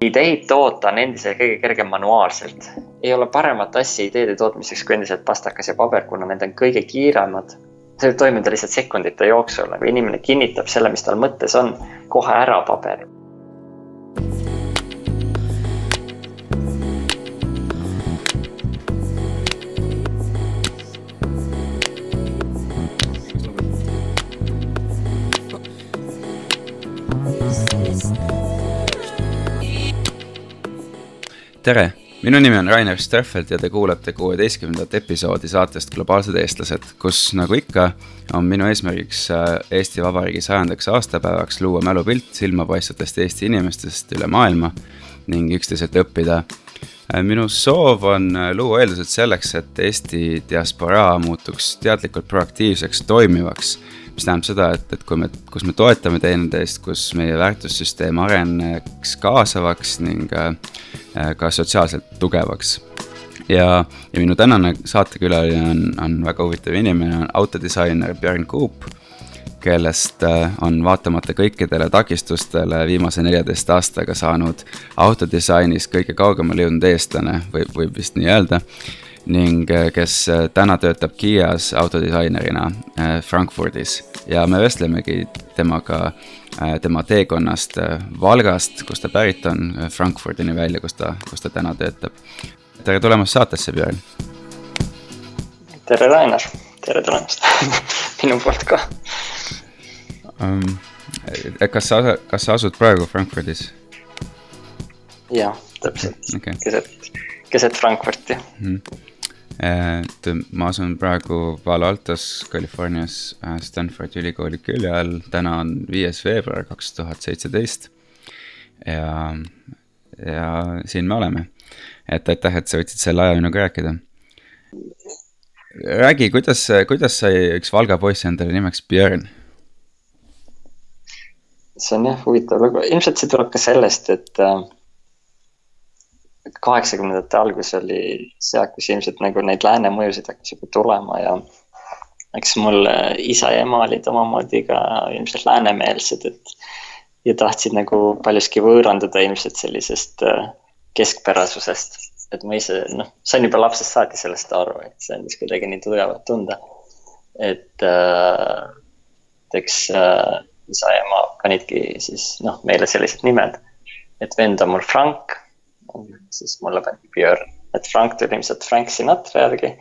ideid toota on endiselt kõige kergem manuaalselt. ei ole paremat asja ideede tootmiseks kui endiselt pastakas ja paber, kuna need on kõige kiiremad. see võib toimuda lihtsalt sekundite jooksul, aga inimene kinnitab selle, mis tal mõttes on, kohe ära paberil tere, minu nimi on Rainer Streffeld ja te kuulate kuueteistkümnendat episoodi saatest Globaalsed eestlased, kus nagu ikka, on minu eesmärgiks äh, Eesti Vabariigi sajandaks aastapäevaks luua mälupilt silmapaistvatest Eesti inimestest üle maailma ning üksteiselt õppida. Äh, minu soov on äh, luua eeldused selleks, et Eesti diasporaa muutuks teadlikult proaktiivseks, toimivaks mis tähendab seda, et, et kui me, kus me toetame teineteist, kus meie väärtussüsteem areneks kaasavaks ning äh, ka sotsiaalselt tugevaks. ja, ja minu tänane saatekülaline on, on väga huvitav inimene, on autodisainer Björn Kuup kellest äh, on vaatamata kõikidele takistustele viimase neljateist aastaga saanud autodisainis kõige kaugemale jõudnud eestlane, võib, võib vist nii öelda ning äh, kes äh, täna töötab Kiias autodisainerina äh, Frankfurdis ja me vestlemegi temaga tema teekonnast Valgast, kust ta pärit on, Frankfurdini välja, kus ta, kus ta täna töötab. tere tulemast saatesse, Björn. tere, Rainer, tere tulemast minu poolt ka um,. kas sa, kas sa asud praegu Frankfurdis? jah, täpselt okay., keset, keset Frankfurti mm. -hmm et ma asun praegu Palo Altos, Californias äh, Stanfordi ülikooli külje all, täna on viies veebruar kaks tuhat seitseteist. ja, ja siin me oleme, et aitäh, et sa võtsid selle aja minuga rääkida. räägi, kuidas, kuidas sai üks Valga poiss endale nimeks Björn? see on jah huvitav lugu, ilmselt see tuleb ka sellest, et äh, kaheksakümnendate algus oli see, kus ilmselt nagu neid lääne mõjusid hakkas juba tulema ja eks mul äh, isa ja ema olid omamoodi ka ilmselt läänemeelsed, et ja tahtsid nagu paljuski võõranduda ilmselt sellisest äh, keskpärasusest. et ma ise, noh, sain juba lapsest saati sellest aru, et see andis kuidagi nii tugevalt tunda. et äh, eks äh, isa ja ema panidki siis noh, meile sellised nimed. et vend on mul Frank siis mulle pandi Björn, et Frank tuli ilmselt Frank Sinatra järgi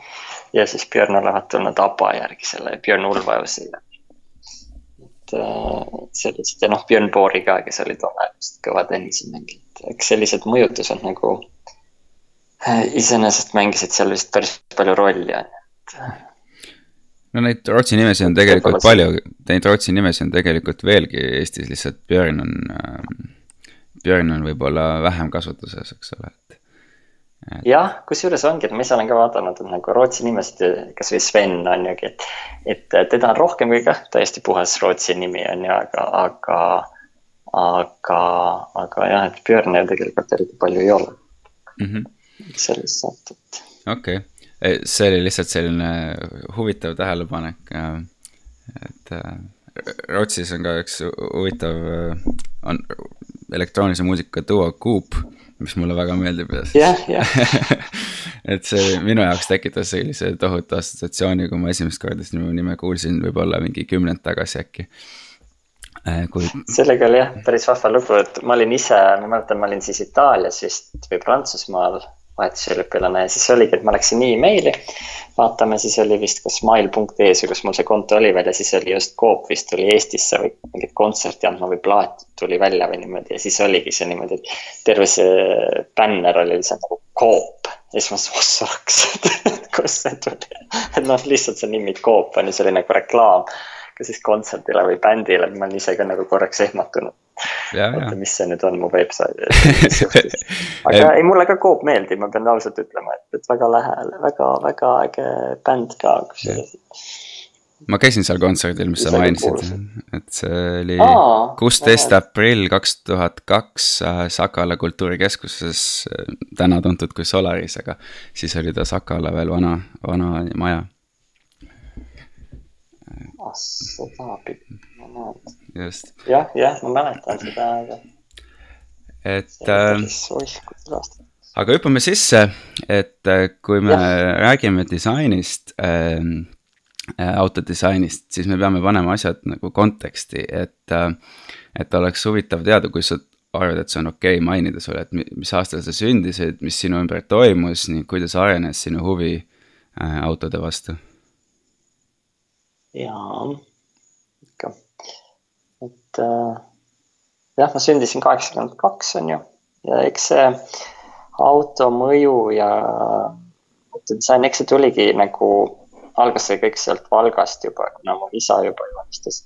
ja siis Björn olevat tulnud ABBA järgi selle Björn Ulvaeusile. et äh, sellised ja noh, Björn Boori ka, kes oli tol ajal vist kõva tennisemängija, eks sellised mõjutused nagu äh, iseenesest mängisid seal vist päris palju rolli, on ju, et no neid Rootsi nimesid on tegelikult palju, neid Rootsi nimesid on tegelikult veelgi. Eestis, lihtsalt Björn on äh, Björn on võib-olla vähem kasutuses, eks ole, et, et.... jah, kusjuures ongi, et ma ise olen ka vaadanud, et nagu Rootsi nimesid, kasvõi Sven on ju, et, et teda on rohkem kui kah täiesti puhas Rootsi nimi on ju, aga, aga, aga, aga jah, et Björn ju tegelikult eriti palju ei ole mm -hmm. selles suhtes. okei okay., see oli lihtsalt selline huvitav tähelepanek, et äh, Rootsis on ka üks huvitav, on elektroonilise muusika duo Coop, mis mulle väga meeldib ja siis yeah,. Yeah. et see minu jaoks tekitas sellise tohutu assotsiatsiooni, kui ma esimest korda sinu nime kuulsin, võib-olla mingi kümnend tagasi äkki äh, kui. sellega oli jah, päris vahva lugu, et ma olin ise, ma mäletan, ma olin siis Itaalias vist või Prantsusmaal vahetusüliõpilane ja siis oligi, et ma läksin emaili. vaatame, siis oli vist kas mail.ee-s või kus mul see konto oli veel ja siis oli just Coop vist tuli Eestisse või mingit kontserti andma või plaat tuli välja või niimoodi ja siis oligi see niimoodi, et terve see bänner oli lihtsalt nagu Coop. ja siis ma sossaks, et kust see tuli, et noh, lihtsalt see nimi Coop on ju, oli nagu reklaam kas siis kontserdile või bändile, ma olen ise ka nagu korraks ehmatunud. Oota, mis see nüüd on mu veebsaidi aga ei, mulle ka Coop meeldib, ma pean ausalt ütlema, et, et väga lähel, väga, väga äge bänd ka kusjuures ma käisin seal kontserdil, mis sa mainisid, et see oli kuusteist aprill kaks tuhat kaks äh, Sakala kultuurikeskuses, äh, täna tuntud kui Solaris, aga siis oli ta Sakala veel vana, vana maja ah, seda ma näen. just. jah, jah, ma mäletan seda, aga. et äh, aga hüppame sisse, et äh, kui me ja. räägime disainist äh,, autodisainist, siis me peame panema asjad nagu konteksti, et äh,. et oleks huvitav teada, kui sa arvad, et see on okei okay mainida sulle, et mis aastal sa sündisid, mis sinu ümber toimus ning kuidas arenes sinu huvi äh, autode vastu? Jaa, ikka, et äh, jah, ma sündisin kaheksakümmend kaks, on ju, ja eks see auto mõju ja disain, eks see tuligi nagu, algas see kõik sealt Valgast juba, kuna mu isa juba joonistas.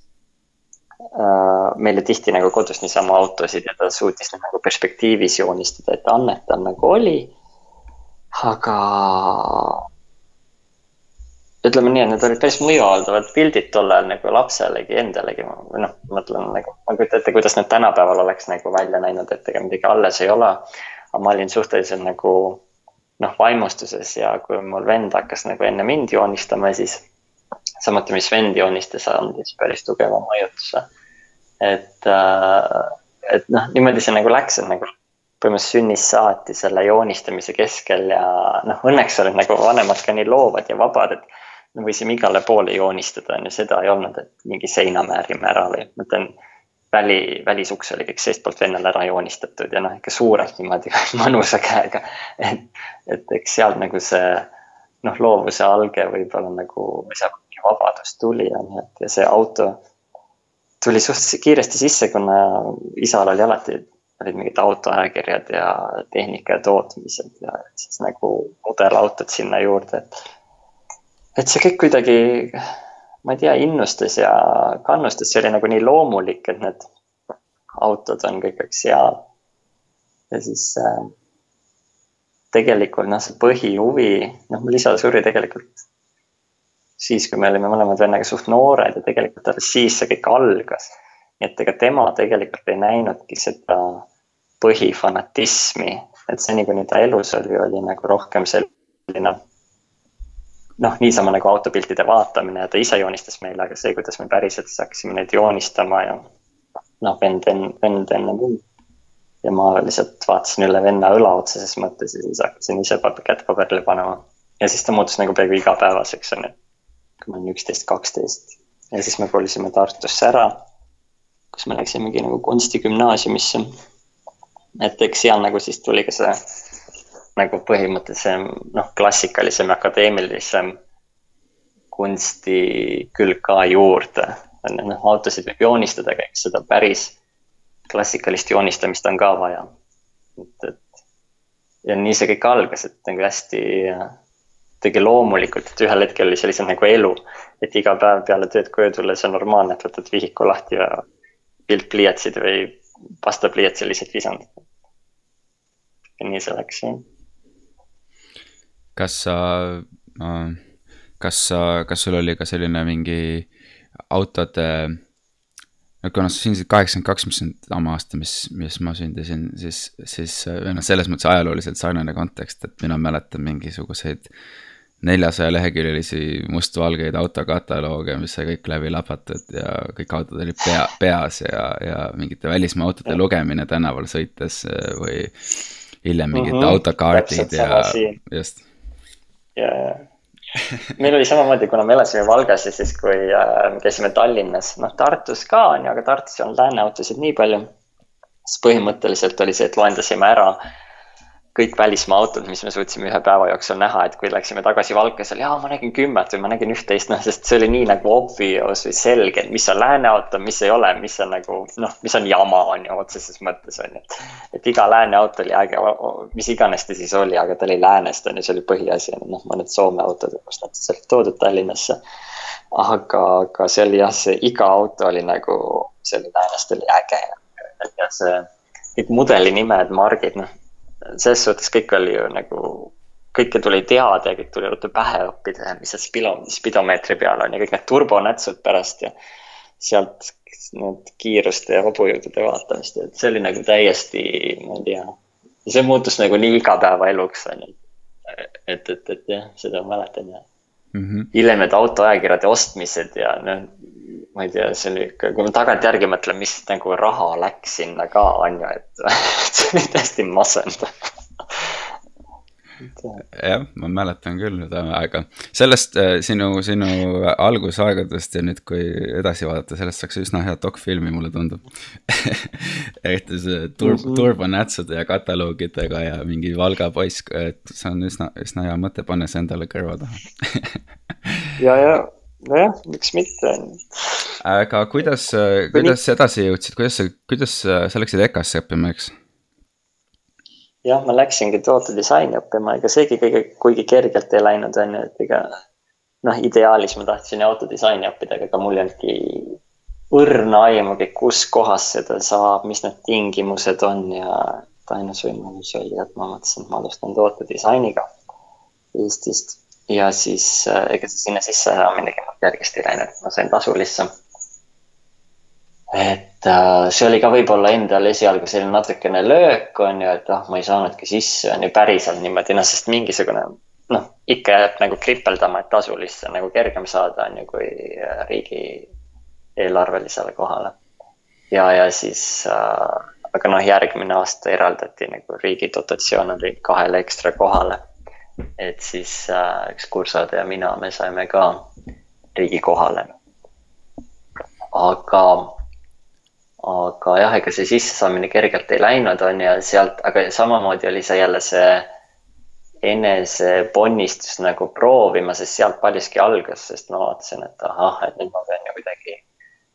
Äh, meile tihti nagu kodus niisama autosid ja ta suutis neid nagu perspektiivis joonistada, et annet tal nagu oli. aga ütleme nii, et need olid päris mõjuavaldavad pildid tol ajal nagu lapselegi endalegi, või noh, mõtlen nagu, ma ei kujuta ette, kuidas need tänapäeval oleks nagu välja näinud, et ega midagi alles ei ole. aga ma olin suhteliselt nagu noh, vaimustuses ja kui mul vend hakkas nagu enne mind joonistama, siis samuti, mis vend joonistas, andis päris tugeva mõjutuse. et, äh, et noh, niimoodi see nagu läks, et nagu põhimõtteliselt sünnist saati selle joonistamise keskel ja noh, õnneks olid nagu vanemad ka nii loovad ja vabad, et me võisime igale poole joonistada, on ju, seda ei olnud, et mingi seina määrime ära või ma ütlen, väli, välisuks oli kõik seestpoolt vennal ära joonistatud ja noh, ikka suurelt niimoodi mõnusa käega. et, et eks sealt nagu see noh, loovuse alge võib-olla nagu, sealt vabadus tuli ja nii, et ja see auto tuli suhteliselt kiiresti sisse, kuna isal oli alati, olid mingid autoajakirjad ja tehnika ja tootmised ja siis nagu mudelautod sinna juurde, et. Et see kõik kuidagi, ma ei tea, innustas ja kannustas, see oli nagu nii loomulik, et need autod on kõik seal. ja siis äh, tegelikult noh, see põhihuvi, noh, mul isa suri tegelikult siis, kui me olime mõlemad vennaga suht noored ja tegelikult alles siis see kõik algas. nii et ega tema tegelikult ei näinudki seda põhifanatismi, et seni, kuni ta elus oli, oli nagu rohkem selline noh, niisama nagu autopiltide vaatamine ja ta ise joonistas meile, aga see, kuidas me päriselt hakkasime neid joonistama ja noh, vend, vend, vend enne mind. ja ma lihtsalt vaatasin üle venna õla otseses mõttes ja siis hakkasin ise kätt paberile panema. ja siis ta muutus nagu peaaegu igapäevaseks, on ju kui ma olin üksteist, kaksteist ja siis me kolisime Tartusse ära, kus me läksimegi nagu kunstigümnaasiumisse. et eks seal nagu siis tuli ka see nagu põhimõttelisem, noh, klassikalisem, akadeemilisem kunsti külg ka juurde. noh, autosid võib joonistada, aga eks seda päris klassikalist joonistamist on ka vaja. et, et ja nii see kõik algas, et nagu hästi kuidagi loomulikult, et ühel hetkel oli see lihtsalt nagu elu. et iga päev peale tööd koju tulles on normaalne, et võtad vihiku lahti ja piltpliiatsid või pastapliiatsi lihtsalt visandad. ja nii see läks jah. Kas sa, kas sa, kas sul oli ka selline mingi autode no kuna sa sündisid kaheksakümmend kaks, mis on sama aasta, mis, mis ma sündisin, siis, siis noh, selles mõttes ajalooliselt sarnane kontekst, et mina mäletan mingisuguseid äh, neljasaja leheküljelisi mustvalgeid autokatalooge, mis sai kõik läbi lapatud ja kõik autod olid pea, peas ja, ja mingite välismaa autode lugemine tänaval sõites äh, või hiljem mingid mm -hmm, autokaardid ja just. Ja, ja meil oli samamoodi, kuna me elasime Valgas ja siis, kui äh, käisime Tallinnas, noh Tartus ka on ju, aga Tartus ei olnud lääne autosid nii palju. siis põhimõtteliselt oli see, et loendasime ära äh, kõik välismaa autod, mis me suutsime ühe päeva jooksul näha, et kui läksime tagasi Valkas, oli, aa, ma nägin kümmet või ma nägin üht-teist, noh, sest see oli nii nagu obvious või selge, et mis on lääne auto, mis ei ole, mis on nagu noh, mis on jama, on ju, otseses mõttes on ju. et iga lääne auto oli äge, mis iganes ta siis oli, aga ta oli läänest, on ju, see oli põhiasi, noh, mõned Soome autod, kus nad siis olid toodud Tallinnasse. aga, aga see oli jah, see iga auto oli nagu, see oli läänest oli äge ja see kõik mudeli nimed, margid, noh selles suhtes kõik oli ju nagu, kõike tuli teada ja kõik tuli ruttu pähe õppida ja mis see spido, spidomeetri peal on ja kõik need turbonätsud pärast ja sealt need kiiruste ja hobujõudude vaatamist, et see oli nagu täiesti, ma ei tea, see muutus nagu nii igapäevaeluks on ju. et, et, et jah, seda ma mäletan ja mm -hmm. hiljem need autoajakirjade ostmised ja noh, ma ei tea, see oli ikka, kui ma tagantjärgi mõtlen, mis nagu raha läks sinna ka, on ju, et see oli täiesti masendav jah, ma mäletan küll seda aega, sellest äh, sinu, sinu algusaegadest ja nüüd, kui edasi vaadata, sellest saaks üsna hea dokfilmi, mulle tundub. Eriti see tur- mm -hmm. turbonätsude ja kataloogidega ja mingi Valga poiss, et see on üsna, üsna hea mõte, panna see endale kõrva taha. Ja, ja nojah, miks mitte. aga kuidas, kuidas edasi jõudsid, kuidas sa, kuidas sa läksid EKA-sse õppima, eks? jah, ma läksingi tootedisaini õppima, ega seegi kõige, kuigi kergelt ei läinud, on ju, et ega noh, ideaalis ma tahtsin autodisaini õppida, aga mul ei olnudki õrna aimugi, kus kohas seda saab, mis need tingimused on ja ainus võimalus oli, et ma mõtlesin, et ma alustan tootedisainiga Eestist ja siis äh, ega sinna sissesaamine kergesti ei läinud, ma sain tasulisse et äh, see oli ka võib-olla endal esialgu selline natukene löök, on ju, et ah, ma ei saanudki sisse, on ju, päriselt niimoodi, noh, sest mingisugune noh, ikka jääb nagu kripeldama, et tasulisse nagu kergem saada, on ju, kui äh, riigi eelarvelisele kohale. ja, ja siis äh,, aga noh, järgmine aasta eraldati nagu riigi dotatsioon oli kahele ekstra kohale. Et siis äh, üks kursade ja mina, me saime ka riigi kohale. aga aga jah, ega see sissesaamine kergelt ei läinud, on ju, sealt, aga samamoodi oli see jälle see eneseponnistus nagu proovima, sest sealt paljuski algas, sest ma vaatasin, et ahah, et nüüd ma pean ju kuidagi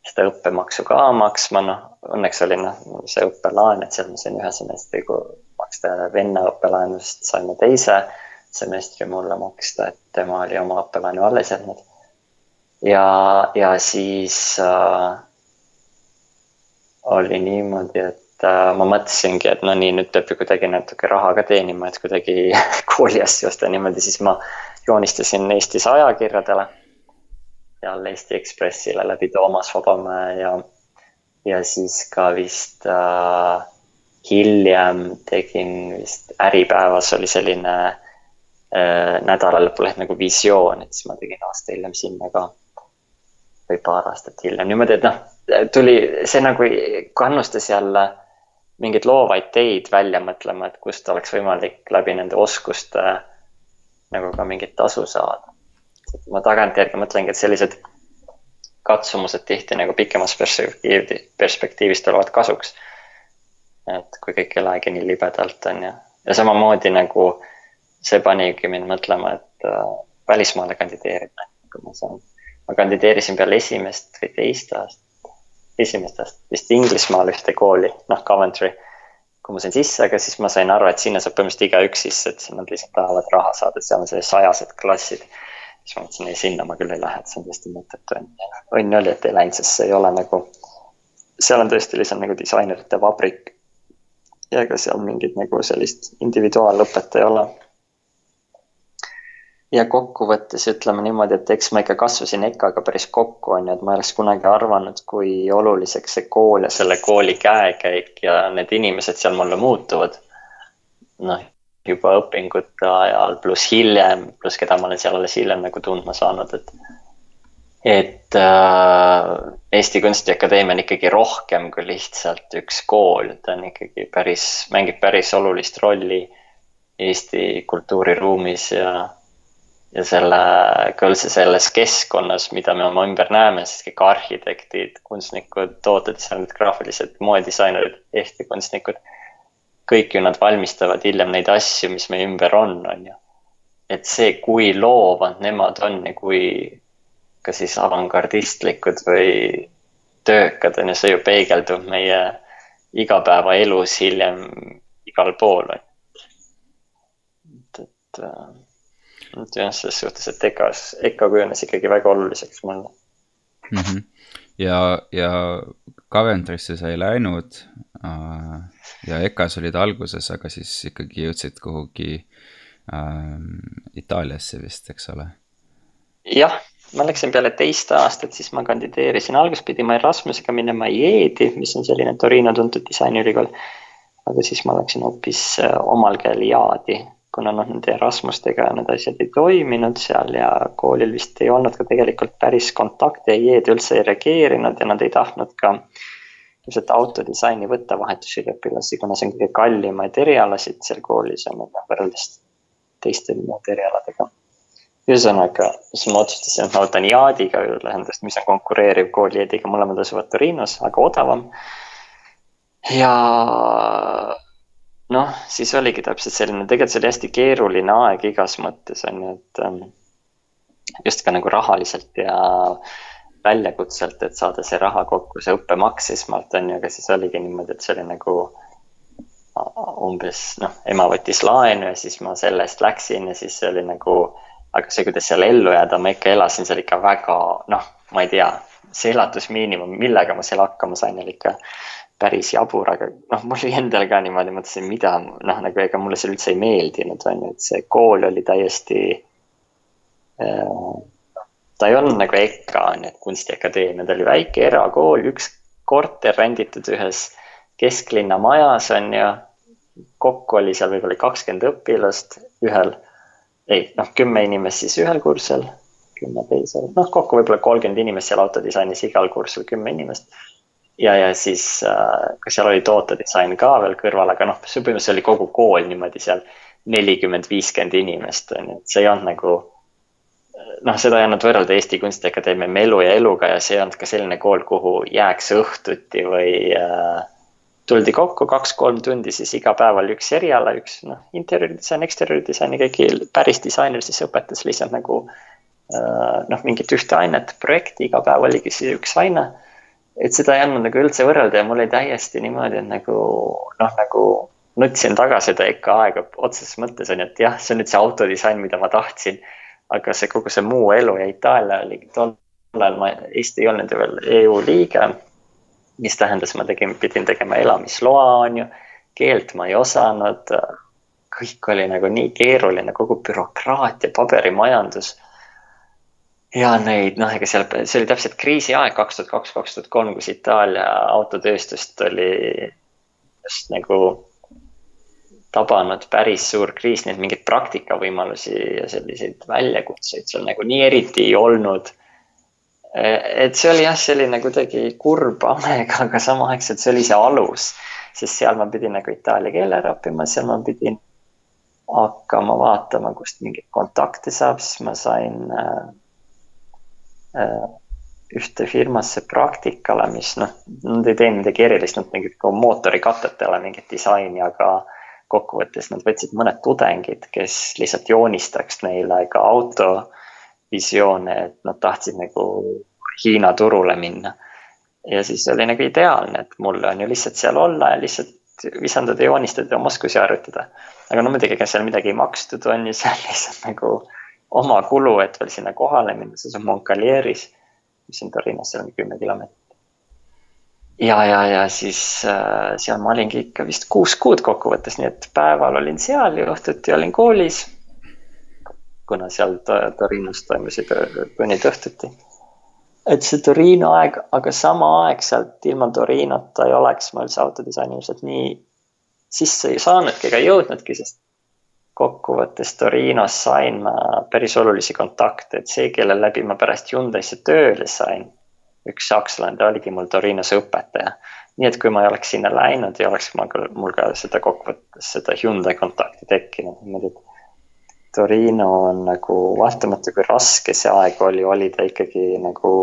seda õppemaksu ka maksma, noh, õnneks oli noh, see õppelaan, et sealt ma sain ühe semestri maksta venna õppelaenust, saime teise semestri mulle maksta, et tema oli oma õppelaenu alles jätnud. ja, ja siis äh, oli niimoodi, et äh, ma mõtlesingi, et no nii, nüüd peab ju kuidagi natuke raha ka teenima, et kuidagi kooli asju osta niimoodi, siis ma joonistasin Eestis ajakirjadele. seal Eesti Ekspressile läbi Toomas Vabamäe ja, ja siis ka vist äh, hiljem tegin vist Äripäevas oli selline äh, nädalalõpuleht nagu Visioon, et siis ma tegin aasta hiljem sinna ka. või paar aastat hiljem, niimoodi, et noh tuli, see nagu kannustas jälle mingeid loovaid teid välja mõtlema, et kust oleks võimalik läbi nende oskuste nagu ka mingit tasu saada. ma tagantjärgi mõtlengi, et sellised katsumused tihti nagu pikemas perspektiivi, perspektiivis tulevad kasuks. et kui kõik ei lähegi nii libedalt, on ju. ja samamoodi nagu see panigi mind mõtlema, et äh, välismaale kandideerida, kui ma saan. ma kandideerisin peale esimest või teist aastat esimestest vist Inglismaal ühte kooli, noh, Coventry. kui ma sain sisse, aga siis ma sain aru, et sinna saab põhimõtteliselt igaüks sisse, et nad lihtsalt tahavad raha saada, seal on sellised sajased klassid. siis ma mõtlesin, ei sinna ma küll ei lähe, et see on tõesti mõttetu onju. õnn oli, et ei läinud, sest see ei ole nagu, seal on tõesti lihtsalt nagu disainerite vabrik. ja ega seal mingit nagu sellist individuaalõpet ei ole ja kokkuvõttes ütleme niimoodi, et eks ma ikka kasvasin EKA-ga päris kokku, on ju, et ma ei oleks kunagi arvanud, kui oluliseks see kool ja selle kooli käekäik ja need inimesed seal mulle muutuvad. noh, juba õpingute ajal, pluss hiljem, pluss keda ma olen seal alles hiljem nagu tundma saanud, et. et äh, Eesti Kunstiakadeemia on ikkagi rohkem kui lihtsalt üks kool, ta on ikkagi päris, mängib päris olulist rolli Eesti kultuuriruumis ja ja selle, ka üldse selles keskkonnas, mida me oma ümber näeme, siis kõik arhitektid, kunstnikud, tootedisainerid, graafilised moedisainerid, Eesti kunstnikud. kõik ju nad valmistavad hiljem neid asju, mis meie ümber on, on ju. et see, kui loovad nemad on ja kui ka siis avangardistlikud või töökad on ju, see ju peegeldub meie igapäevaelus hiljem igal pool. et, et äh, et jah, selles suhtes, et EKA-s, EKA kujunes ikkagi väga oluliseks mulle mm. -hmm. ja, ja Coventry'sse sa ei läinud äh, ja EKA-s olid alguses, aga siis ikkagi jõudsid kuhugi äh, Itaaliasse vist, eks ole? jah, ma läksin peale teist aastat, siis ma kandideerisin, alguses pidin ma Erasmusega minema IED-i, mis on selline Torino tuntud disainiülikool. aga siis ma läksin hoopis äh, omal käel IAD-i kuna noh, nende Erasmustega need asjad ei toiminud seal ja koolil vist ei olnud ka tegelikult päris kontakte ja IE-d üldse ei reageerinud ja nad ei tahtnud ka ilmselt autodisaini võtta vahetusüliõpilasi, kuna see on kõige kallimaid erialasid seal koolis on võrreldes teiste erialadega. ühesõnaga, siis ma otsustasin, et ma võtan Yaadiga ühendust, mis on konkureeriv kool Yaadiga, mõlemad asuvad Torinos, aga odavam. ja noh, siis oligi täpselt selline, tegelikult see oli hästi keeruline aeg igas mõttes on ju, et ähm, just ka nagu rahaliselt ja väljakutselt, et saada see raha kokku, see õppemaks esmalt on ju, aga siis oligi niimoodi, et see oli nagu umbes noh, ema võttis laenu ja siis ma selle eest läksin ja siis see oli nagu, aga see, kuidas seal ellu jääda, ma ikka elasin seal ikka väga noh, ma ei tea, see elatusmiinimum, millega ma seal hakkama sain, oli ikka päris jabur, aga noh, mul oli endal ka niimoodi, mõtlesin, mida noh, nagu ega mulle see üldse ei meeldinud, on ju, et see kool oli täiesti äh,. ta ei olnud nagu EKA on ju, et kunstiakadeemia, ta oli väike erakool, üks korter renditud ühes kesklinna majas on ju. kokku oli seal võib-olla kakskümmend õpilast ühel, ei noh, kümme inimest siis ühel kursusel, kümme teisel, noh kokku võib-olla kolmkümmend inimest seal autodisainis igal kursusel kümme inimest ja, ja siis äh, seal oli tootedisain ka veel kõrval, aga noh, see põhimõtteliselt oli kogu kool niimoodi seal nelikümmend, viiskümmend inimest on ju, et see ei olnud nagu. noh, seda ei olnud võrrelda Eesti Kunstiakadeemia Melu ja Eluga ja see ei olnud ka selline kool, kuhu jääks õhtuti või äh, tuldi kokku kaks-kolm tundi, siis iga päev oli üks eriala, üks noh, interjööridisain, eksterjööridisain ja keegi päris disainer siis õpetas lihtsalt nagu äh, noh, mingit ühte ainet, projekti, iga päev oligi siis üks aine et seda ei andnud nagu üldse võrrelda ja mul oli täiesti niimoodi, et nagu noh, nagu nutsin taga seda ikka aega otseses mõttes on ju, et jah, see on nüüd see autodisain, mida ma tahtsin. aga see kogu see muu elu ja Itaalia oli tol ajal ma, Eesti ei olnud ju veel EU liige. mis tähendas, ma tegin, pidin tegema elamisloa, on ju, keelt ma ei osanud. kõik oli nagu nii keeruline, kogu bürokraatia, paberimajandus ja neid noh, ega seal, see oli täpselt kriisiaeg kaks tuhat kaks, kaks tuhat kolm, kus Itaalia autotööstust oli just nagu tabanud päris suur kriis, nii et mingeid praktikavõimalusi ja selliseid väljakutseid seal nagu nii eriti ei olnud. et see oli jah, selline kuidagi kurb aeg, aga samaaegselt see oli see alus, sest seal ma pidin nagu itaalia keele ära õppima, seal ma pidin hakkama vaatama, kust mingeid kontakte saab, siis ma sain äh, ühte firmasse praktikale, mis noh, nad ei teinud midagi erilist, nad tegid ka mootorikatetele mingit disaini, aga kokkuvõttes nad võtsid mõned tudengid, kes lihtsalt joonistaks neile ka autovisioone, et nad tahtsid nagu Hiina turule minna. ja siis oli nagu ideaalne, et mul on ju lihtsalt seal olla ja lihtsalt visandada, joonistada oma oskusi harjutada. aga no muidugi, ega seal midagi ei makstud, on ju seal lihtsalt nagu oma kulu, et veel sinna kohale minna, see on Moncalieris, mis on Torinost, seal on kümme kilomeetrit. ja, ja, ja siis äh, seal ma olingi ikka vist kuus kuud kokkuvõttes, nii et päeval olin seal ja õhtuti olin koolis. kuna seal Torinos toimusid tunnid õhtuti. et see Torino aeg, aga samaaegselt ilma Torinota ei oleks ma üldse autodisaini ilmselt nii sisse ei saanudki ega jõudnudki, sest kokkuvõttes Torinos sain ma päris olulisi kontakte, et see, kelle läbi ma pärast Hyundai'sse tööle sain, üks sakslane, ta oligi mul Torinos õpetaja. nii et kui ma ei oleks sinna läinud, ei oleks ma, mul ka seda kokkuvõttes seda Hyundai kontakti tekkinud, niimoodi et Torino on nagu, vaatamata kui raske see aeg oli, oli ta ikkagi nagu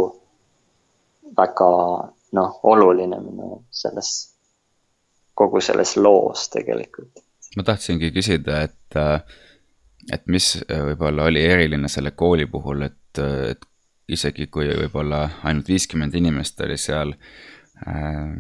väga noh, oluline minu selles, kogu selles loos tegelikult ma tahtsingi küsida, et, äh, et mis äh, võib-olla oli eriline selle kooli puhul, et, et isegi kui võib-olla ainult viiskümmend inimest oli seal äh,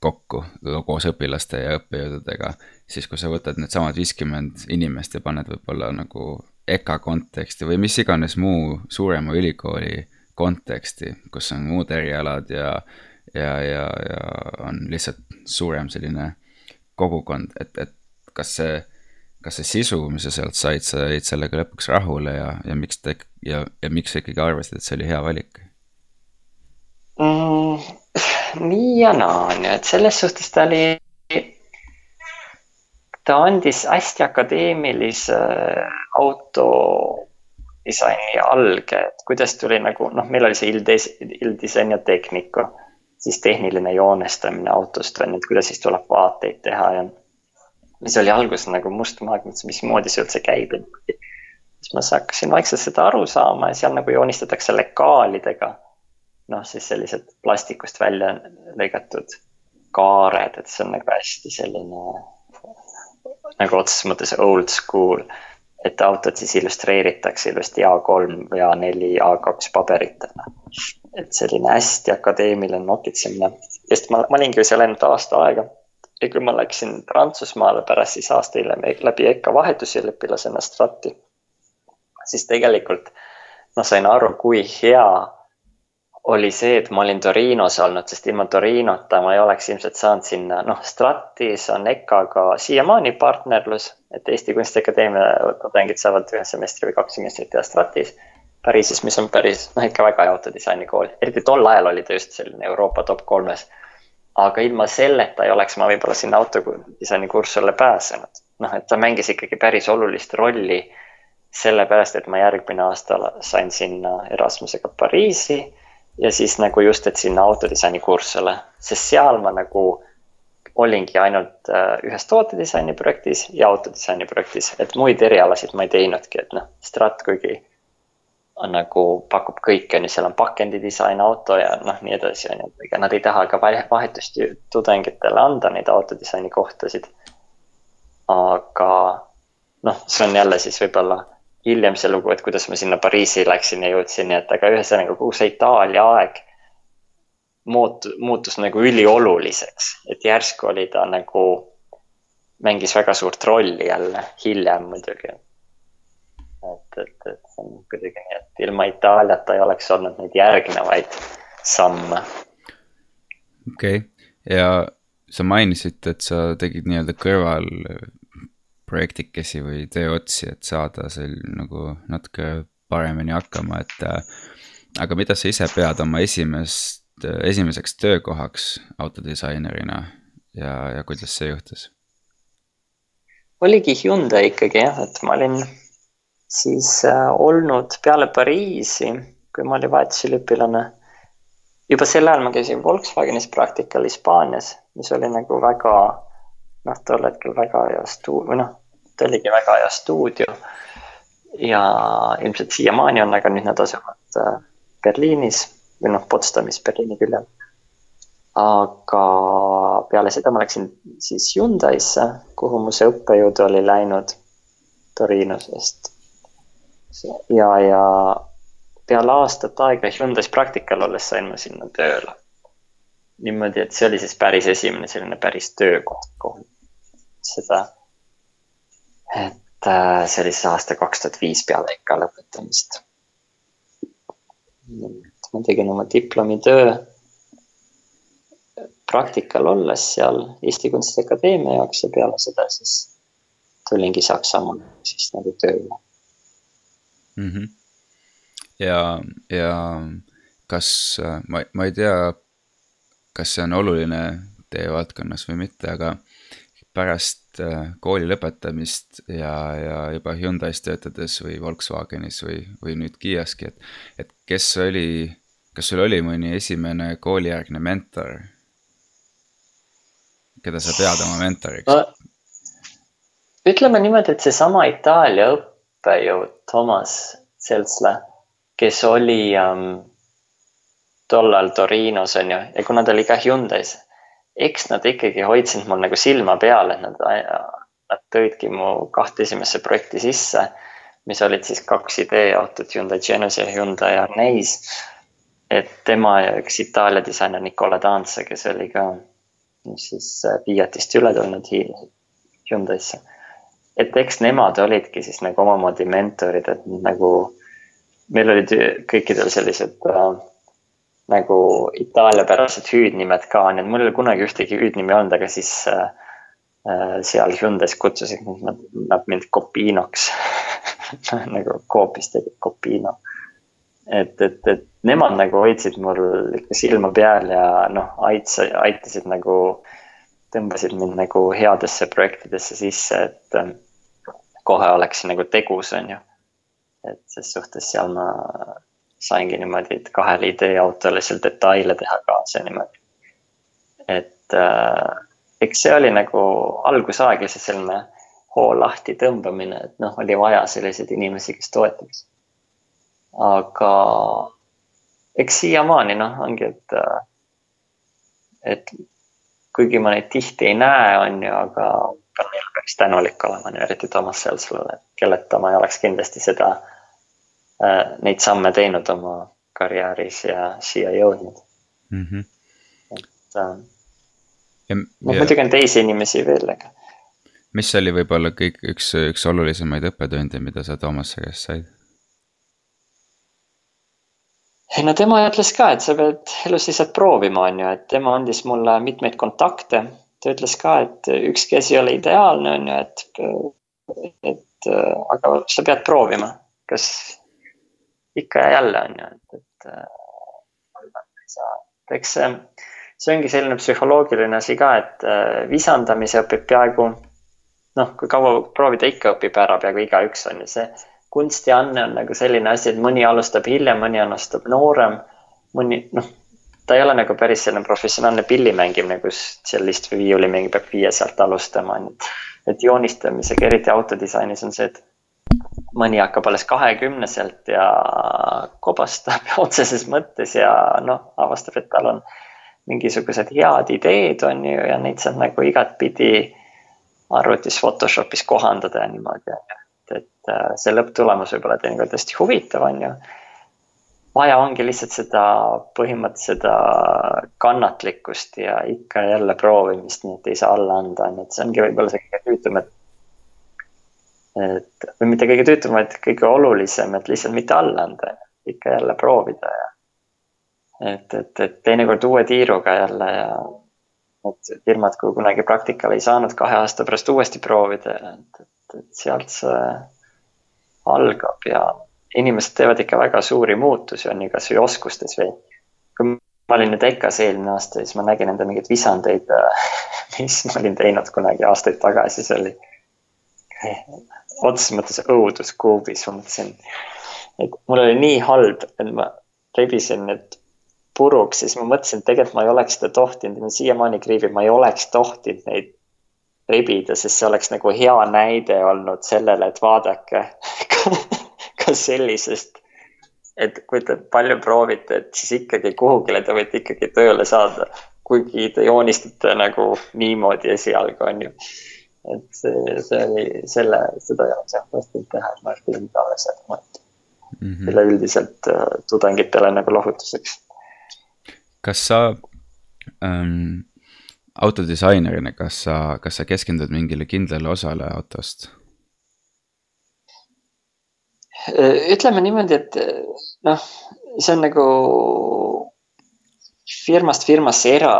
kokku koos õpilaste ja õppejõududega, siis kui sa võtad needsamad viiskümmend inimest ja paned võib-olla nagu EKA konteksti või mis iganes muu suurema ülikooli konteksti, kus on muud erialad ja, ja, ja, ja on lihtsalt suurem selline kogukond, et, et kas see, kas see sisu, mis sa sealt said, sa jäid sellega lõpuks rahule ja, ja miks ta ja, ja miks sa ikkagi arvasid, et see oli hea valik mm,? nii ja naa on ju, et selles suhtes ta oli, ta andis hästi akadeemilise auto disaini alge, et kuidas tuli nagu noh, meil oli see ilddisain ja tehnika, siis tehniline joonestamine autost on ju, et kuidas siis tuleb vaateid teha ja mis oli alguses nagu must maag, mõtlesin, mismoodi see üldse käib. siis ma hakkasin vaikselt seda aru saama ja seal nagu joonistatakse lekaalidega. noh, siis sellised plastikust välja lõigatud kaared, et see on nagu hästi selline nagu otseses mõttes old school. et autod siis illustreeritakse ilusti A3 või A4, A2 paberitena. et selline hästi akadeemiline nokitsemine, sest ma, ma olingi ju seal ainult aasta aega ja kui ma läksin Prantsusmaale pärast siis aasta hiljem läbi EKA vahetusüliõpilasena Strati, siis tegelikult ma sain aru, kui hea oli see, et ma olin Torinos olnud, sest ilma Torinota ma ei oleks ilmselt saanud sinna, noh, Stratis on EKA-ga siiamaani partnerlus, et Eesti Kunstiakadeemia tudengid saavad ühe semestri või kaks semestrit teha Stratis. Pariisis, mis on päris, noh, ikka väga hea autodisaini kool, eriti tol ajal oli ta just selline Euroopa top kolmes aga ilma selleta ei oleks ma võib-olla sinna autodisaini kursusele pääsenud. noh, et ta mängis ikkagi päris olulist rolli sellepärast, et ma järgmine aasta sain sinna Erasmusega Pariisi ja siis nagu just, et sinna autodisaini kursusele, sest seal ma nagu olingi ainult äh, ühes tootedisaini projektis ja autodisaini projektis, et muid erialasid ma ei teinudki, et noh, Strat kuigi on nagu pakub kõike, on ju, seal on pakendidisain, auto ja noh, nii edasi, on ju, ega nad ei taha ka vahetust tudengitele anda neid autodisaini kohtasid. aga noh, see on jälle siis võib-olla hiljem see lugu, et kuidas ma sinna Pariisi läksin ja jõudsin, nii et aga ühesõnaga kogu see Itaalia aeg muutu-, muutus nagu ülioluliseks, et järsku oli ta nagu, mängis väga suurt rolli jälle, hiljem muidugi et, et, et see on kuidagi nii, et ilma Itaaliata ei oleks olnud neid järgnevaid samme. okei okay., ja sa mainisid, et sa tegid nii-öelda kõrval projektikesi või tööotsi, et saada seal nagu natuke paremini hakkama, et äh, aga mida sa ise pead oma esimest, esimeseks töökohaks autodisainerina ja, ja kuidas see juhtus? oligi Hyundai ikkagi jah, et ma olin siis äh, olnud peale Pariisi, kui ma olin vahetusüliõpilane, juba sel ajal ma käisin Volkswagenis praktikal Hispaanias, mis oli nagu väga noh, tol hetkel väga hea stu-, või noh, ta oligi väga hea stuudio. ja ilmselt siiamaani on, aga nüüd nad asuvad äh, Berliinis või noh, Potsdamis Berliini küljel. aga peale seda ma läksin siis Hyundai'sse, kuhu mu see õppejõud oli läinud Torinosest ja, ja peale aastat aega Hyundai's praktikal olles sain ma sinna tööle. niimoodi, et see oli siis päris esimene selline päris töökoht kohe. seda, et äh, see oli siis aasta kaks tuhat viis peale EKA lõpetamist. ma tegin oma diplomitöö praktikal olles seal Eesti Kunstiakadeemia jaoks ja peale seda siis tulingi Saksamaale siis nagu tööle mm. -hmm. ja, ja kas, ma, ma ei tea, kas see on oluline teie valdkonnas või mitte, aga pärast äh, kooli lõpetamist ja, ja juba Hyundai's töötades või Volkswagenis või, või nüüd Kiaski, et, et kes oli, kas sul oli mõni esimene koolijärgne mentor? keda sa pead oma mentoriks ütleme niimoodi, et seesama Itaalia õppejõud Toomas Seltsla, kes oli ähm, tollal Torinos on ju, ja kuna ta oli ka Hyundai's, eks nad ikkagi hoidsid mul nagu silma peal, et nad, nad tõidki mu kahte esimesse projekti sisse, mis olid siis kaks ideeautot, Hyundai Genos ja Hyundai Arneis. et tema ja üks Itaalia disainer Nicola Danza, kes oli ka siis äh, Fiatist üle tulnud Hyundai'sse et eks nemad olidki siis nagu omamoodi mentorid, et nagu meil olid kõikidel sellised äh, nagu itaaliapärased hüüdnimed ka, nii et mul ei ole kunagi ühtegi hüüdnimi olnud, aga siis äh, äh seal Hyundai's kutsusid nad, nad mind Copinoks nagu Coopis tegid Copino. et, et, et nemad nagu hoidsid mul ikka silma peal ja noh, aitasid, aitasid nagu tõmbasid mind nagu headesse projektidesse sisse, et kohe oleks nagu tegus, on ju. et ses suhtes seal ma saingi niimoodi, kahele ideeautole seal detaile teha kaasa niimoodi. et äh, eks see oli nagu algusaeg ja see selline hoo lahti tõmbamine, et noh, oli vaja selliseid inimesi, kes toetaks. aga eks siiamaani noh, ongi, et, äh, et kuigi ma neid tihti ei näe, on ju, aga neile päris tänulik olema, eriti Toomas Selsalule, kelleta ma ei oleks kindlasti seda äh,, neid samme teinud oma karjääris ja siia jõudnud mm. -hmm. et äh, ja, noh, muidugi on teisi inimesi veel, aga. mis oli võib-olla kõik üks, üks olulisemaid õppetunde, mida sa Toomase käest said? ei no tema ütles ka, et sa pead elus lihtsalt proovima, on ju, et tema andis mulle mitmeid kontakte. Ta ütles ka, et ükski asi ei ole ideaalne, on ju, et, et aga sa pead proovima, kas ikka ja jälle on ju, et, et ei saa, eks see, see ongi selline psühholoogiline asi ka, et visandamise õpib peaaegu noh, kui kaua proovida, ikka õpib ära peaaegu igaüks on ju see kunstianne on nagu selline asi, et mõni alustab hiljem, mõni alustab noorem, mõni noh, ta ei ole nagu päris selline professionaalne pillimängimine, kus tšellist või viiulimängija peab viie sealt alustama, ju. et joonistamisega, eriti autodisainis on see, et mõni hakkab alles kahekümneselt ja kobastab otseses mõttes ja noh, avastab, et tal on mingisugused head ideed, on ju, ja neid saab nagu igatpidi arvutis Photoshopis kohandada ja niimoodi, ju et äh, see lõpptulemus võib olla teinekord hästi huvitav, on ju. Vaja ongi lihtsalt seda põhimõtteliselt seda kannatlikkust ja ikka ja jälle proovimist, nii et ei saa alla anda, ju, et see ongi võib-olla see kõige tüütum, et. et või mitte kõige tüütum, vaid kõige olulisem, et lihtsalt mitte alla anda, ikka jälle proovida ja. et, et, et teinekord uue tiiruga jälle ja et firmad, kuhu kunagi praktikal ei saanud, kahe aasta pärast uuesti proovida, et, et, et sealt see algab ja inimesed teevad ikka väga suuri muutusi, on ju, kasvõi oskustes või. kui ma olin nüüd EKA-s eelmine aasta, siis ma nägin enda mingeid visandeid, mis ma olin teinud kunagi aastaid tagasi, see oli otseses mõttes õuduskuubis, ma mõtlesin, et mul oli nii halb, et ma rebisin need puruks, siis ma mõtlesin, et tegelikult ma ei oleks seda tohtinud, ma siiamaani kriibin, ma ei oleks tohtinud neid rebida, sest see oleks nagu hea näide olnud sellele, et vaadake sellisest, et kui te palju proovite, et siis ikkagi kuhugile te võite ikkagi tööle saada, kuigi te joonistate nagu niimoodi esialgu, on ju. et see, see oli selle, seda oleks jah mõistlik teha, et ma pidanud alles jätma, et mm -hmm. üleüldiselt äh, tudengitele nagu lohutuseks. kas sa ähm, autodisainerina, kas sa, kas sa keskendud mingile kindlale osale autost? Ütleme niimoodi, et noh, see on nagu firmast firmasse era,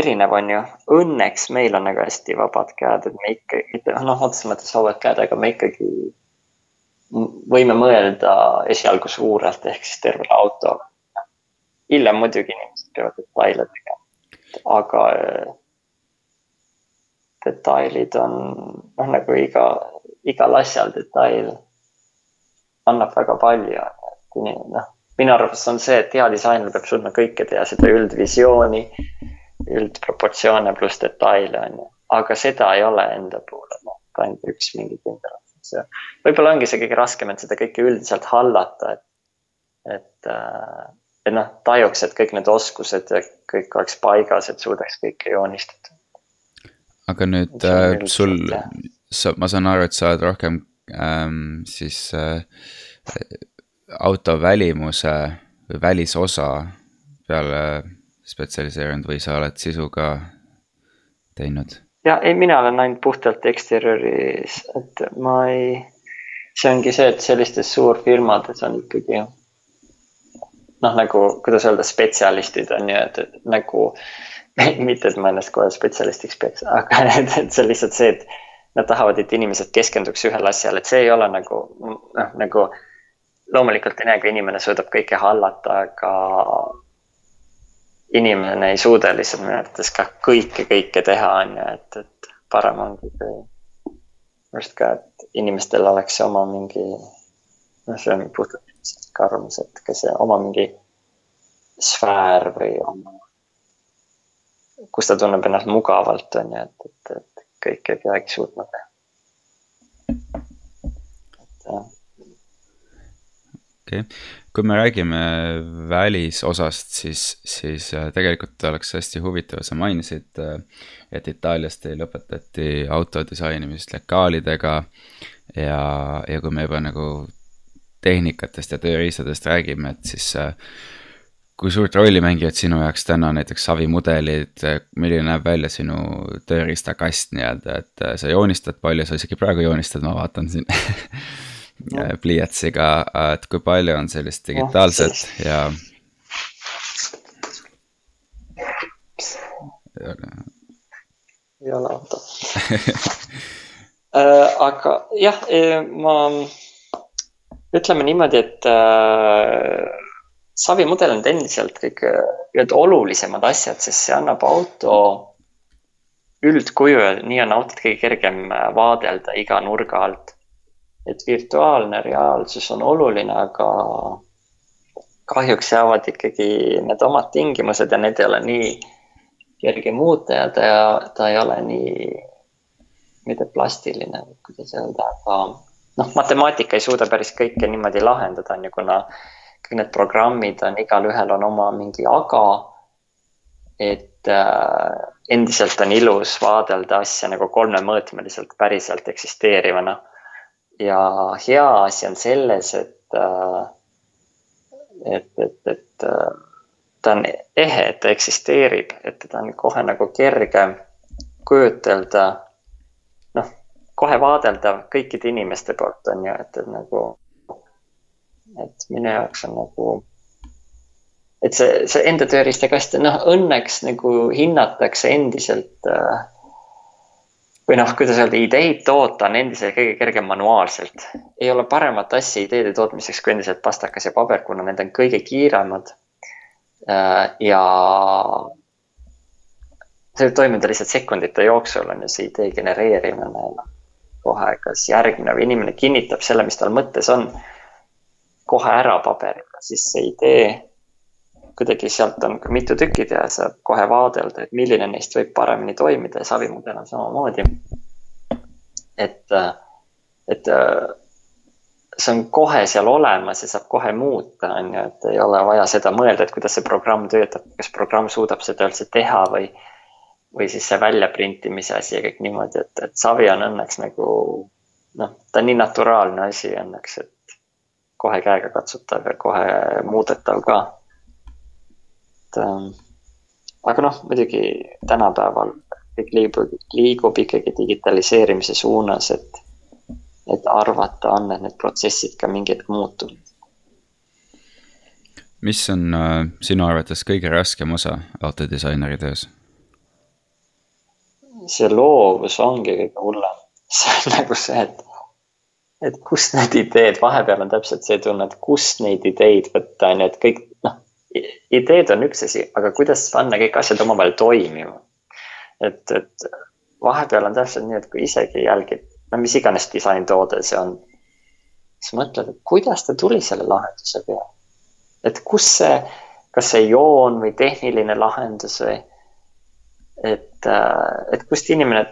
erinev, on ju. Õnneks meil on nagu hästi vabad käed, et me ikkagi, noh, otseses mõttes vabad käed, aga me ikkagi võime mõelda esialgu suurelt ehk siis tervele autole. hiljem muidugi inimesed peavad detaile tegema, aga detailid on noh, nagu iga, igal asjal detail annab väga palju. noh, minu arvates on see, et hea disainer peab suutma kõike teha, seda üldvisiooni, üldproportsioone pluss detaile on ju, aga seda ei ole enda puhul, noh, ainult üks mingi kindel võib-olla ongi see kõige raskem, et seda kõike üldiselt hallata, et, et, äh, et noh, tajuks, et kõik need oskused ja kõik oleks paigas, et suudaks kõike joonistada. Aga nüüd äh, sul, sa, ma saan aru, et sa oled rohkem siis äh, auto välimuse või välisosa peale spetsialiseerunud või sa oled sisu ka teinud? ja ei, mina olen ainult puhtalt eksterjööris, et ma ei, see ongi see, et sellistes suurfirmades on ikkagi noh, nagu kuidas öelda, spetsialistid on ju, et nagu mitte, et ma ennast kohe spetsialistiks peaks, aga et, et see on lihtsalt see, et nad tahavad, et inimesed keskenduks ühele asjale, et see ei ole nagu noh, nagu loomulikult kui inimene suudab kõike hallata, aga inimene ei suuda lihtsalt minu arvates ka kõike, kõike teha, on ju, et, et parem ongi arust ka, et inimestel oleks oma mingi, noh, see on puhtalt ka arvamus, et ka see oma mingi sfäär või oma, kus ta tunneb ennast mugavalt, on ju, et, et, et kõike ei peagi suutma teha. et jah okei okay., kui me räägime välisosast, siis, siis äh, tegelikult oleks hästi huvitav, sa mainisid, äh, et Itaalias teil õpetati autodisainimist lekaalidega. ja, ja kui me juba nagu tehnikatest ja tööriistadest räägime, et siis äh, kui suurt rolli mängivad sinu jaoks täna näiteks savimudelid, milline näeb välja sinu tööriistakast nii-öelda, et sa joonistad palju, sa isegi praegu joonistad, ma vaatan siin no. pliiatsiga, et kui palju on sellist digitaalset oh, ja. ei ole auto äh, aga jah, e, ma ütleme niimoodi, et äh, savimudel on endiselt kõige nii-öelda olulisemad asjad, sest see annab auto üldkuju ja nii on autot kõige kergem vaadelda iga nurga alt. Et virtuaalne reaalsus on oluline, aga kahjuks jäävad ikkagi need omad tingimused ja need ei ole nii kerge muuta ja ta, ta ei ole nii, mitte plastiline, kuidas öelda, aga noh, matemaatika ei suuda päris kõike niimoodi lahendada, on ju, kuna kõik need programmid on, igalühel on oma mingi aga. et äh, endiselt on ilus vaadelda asja nagu kolmemõõtmeliselt päriselt eksisteerivana ja hea asi on selles, et, äh, et, et, et äh, ta on ehe, ta eksisteerib, et teda on kohe nagu kerge kujutelda. noh, kohe vaadeldav kõikide inimeste poolt on ju, et, et nagu, et minu jaoks on nagu et see, see enda tööriistakast, noh õnneks nagu hinnatakse endiselt äh, või noh, kuidas öelda, ideid toota on endiselt kõige kergem manuaalselt. ei ole paremat asja ideede tootmiseks kui endiselt pastakas ja paber, kuna need on kõige kiiremad. Äh, ja see võib toimuda lihtsalt sekundite jooksul on ju see idee genereerimine. kohe, kas järgmine inimene kinnitab selle, mis tal mõttes on, kohe ära paberiga, siis see idee kuidagi sealt on mitu tükki ja saab kohe vaadelda, et milline neist võib paremini toimida ja savimudel on samamoodi. et, et see on kohe seal olemas ja saab kohe muuta, on ju, et ei ole vaja seda mõelda, et kuidas see programm töötab, kas programm suudab seda üldse teha või, või siis see väljaprintimise asi ja kõik niimoodi, et, et savi on õnneks nagu noh, ta on nii naturaalne asi õnneks, et kohe käega katsutav ja kohe muudetav ka ähm, aga noh, muidugi tänapäeval kõik liigub, liigub ikkagi digitaliseerimise suunas, et, et arvata on, et need protsessid ka mingi hetk muutuvad. mis on äh, sinu arvates kõige raskem osa autodisaineri töös? see loovus ongi kõige hullem, see on nagu see, et, et kust need ideed, vahepeal on täpselt see tunne, et kust neid ideid võtta, on ju, et kõik noh, ideed on üks asi, aga kuidas panna kõik asjad omavahel toimima. et, et vahepeal on täpselt nii, et kui isegi jälgid, no mis iganes disaintoode see on, siis mõtled, et kuidas ta tuli selle lahenduse peale. et kus see, kas see joon või tehniline lahendus või, et, et kust inimene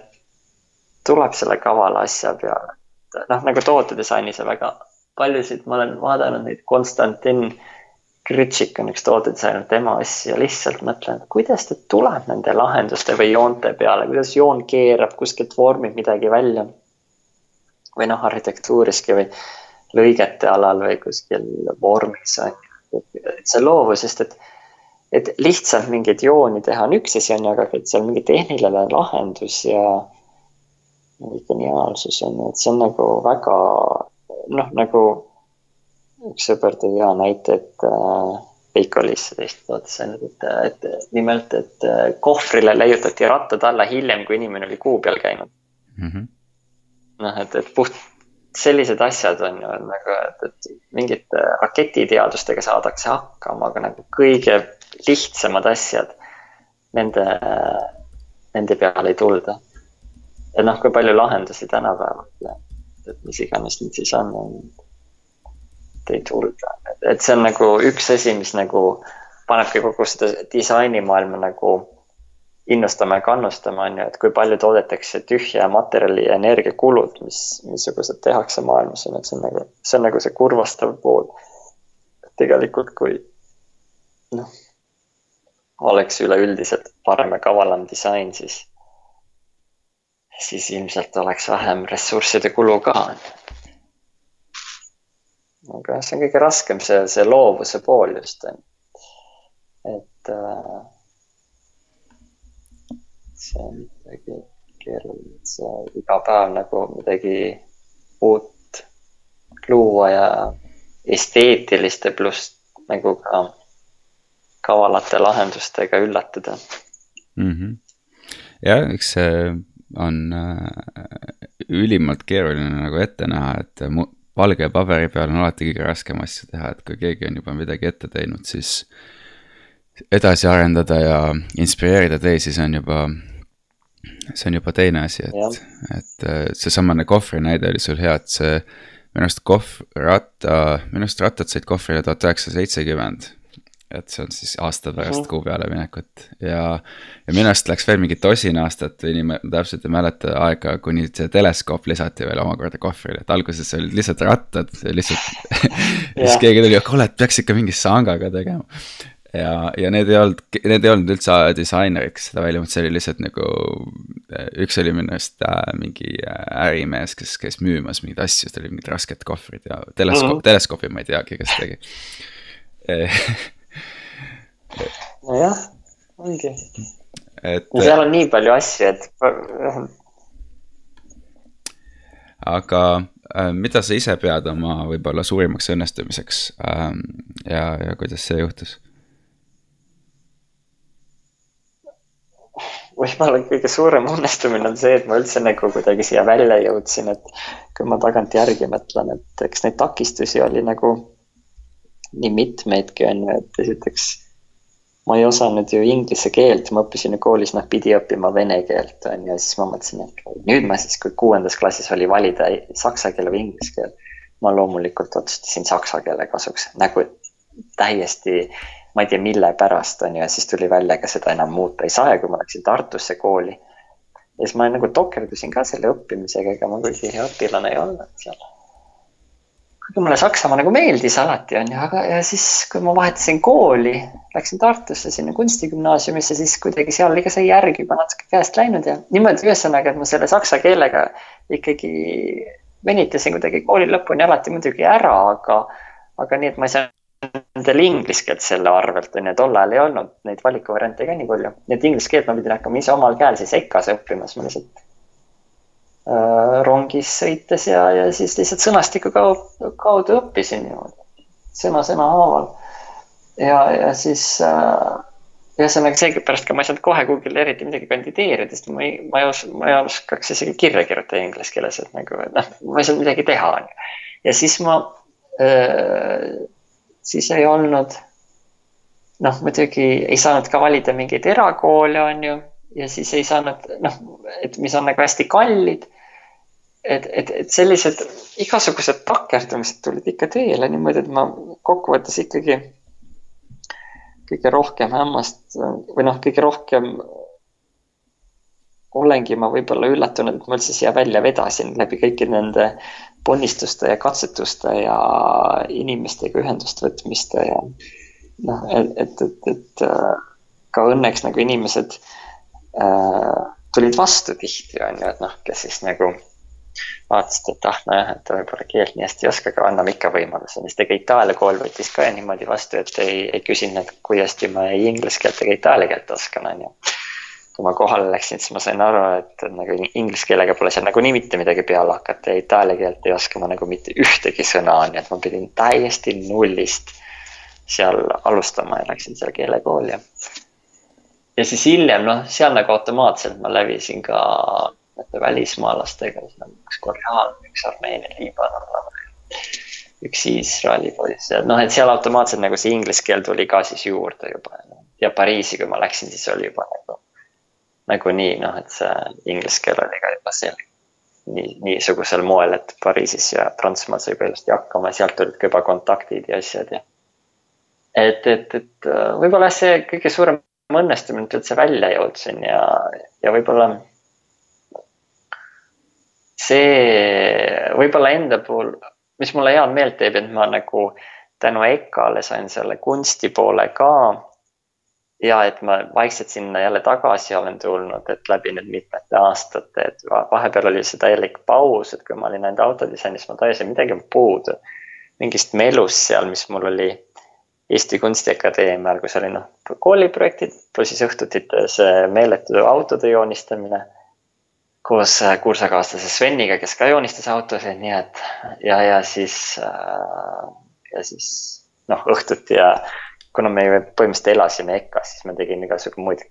tuleb selle kavala asja peale. Noh, nagu tootedisainis on väga paljusid, ma olen vaadanud neid Konstantin Kritšik on üks tootedisainer, tema asja, lihtsalt mõtlen, kuidas ta tuleb nende lahenduste või joonte peale, kuidas joon keerab, kuskilt vormib midagi välja. või noh, arhitektuuriski või lõigete alal või kuskil vormis on ju. see loovus, sest et, et lihtsalt mingeid jooni teha on üks asi, on ju, aga et seal mingi tehniline lahendus ja geniaalsus on ju, et see on nagu väga noh, nagu üks sõber tõi hea näite, et äh, Peikolis teist vaatas ainult, et, et nimelt, et äh, kohvrile leiutati rattad alla hiljem, kui inimene oli kuu peal käinud mm -hmm.. noh, et, et puht sellised asjad on ju nagu, et, et mingite raketiteadustega saadakse hakkama, aga nagu kõige lihtsamad asjad, nende, nende peale ei tulda. Et noh, kui palju lahendusi tänapäeval, et mis iganes need siis on, ei tulda, et see on nagu üks asi, mis nagu panebki kogu seda disainimaailma nagu innustama ja kannustama, on ju, et kui palju toodetakse tühja materjali ja energiakulud, mis, missugused tehakse maailmas, on ju, et see on nagu, see on nagu see kurvastav pool. tegelikult, kui noh, oleks üleüldiselt parem ja kavalam disain, siis, siis ilmselt oleks vähem ressursside kulu ka. aga see on kõige raskem, see, see loovuse pool just, et äh, see on midagi keeruline, sa iga päev nagu midagi uut luua ja esteetiliste pluss nagu ka kavalate lahendustega üllatada mm. -hmm. jah, eks see on äh, ülimalt keeruline nagu ette näha, et valge paberi peal on alati kõige raskem asju teha, et kui keegi on juba midagi ette teinud, siis edasi arendada ja inspireerida teisi, see on juba, see on juba teine asi, et, et äh, seesamane kohvri näide oli sul hea, et see minu arust kohv, ratta, minu arust rattad said kohvrile tuhat üheksasada seitsekümmend et see on siis aasta pärast mm -hmm. kuu peale minekut ja, ja minu arust läks veel mingi tosin aastat või nii, ma täpselt ei mäleta aega, kuni see teleskoop lisati veel omakorda kohvrile, et alguses olid lihtsalt rattad, lihtsalt siis keegi tuli, kuule, et peaks ikka mingi sangaga tegema. ja, ja need ei olnud, need ei olnud üldse disainerid, kes seda välja mõtlesid, see oli lihtsalt nagu, üks oli minu arust äh, mingi äh, ärimees, kes käis müümas mingeid asju, siis tal olid mingid rasked kohvrid ja teleskoop mm, -hmm. teleskoopi ma ei teagi, kes tegi nojah, ongi. et. seal on nii palju asju, et. aga äh, mida sa ise pead oma võib-olla suurimaks õnnestumiseks ähm, ja, ja kuidas see juhtus? võib-olla kõige suurem õnnestumine on see, et ma üldse nagu kuidagi siia välja jõudsin, et kui ma tagantjärgi mõtlen, et eks neid takistusi oli nagu nii mitmeidki on ju, et esiteks ma ei osanud ju inglise keelt, ma õppisin ju koolis, noh, pidi õppima vene keelt, on ju, siis ma mõtlesin, et nüüd ma siis, kui kuuendas klassis oli valida saksa keel või inglise keel, ma loomulikult otsustasin saksa keele kasuks, nagu täiesti, ma ei tea, mille pärast, on ju, ja siis tuli välja, ega seda enam muuta ei saa ja kui ma läksin Tartusse kooli, ja siis ma nagu tokerdusin ka selle õppimisega, ega ma kuigi hea õpilane ei olnud seal kuigi mulle Saksamaa nagu meeldis alati, on ju, aga ja siis, kui ma vahetasin kooli, läksin Tartusse sinna kunstigümnaasiumisse, siis kuidagi seal oli ka see järg juba natuke käest läinud ja niimoodi, ühesõnaga, et ma selle saksa keelega ikkagi venitasin kuidagi kooli lõpuni alati muidugi ära, aga, aga nii, et ma ei saanud endale inglise keelt selle arvelt, on ju, tol ajal ei olnud neid valikuvariante ka nii palju. nii et inglise keelt ma pidin hakkama ise omal käel siis EKA-s õppima, siis ma lihtsalt rongis sõites ja, ja siis lihtsalt sõnastiku kaudu, kaudu õppisin niimoodi, sõna-sõna haaval. ja, ja siis äh, ühesõnaga seepärast ka ma ei saanud kohe kuhugile eriti midagi kandideerida, sest ma ei, ma ei os-, ma ei oskaks isegi kirja kirjutada inglise keeles, et nagu, et noh, ma ei saanud midagi teha, on ju. ja siis ma äh,, siis ei olnud, noh, muidugi ei saanud ka valida mingeid erakoole, on ju ja siis ei saanud, noh, et mis on nagu hästi kallid. et, et, et sellised igasugused takerdumised tulid ikka teele niimoodi, et ma kokkuvõttes ikkagi kõige rohkem hämmast või noh, kõige rohkem olengi ma võib-olla üllatunud, et ma üldse siia välja vedasin läbi kõikide nende ponnistuste ja katsetuste ja inimestega ühendust võtmiste ja noh, et, et, et, et ka õnneks nagu inimesed äh, äh, tulid vastu tihti, on ju, et noh, kes siis nagu vaatasid, et ah, nojah, et ta võib-olla keelt nii hästi ei oska, aga anname ikka võimaluse. siis ega Itaalia kool võttis ka niimoodi vastu, et ei, ei küsinud, et kui hästi ma ei inglise keelt ega itaalia keelt oskan, on ju. kui ma kohale läksin, siis ma sain aru, et nagu inglise keelega pole seal nagunii mitte midagi peale hakata ja itaalia keelt ei oska ma nagu mitte ühtegi sõna, ju, et ma pidin täiesti nullist seal alustama ja läksin seal keelekooli ja ja siis hiljem, noh, seal nagu automaatselt ma lävisin ka välismaalastega, üks koreaalne, üks armeenia, liibanonlane, üks Iisraeli poiss ja noh, et seal automaatselt nagu see inglise keel tuli ka siis juurde juba. ja Pariisi, kui ma läksin, siis oli juba nagu, nagunii noh, et see inglise keel oli ka juba selge. nii, niisugusel moel, et Pariisis ja Prantsusmaal sai juba ilusti hakkama sealt tulid ka juba kontaktid ja asjad ja. et, et, et äh, võib-olla see kõige suurem õnnestumine, et üldse välja jõudsin ja, ja võib-olla see võib-olla enda puhul, mis mulle head meelt teeb, et ma nagu tänu EKA-le sain selle kunsti poole ka ja et ma vaikselt sinna jälle tagasi olen tulnud, et läbi nüüd mitmete aastate, et vahepeal oli see täielik paus, et kui ma olin ainult autodisainis, ma tajusin midagi on puudu. mingist melust seal, mis mul oli Eesti Kunstiakadeemial, kus oli noh, kooliprojektid, pluss siis õhtuti see meeletu autode joonistamine. koos kursakaaslase Sveniga, kes ka joonistas autosid, nii et ja, ja siis äh, ja siis noh, õhtuti ja kuna me põhimõtteliselt elasime EKA-s, siis ma tegin igasugu muid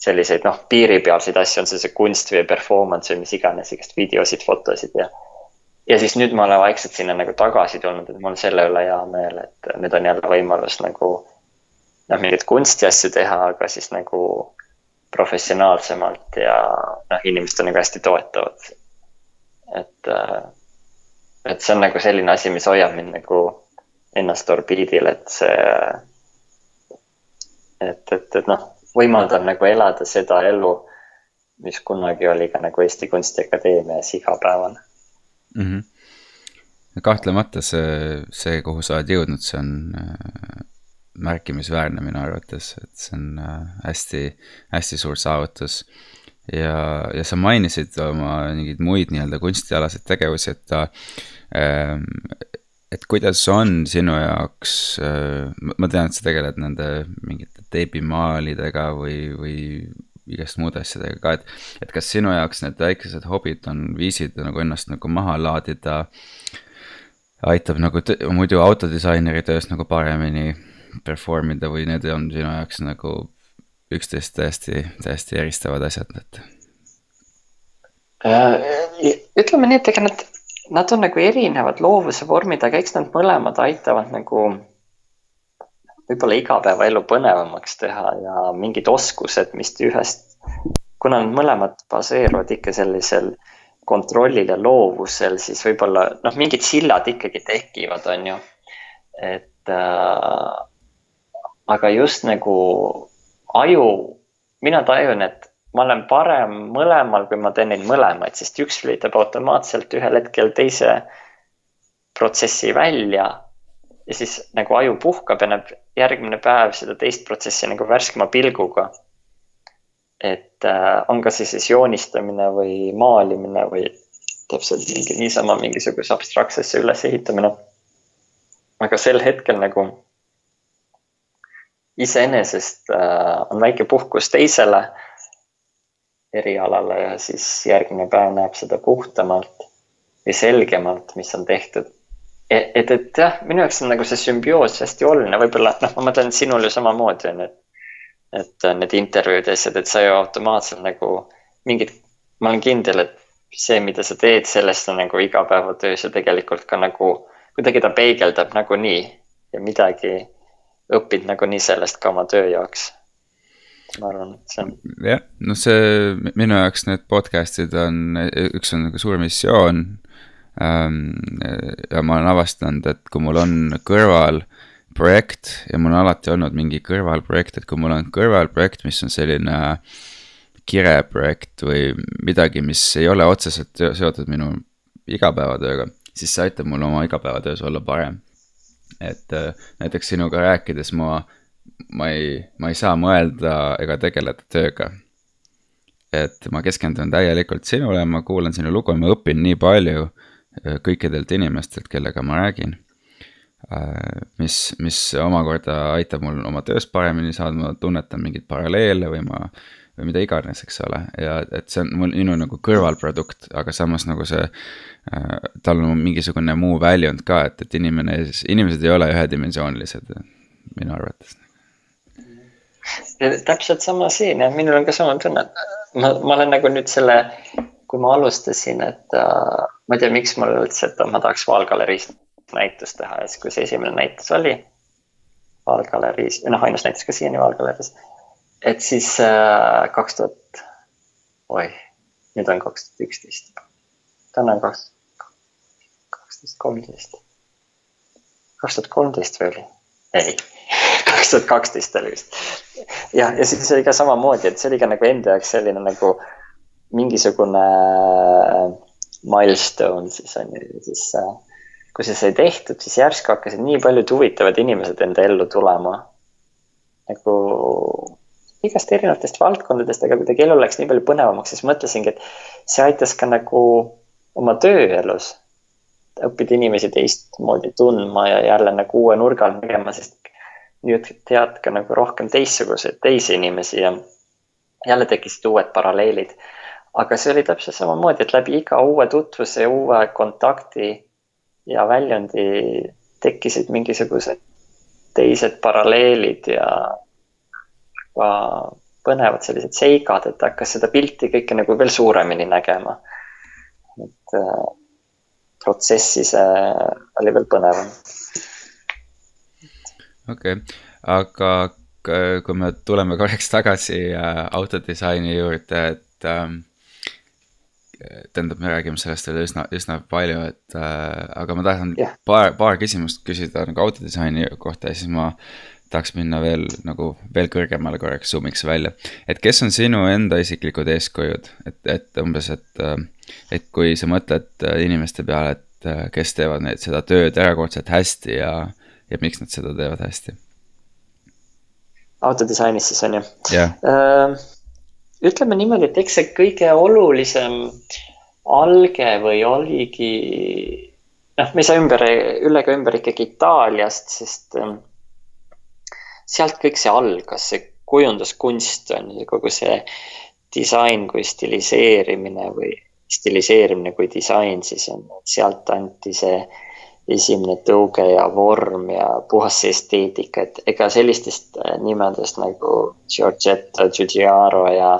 selliseid noh, piiripealseid asju, on see see kunst või performance või mis iganes, igast videosid, fotosid ja. Ja siis nüüd ma olen vaikselt sinna nagu tagasi tulnud, et mul on selle üle hea meel, et nüüd on jälle võimalus nagu noh, mingeid kunstiasju teha, aga siis nagu professionaalsemalt ja noh, inimesed on nagu hästi toetavad. et, et see on nagu selline asi, mis hoiab mind nagu ennast orbiidil, et see et, et, et noh, võimaldab nagu elada seda elu, mis kunagi oli ka nagu Eesti Kunstiakadeemias igapäevane mm. -hmm. kahtlemata see, see, kuhu sa oled jõudnud, see on äh, märkimisväärne minu arvates, et see on äh, hästi, hästi suur saavutus. ja, ja sa mainisid oma mingeid muid nii-öelda kunstialaseid tegevusi, et ta äh, et kuidas on sinu jaoks, äh, ma tean, et sa tegeled nende mingite teebimaalidega või, või igast muude asjadega ka, et, et kas sinu jaoks need väikesed hobid on viisid nagu ennast nagu maha laadida, aitab nagu muidu autodisaineri töös nagu paremini perform ida või need on sinu jaoks nagu üksteist täiesti, täiesti eristavad asjad, et? Äh, ütleme nii, et ega nad nad on nagu erinevad loovuse vormid, aga eks nad mõlemad aitavad nagu võib-olla igapäevaelu põnevamaks teha ja mingid oskused, mis ühest, kuna nad mõlemad baseeruvad ikka sellisel kontrollil ja loovusel, siis võib-olla noh, mingid sillad ikkagi tekivad, on ju. et äh, aga just nagu aju, mina tajun, et ma olen parem mõlemal, kui ma teen neid mõlemaid, sest üks lülitab automaatselt ühel hetkel teise protsessi välja. Ja siis nagu aju puhkab ja näeb järgmine päev seda teist protsessi nagu värskema pilguga. et äh, on kas siis, siis joonistamine või maalimine või täpselt mingi niisama mingisuguse abstraktsesse ülesehitamine. aga sel hetkel nagu iseenesest äh, on väike puhkus teisele erialale ja siis järgmine päev näeb seda puhtamalt või selgemalt, mis on tehtud. Et, et, et jah, minu jaoks on nagu see sümbioos hästi oluline, võib-olla noh, ma mõtlen, sinul ju samamoodi on, et. et need intervjuud ja asjad, et sa ju automaatselt nagu mingid, ma olen kindel, et see, mida sa teed, sellest on nagu igapäevatöös ja tegelikult ka nagu kuidagi ta peegeldab nagunii ja midagi õpid nagunii sellest ka oma töö jaoks ma arvan, et see on. jah, noh, see minu jaoks need podcast'id on, üks on nagu suur missioon. Ja ma olen avastanud, et kui mul on kõrval projekt ja mul on alati olnud mingi kõrvalprojekt, et kui mul on kõrvalprojekt, mis on selline kireprojekt või midagi, mis ei ole otseselt seotud minu igapäevatööga, siis see aitab mul oma igapäevatöös olla parem. et äh, näiteks sinuga rääkides ma ma ei, ma ei saa mõelda ega tegeleda tööga. et ma keskendun täielikult sinule, ma kuulan sinu lugu ja ma õpin nii palju äh, kõikidelt inimestelt, kellega ma räägin. Äh, mis, mis omakorda aitab mul oma töös paremini saada, ma tunnetan mingeid paralleele või ma või mida iganes, eks ole, ja et see on mul minu nagu kõrvalprodukt, aga samas nagu see äh,. tal on mingisugune muu väljund ka, et, et inimene, inimesed ei ole ühedimensioonilised minu arvates täpselt sama siin ja minul on ka sama tunne, ma, ma olen nagu nüüd selle, kui ma alustasin, et äh, ma ei tea, miks mul üldse, et ma tahaks Vaalgaleriis näitust teha ja siis, kui see esimene näitus oli, Vaalgaleriis noh, ainus näitas ka siiani Vaalgaleriis. et siis äh, kaks äh, tuhat, oih, nüüd on kaks tuhat üksteist. täna on kaks, kaksteist, kolmteist. kaks tuhat kolmteist või oli? ei, kaks tuhat kaksteist oli vist. jah, ja siis oli ka samamoodi, et see oli ka nagu enda jaoks selline nagu mingisugune äh, milstone siis on ju, siis äh, kui see sai tehtud, siis järsku hakkasid nii paljud huvitavad inimesed enda ellu tulema. nagu igast erinevatest valdkondadest, aga kuidagi elu läks nii palju põnevamaks, siis mõtlesingi, et see aitas ka nagu oma tööelus õppida inimesi teistmoodi tundma ja jälle nagu uue nurga all nägema, sest nüüd tead ka nagu rohkem teistsuguseid teisi inimesi ja jälle tekkisid uued paralleelid. Aga see oli täpselt samamoodi, et läbi iga uue tutvuse uue kontakti ja väljundi tekkisid mingisugused teised paralleelid ja ka põnevad sellised seigad, et hakkas seda pilti kõike nagu veel suuremini nägema. et äh, protsessi see oli veel põnevam. okei okay., aga kui me tuleme korraks tagasi äh, autodisaini juurde, et ähm, tähendab, me räägime sellest veel üsna, üsna palju, et äh, aga ma tahan yeah. paar, paar küsimust küsida nagu autodisaini kohta ja siis ma tahaks minna veel nagu veel kõrgemale korraks, zoom'iks välja. et kes on sinu enda isiklikud eeskujud, et, et umbes, et, äh, et kui sa mõtled äh, inimeste peale, et äh, kes teevad neid, seda tööd erakordselt hästi ja, ja miks nad seda teevad hästi? autodisainis siis on ju yeah. Ütleme niimoodi, et eks see kõige olulisem alge või oligi, noh, me ei saa ümber, üle ega ümber ikkagi Itaaliast, sest ähm, sealt kõik see algas, see kujunduskunst on ju kogu see disain kui stiliseerimine või stiliseerimine kui disain, siis on, sealt anti see esimene tõuge ja vorm ja puhas esteetika, et ega sellistest äh, nimedest nagu Giorgetto Giugiaro ja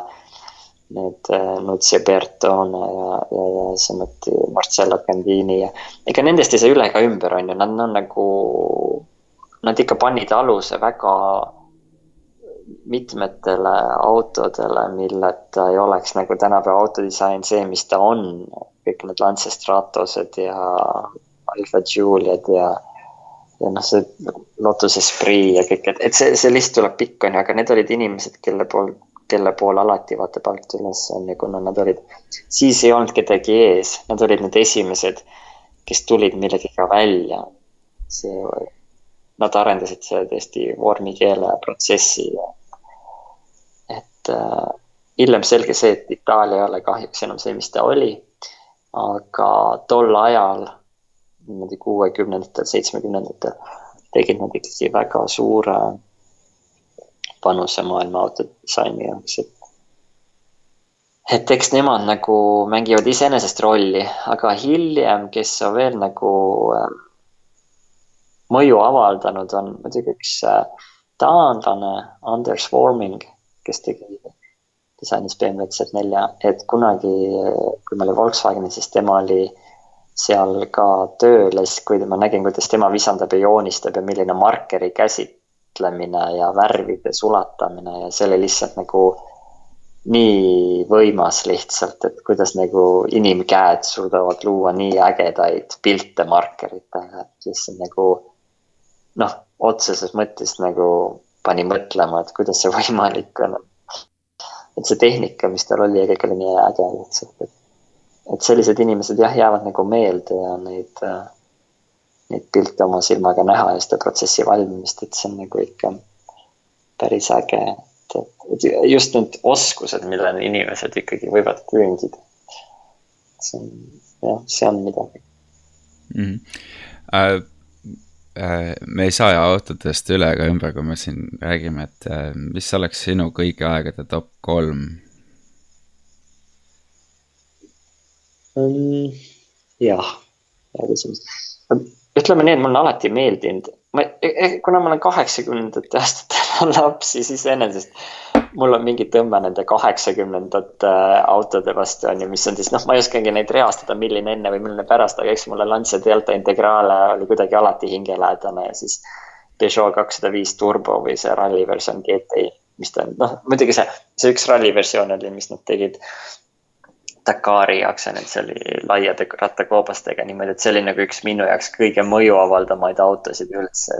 need äh, Nuzio Bertone ja, ja, ja samuti Marcello Gandini ja ega nendest ei saa üle ega ümber, on ju, nad on nagu, nad ikka panid aluse väga mitmetele autodele, milleta ei oleks nagu tänapäeva autodisain see, mis ta on. kõik need Lance Stratosed ja Alfa Juliad ja, ja noh, see Lotus Esprit ja kõik, et, et see, see list tuleb pikk, on ju, aga need olid inimesed, kelle pool, kelle poole alati vaata palk üles on ja kuna nad olid, siis ei olnud kedagi ees, nad olid need esimesed, kes tulid millegagi välja. see, nad arendasid seda tõesti vormikeele protsessi. et äh, hiljem selge see, et Itaalia ei ole kahjuks enam see, mis ta oli. aga tol ajal niimoodi kuuekümnendatel, seitsmekümnendatel tegid nad ikkagi väga suure panuse maailma autodisaini jaoks, et et eks nemad nagu mängivad iseenesest rolli, aga hiljem, kes on veel nagu äh, mõju avaldanud, on muidugi üks äh, taanlane, Anders Warming, kes tegi disainis BMW Z4, et kunagi, kui ma olin Volkswagenis, siis tema oli seal ka tööl ja siis, kui ma nägin, kuidas tema visandab ja joonistab ja milline markeri käsitlemine ja värvide sulatamine ja see oli lihtsalt nagu nii võimas lihtsalt, et kuidas nagu inimkäed suudavad luua nii ägedaid pilte markeritega, et lihtsalt nagu noh, otseses mõttes nagu pani mõtlema, et kuidas see võimalik on. et see tehnika, mis tal oli, kõik oli nii äge lihtsalt, et et sellised inimesed jah, jäävad nagu meelde ja neid, äh, neid pilte oma silmaga näha ja seda protsessi valmimist, et see on nagu ikka päris äge. et, et just need oskused, millele inimesed ikkagi võivad küündida. see on, jah, see on midagi mm. -hmm. Uh me ei saa autodest üle ega ümber, kui me siin räägime, et äh, mis oleks sinu kõigi aegade top kolm jah, hea küsimus. Ütleme nii, et mulle on alati meeldinud, ma, e, e, kuna ma olen kaheksakümnendate aastate laps, siis iseenesest mul on mingi tõmme nende kaheksakümnendate autode vastu on ju, mis on siis noh, ma ei oskagi neid reastada, milline enne või milline pärast, aga eks mulle Lancia Delta Integrale oli kuidagi alati hingelähedane ja siis Peugeot kakssada viis turbo või see ralli versioon GTI, mis ta on, noh muidugi see, see üks ralli versioon oli, mis nad tegid. Dakari see oli laiade rattakoobastega niimoodi, et see oli nagu üks minu jaoks kõige mõju avaldamaid autosid üldse.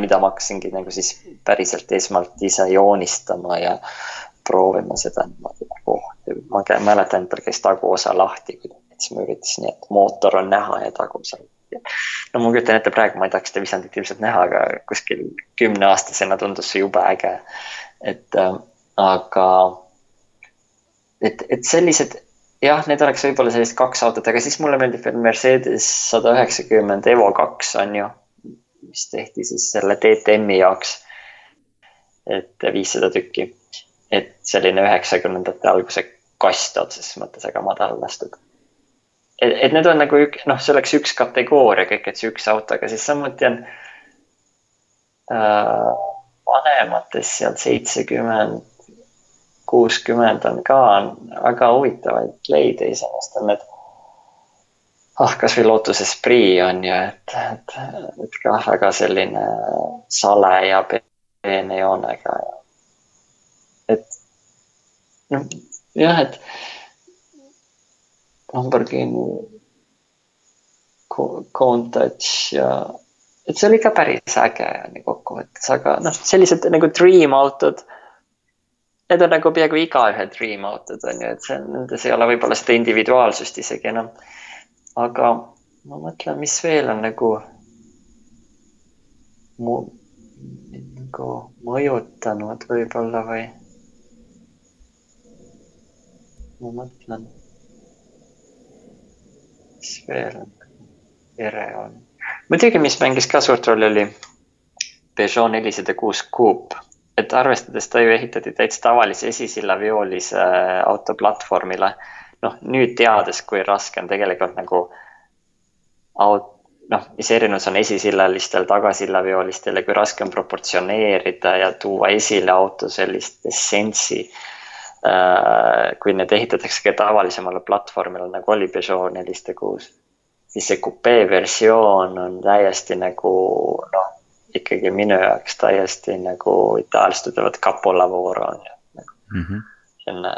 mida ma hakkasingi nagu siis päriselt esmalt ise joonistama ja proovima seda niimoodi nagu. ma mäletan, et tal käis taguosa lahti, siis ma üritasin, et mootor on näha ja taguosa no ma kujutan ette, praegu ma ei tahaks seda visandit ilmselt näha, aga kuskil kümneaastasena tundus see jube äge. et äh, aga, et, et sellised jah, need oleks võib-olla sellised kaks autot, aga siis mulle meeldib veel Mercedes sada üheksakümmend Evo kaks on ju, mis tehti siis selle DTM-i jaoks. et viissada tükki, et selline üheksakümnendate alguse kast otseses mõttes, aga madal lastud et, et need on nagu ük-, noh, see oleks üks kategooria kõik, et see üks auto, aga siis samuti on äh, vanemates seal seitsekümmend, kuuskümmend on ka on väga huvitavaid leide iseenesest on need. ah, kasvõi Lotus Esprit on ju, et, et, et kah väga selline sale ja peene joonega. et noh, jah, et Lamborghini Countach ja et see oli ka päris äge kokkuvõttes, aga noh, sellised nagu dream autod. Need on nagu peaaegu igaühe dream autod on ju, et see, nendes ei ole võib-olla seda individuaalsust isegi enam. aga ma mõtlen, mis veel on nagu mu, nagu mõjutanud võib-olla või. ma mõtlen mis veel ere on? muidugi, mis mängis ka suurt rolli, oli Peugeot nelisada kuus Coupe, et arvestades ta ju ehitati täitsa tavalise esisillaveolise äh, auto platvormile. noh, nüüd teades, kui raske on tegelikult nagu aut-, noh, mis erinevus on esisillalistel, tagasillaveolistel ja kui raske on proportsioneerida ja tuua esile auto sellist essentsi Äh, kui need ehitatakse ka tavalisemale platvormile nagu oli Peugeot nelisada kuus, siis see kupee versioon on täiesti nagu noh, ikkagi minu jaoks täiesti nagu itaallased ütlevad capolavoro on ju nagu, mm -hmm. selline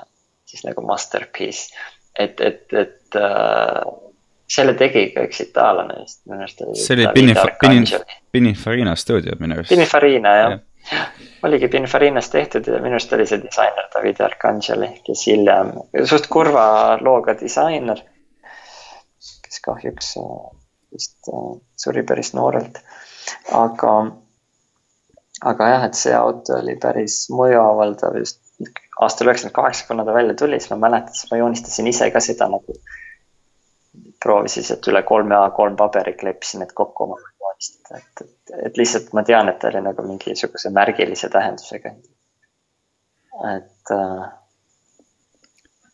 siis nagu masterpiece, et, et, et äh, selle tegi ka üks itaallane vist minu arust. see oli Pininfarina, Pininfarina stuudio minu arust. Pininfarina jah ja oligi Pininfarinas tehtud ja minu arust oli see disainer David Arcangeli, kes hiljem, suht kurva looga disainer, kes kahjuks äh, vist äh, suri päris noorelt. Aga, aga jah, et see auto oli päris mõjuavaldav just aastal üheksakümmend kaheksa, kuna ta välja tuli, siis ma mäletan, siis ma joonistasin ise ka seda nagu. proovisin sealt üle kolme A3 paberi kleepsin need kokku omale joonistada, et, et, et lihtsalt ma tean, et ta oli nagu mingisuguse märgilise tähendusega. et äh,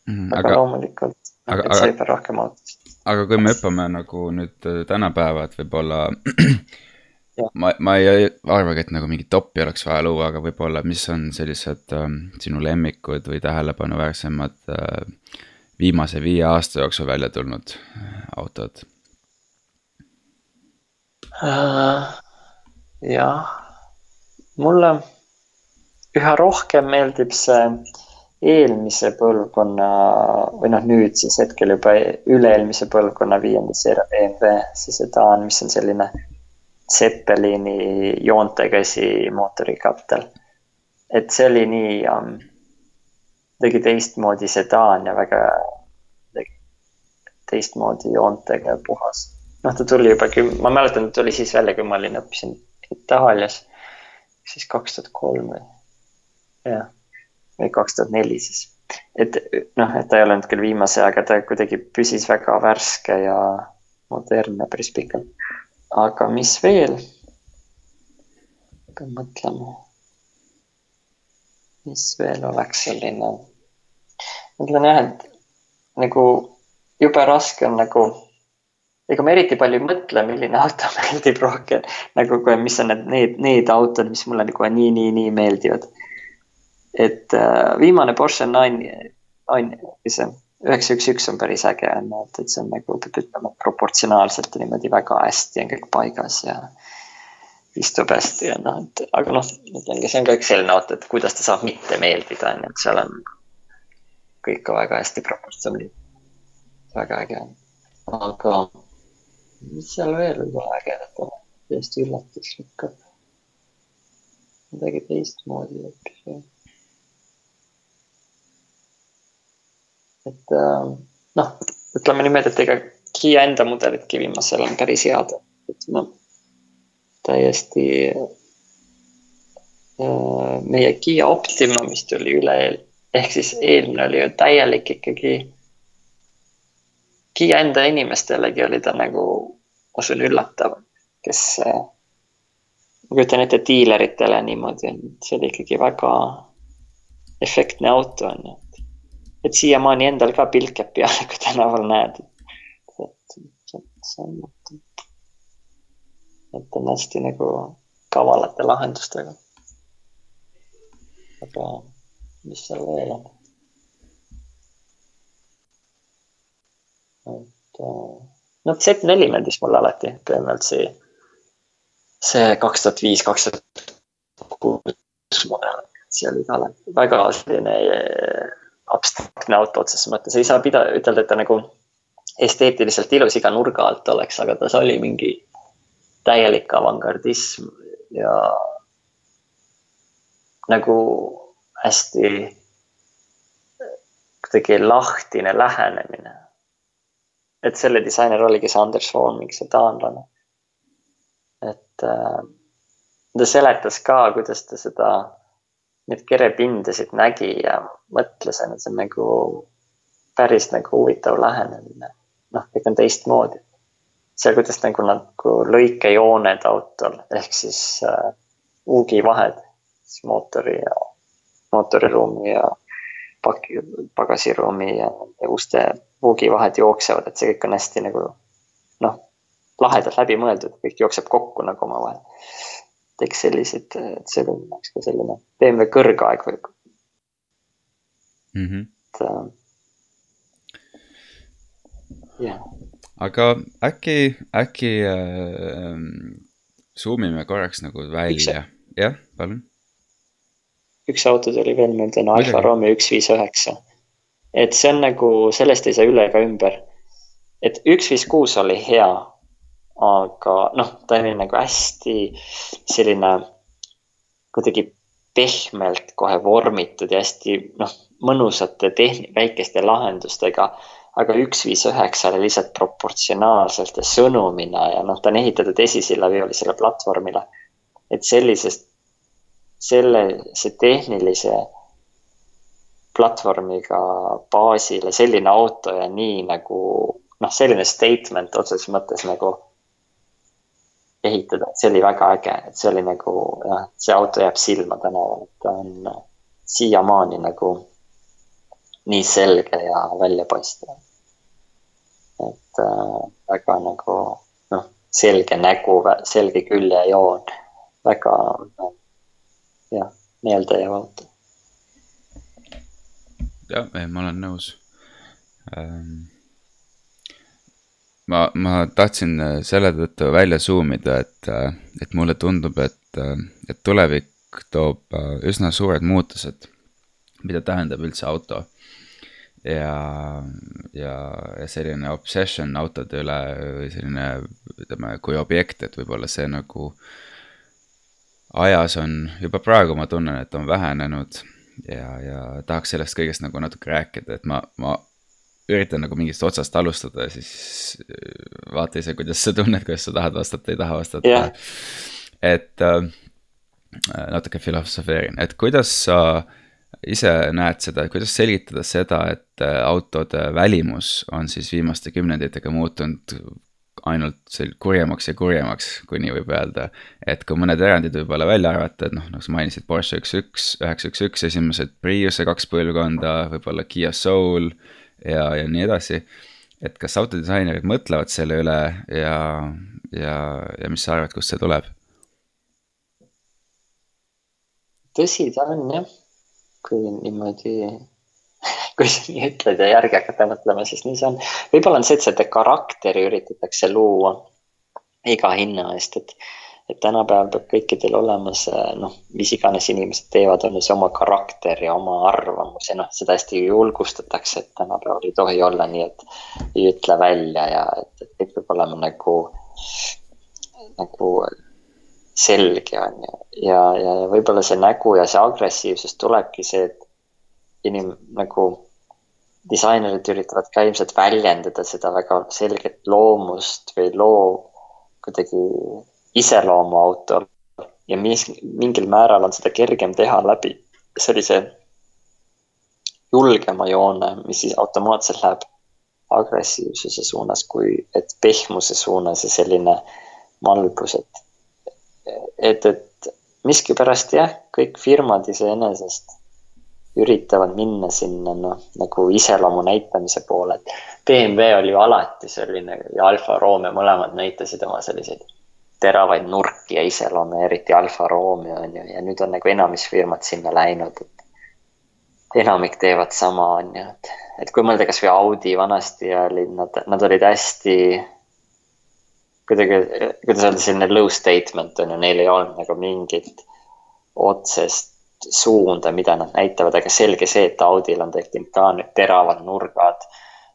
mm,. aga, aga loomulikult, et see peab rohkem autosid. aga kui me hüppame nagu nüüd äh, tänapäeva, et võib-olla ma, ma ei arvagi, et nagu mingit topi oleks vaja luua, aga võib-olla, mis on sellised äh, sinu lemmikud või tähelepanuväärsemad äh, viimase viie aasta jooksul välja tulnud äh, autod äh,? jah, mulle üha rohkem meeldib see eelmise põlvkonna või noh, nüüd siis hetkel juba üle-eelmise põlvkonna viienda seeria BMW, see sedaan, mis on selline Zeppelini joontekäsi mootorikattel. et see oli nii um, kuidagi teistmoodi sedaan ja väga teistmoodi joontega ja puhas noh, ta tuli juba küm-, ma mäletan, ta tuli siis välja, kui ma olin, õppisin Itaalias. siis kaks tuhat kolm või, jah, või kaks tuhat neli siis. et noh, et ta ei olnud küll viimase, aga ta kuidagi püsis väga värske ja modernne päris pikalt. Aga mis veel? pean mõtlema. mis veel oleks selline? ma ütlen jah, et nagu jube raske on nagu ega ma eriti palju ei mõtle, milline auto meeldib rohkem. nagu, mis on need, need, need autod, mis mulle nagu nii, nii, nii meeldivad. et äh, viimane Porsche nine, on see üheksa, üks, üks on päris äge on ju, et, et see on nagu peab ütlema proportsionaalselt niimoodi väga hästi on kõik paigas ja. istub hästi ja noh, et aga noh, ütlengi, see on ka üks selline oot, et kuidas ta saab mitte meeldida, on ju, et seal on kõik ka väga hästi proportsioonid. väga äge on. aga mis seal veel võib olla ägedat olla, täiesti üllatuslik. midagi teistmoodi hoopis. Et äh, noh, ütleme niimoodi, et ega Kiia enda mudelidki viimasel on päris head, et noh täiesti äh, meie Kiia Optima, mis tuli üle, ehk siis eelmine oli ju täielik ikkagi. Kiia enda inimestelegi oli ta nagu, ma usun, üllatav, kes, äh, ma kujutan ette diileritele niimoodi, see oli ikkagi väga efektne auto on ju. Et siiamaani endal ka pilk jääb peale, kui tänaval näed. et, see on et on hästi nagu kavalate lahendustega. aga mis seal veel on? et noh, Z4 meeldis mulle alati, BMWC. see kaks tuhat viis, kaks tuhat kuus mudel, see oli ka väga selline abstraktne auto otseses mõttes, ei saa pida-, ütelda, et ta nagu esteetiliselt ilus iga nurga alt oleks, aga tas oli mingi täielik avangardism ja nagu hästi kuidagi lahtine lähenemine. et selle disainer oligi see Anders Holmik, see taanlane. et äh, ta seletas ka, kuidas ta seda, neid kerepindasid nägi ja mõtles, et see on nagu päris nagu huvitav lähenemine. noh, kõik on teistmoodi see, kuidas nagu nagu lõikejooned autol ehk siis äh, uugivahed siis mootori ja mootoriruumi ja paki, pagasiruumi ja uste uugivahed jooksevad, et see kõik on hästi nagu noh, lahedalt läbi mõeldud, kõik jookseb kokku nagu omavahel. Teeks sellised, et see oleks ka selline BMW kõrgaeg või mm. -hmm. et äh, jah aga äkki, äkki äh, zoom ime korraks nagu välja, jah, palun. üks auto tuli veel meelde, on Alfa Romeo üks viis üheksa. et see on nagu, sellest ei saa üle ega ümber. et üks viis kuus oli hea, aga noh, ta oli nagu hästi selline kuidagi pehmelt kohe vormitud ja hästi noh, mõnusate tehn-, väikeste lahendustega aga üks viis üheksa oli lihtsalt proportsionaalselt ja sõnumina ja noh, ta on ehitatud esisillaviolisele platvormile. et sellisest, selle, see tehnilise platvormiga baasile selline auto ja nii nagu noh, selline statement otseses mõttes nagu ehitada, see oli väga äge, et see oli nagu jah, see auto jääb silma tänaval, ta on siiamaani nagu nii selge ja väljapaistev. et äh, väga nagu noh, selge nägu, selge küljejoon, väga noh, jah, meeldejääv auto. jah, ma olen nõus ähm ma, ma tahtsin äh, selle tõttu välja zoom ida, et, äh, et mulle tundub, et, äh, et tulevik toob üsna suured muutused, mida tähendab üldse auto. Ja, ja, ja selline obsession autode üle või selline, ütleme, kui objekt, et võib-olla see nagu ajas on, juba praegu ma tunnen, et on vähenenud. Ja, ja tahaks sellest kõigest nagu natuke rääkida, et ma, ma üritan nagu mingist otsast alustada siis vaata ise, kuidas sa tunned, kas sa tahad vastata, ei taha vastata yeah.. et äh, natuke filosofeerin, et kuidas sa äh, ise näed seda, kuidas selgitada seda, et äh, autode välimus on siis viimaste kümnenditega muutunud ainult sel-, kurjemaks ja kurjemaks, kui nii võib öelda. et kui mõned erandid võib-olla välja arvata, et noh, nagu sa mainisid, Porsche üks, üks, üheksa, üks, üks, esimesed Priuse kaks põlvkonda, võib-olla Kiia Soul ja, ja nii edasi. et kas autodisainerid mõtlevad selle üle ja, ja, ja mis sa arvad, kust see tuleb? tõsi ta on jah kui niimoodi, kui sa nii ütled ja järgi hakata mõtlema, siis nii see on. võib-olla on see, et seda karakteri üritatakse luua iga hinna eest, et, et tänapäeval peab kõikidel olemas noh, mis iganes inimesed teevad, on ju see oma karakter ja oma arvamus ja noh, seda hästi julgustatakse, et tänapäeval ei tohi olla nii, et ei ütle välja ja et, et kõik peab olema nagu, nagu selge on ju. ja, ja, ja võib-olla see nägu ja see agressiivsus tulebki see, et inim- nagu disainerid üritavad ka ilmselt väljendada seda väga selget loomust või loo kuidagi iseloomu autol ja mis, mingil määral on seda kergem teha läbi sellise julgema joone, mis siis automaatselt läheb agressiivsuse suunas, kui et pehmuse suunas ja selline malbus, et, et, et miskipärast jah, kõik firmad iseenesest üritavad minna sinna noh, nagu iseloomu näitamise poole, et BMW oli ju alati selline ja Alfa Romeo mõlemad näitasid oma selliseid teravaid nurki ja iseloomu, eriti Alfa Romeo on ju, ja nüüd on nagu enamus firmad sinna läinud, et enamik teevad sama, on ju, et, et kui mõelda kasvõi Audi vanasti olid nad, nad olid hästi kuidagi, kuidas öelda, selline low statement on ju, neil ei olnud nagu mingit otsest suunda, mida nad näitavad, aga selge see, et Audil on tekkinud ka nüüd teravad nurgad.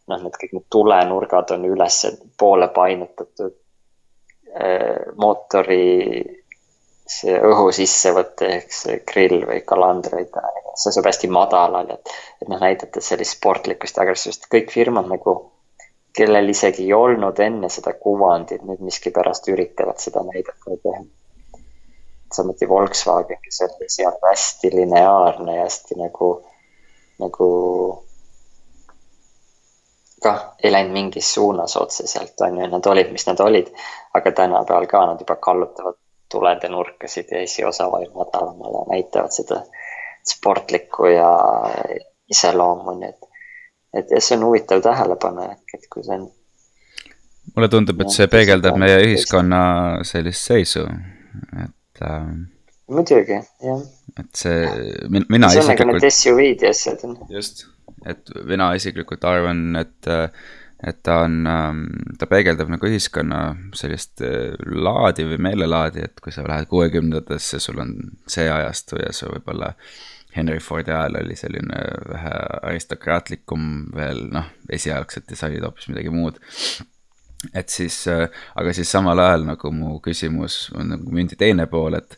noh, need kõik need tulenurgad on ülespoole painutatud mootori see õhu sissevõte ehk see grill või kalandreid, see asub hästi madalal, et, et noh, näidata sellist sportlikkust ja agressiivsust, kõik firmad nagu, kellel isegi ei olnud enne seda kuvandit, nüüd miskipärast üritavad seda näidata teha. samuti Volkswagen, kes oli seal hästi lineaarne ja hästi nagu, nagu kah ei läinud mingis suunas otseselt, on ju, nad olid, mis nad olid. aga tänapäeval ka nad juba kallutavad tulede nurkasid ja esiosa vajub madalamale, näitavad seda sportlikku ja iseloomu, nii et, et ja see on huvitav tähelepanek, et kui see on. mulle tundub, et see peegeldab meie ühiskonna sellist seisu, et äh,. muidugi, jah. et see, mina isiklikult. see on nagu need SUV-d ja asjad. just et mina isiklikult arvan, et, et ta on, ta peegeldab nagu ühiskonna sellist äh, laadi või meelelaadi, et kui sa lähed kuuekümnendatesse, sul on see ajastu ja see võib-olla Henry Fordi ajal oli selline vähe aristokraatlikum veel, noh, esialgselt disainid hoopis midagi muud. et siis, äh, aga siis samal ajal nagu mu küsimus on nagu mündi teine pool, et,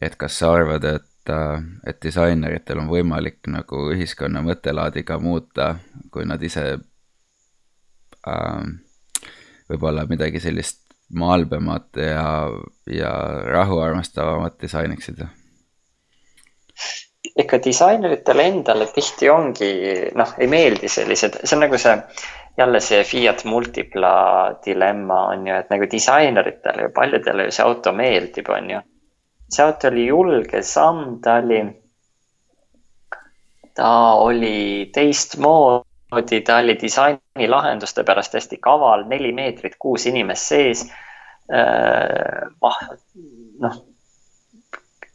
et kas sa arvad, et et, et disaineritel on võimalik nagu ühiskonna mõttelaadi ka muuta, kui nad ise äh, võib-olla midagi sellist maalbemat ja, ja rahu armastavamat disainiksid? ikka disaineritele endale tihti ongi, noh, ei meeldi sellised, see on nagu see, jälle see Fiat Multipla dilemma on ju, et nagu disaineritele ja paljudele ju see auto meeldib, on ju see auto oli julge samm, ta oli, ta oli teistmoodi, ta oli disainilahenduste pärast hästi kaval, neli meetrit, kuus inimest sees. Äh, noh,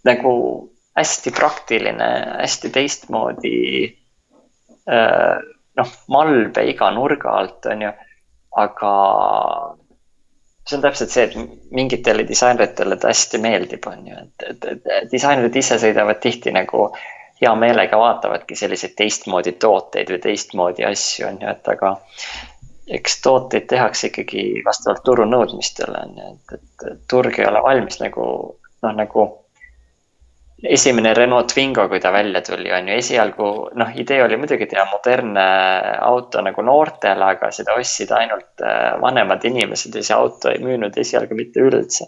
nagu hästi praktiline, hästi teistmoodi. Äh, noh, malbe iga nurga alt, on ju, aga see on täpselt see, et mingitele disaineritele ta hästi meeldib, on ju, et, et, et disainerid ise sõidavad tihti nagu hea meelega vaatavadki selliseid teistmoodi tooteid või teistmoodi asju, on ju, et aga eks tooteid tehakse ikkagi vastavalt turu nõudmistele, on ju, et, et turg ei ole valmis nagu noh, nagu esimene Renault Twingo, kui ta välja tuli, on ju, esialgu noh, idee oli muidugi teha modernne auto nagu noortele, aga seda ostsid ainult äh, vanemad inimesed ja see auto ei müünud esialgu mitte üldse.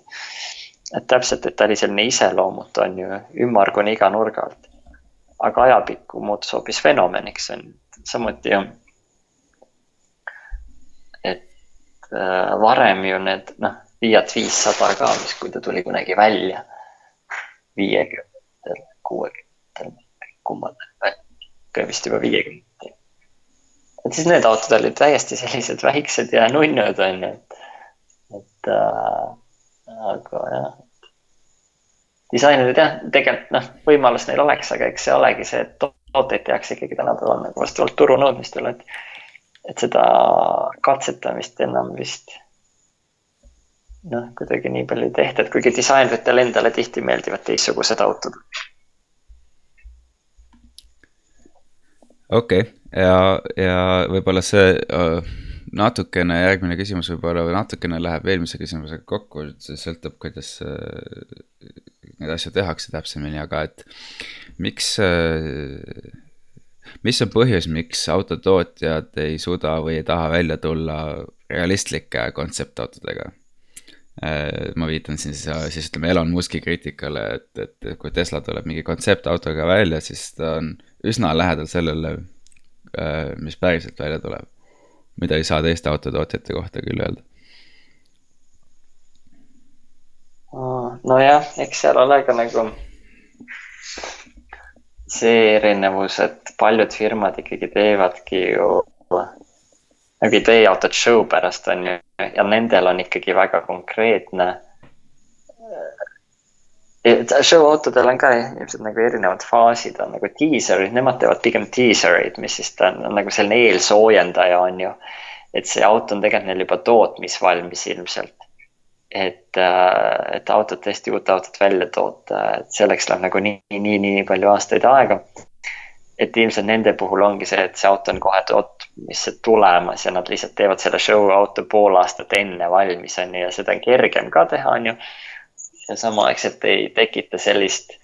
et täpselt, et ta oli selline iseloomutu, on ju, ümmargune iga nurga alt. aga ajapikku muutus hoopis fenomeniks, on samuti ju. et äh, varem ju need noh, Fiat viissada ka, mis, kui ta tuli kunagi välja viiekümne kuuekümnendatel, kummad, ka vist juba viiekümnendatel. et siis need autod olid täiesti sellised väiksed ja nunnud on ju, et, et äh, aga jah. disainerid jah, tegelikult noh, võimalus neil oleks, aga eks see olegi see, et tooteid tehakse ikkagi tänapäeval nagu vastavalt turu nõudmistele, et, et seda katsetamist enam vist noh, kuidagi nii palju ei tehta, et kuigi disaineritele endale tihti meeldivad teistsugused autod. Okei okay., ja, ja võib-olla see uh, natukene, järgmine küsimus võib-olla natukene läheb eelmise küsimusega kokku, see sõltub, kuidas uh, neid asju tehakse täpsemini, aga et miks uh, mis on põhjus, miks autotootjad ei suuda või ei taha välja tulla realistlike kontseptautodega? Äh, ma viitan siis, siis ütleme Elon Musk'i kriitikale, et, et kui Tesla tuleb mingi kontseptautoga välja, siis ta on üsna lähedal sellele, äh, mis päriselt välja tuleb. mida ei saa teiste autotootjate kohta küll öelda. nojah, eks seal ole ka nagu see erinevus, et paljud firmad ikkagi teevadki ju nagu ei tee autot show pärast, on ju, ja nendel on ikkagi väga konkreetne. Show autodel on ka ilmselt nagu erinevad faasid, on nagu diiserid, nemad teevad pigem diisereid, mis siis ta on, on nagu selline eelsoojendaja, on ju. et see auto on tegelikult neil juba tootmisvalmis ilmselt. et, et autot tõesti, uut autot välja toota, et selleks läheb nagu nii, nii, nii palju aastaid aega et ilmselt nende puhul ongi see, et see auto on kohe tootmisse tulemas ja nad lihtsalt teevad selle show auto pool aastat enne valmis, on ju, ja seda on kergem ka teha, on ju. Ja samaaegselt ei tekita sellist,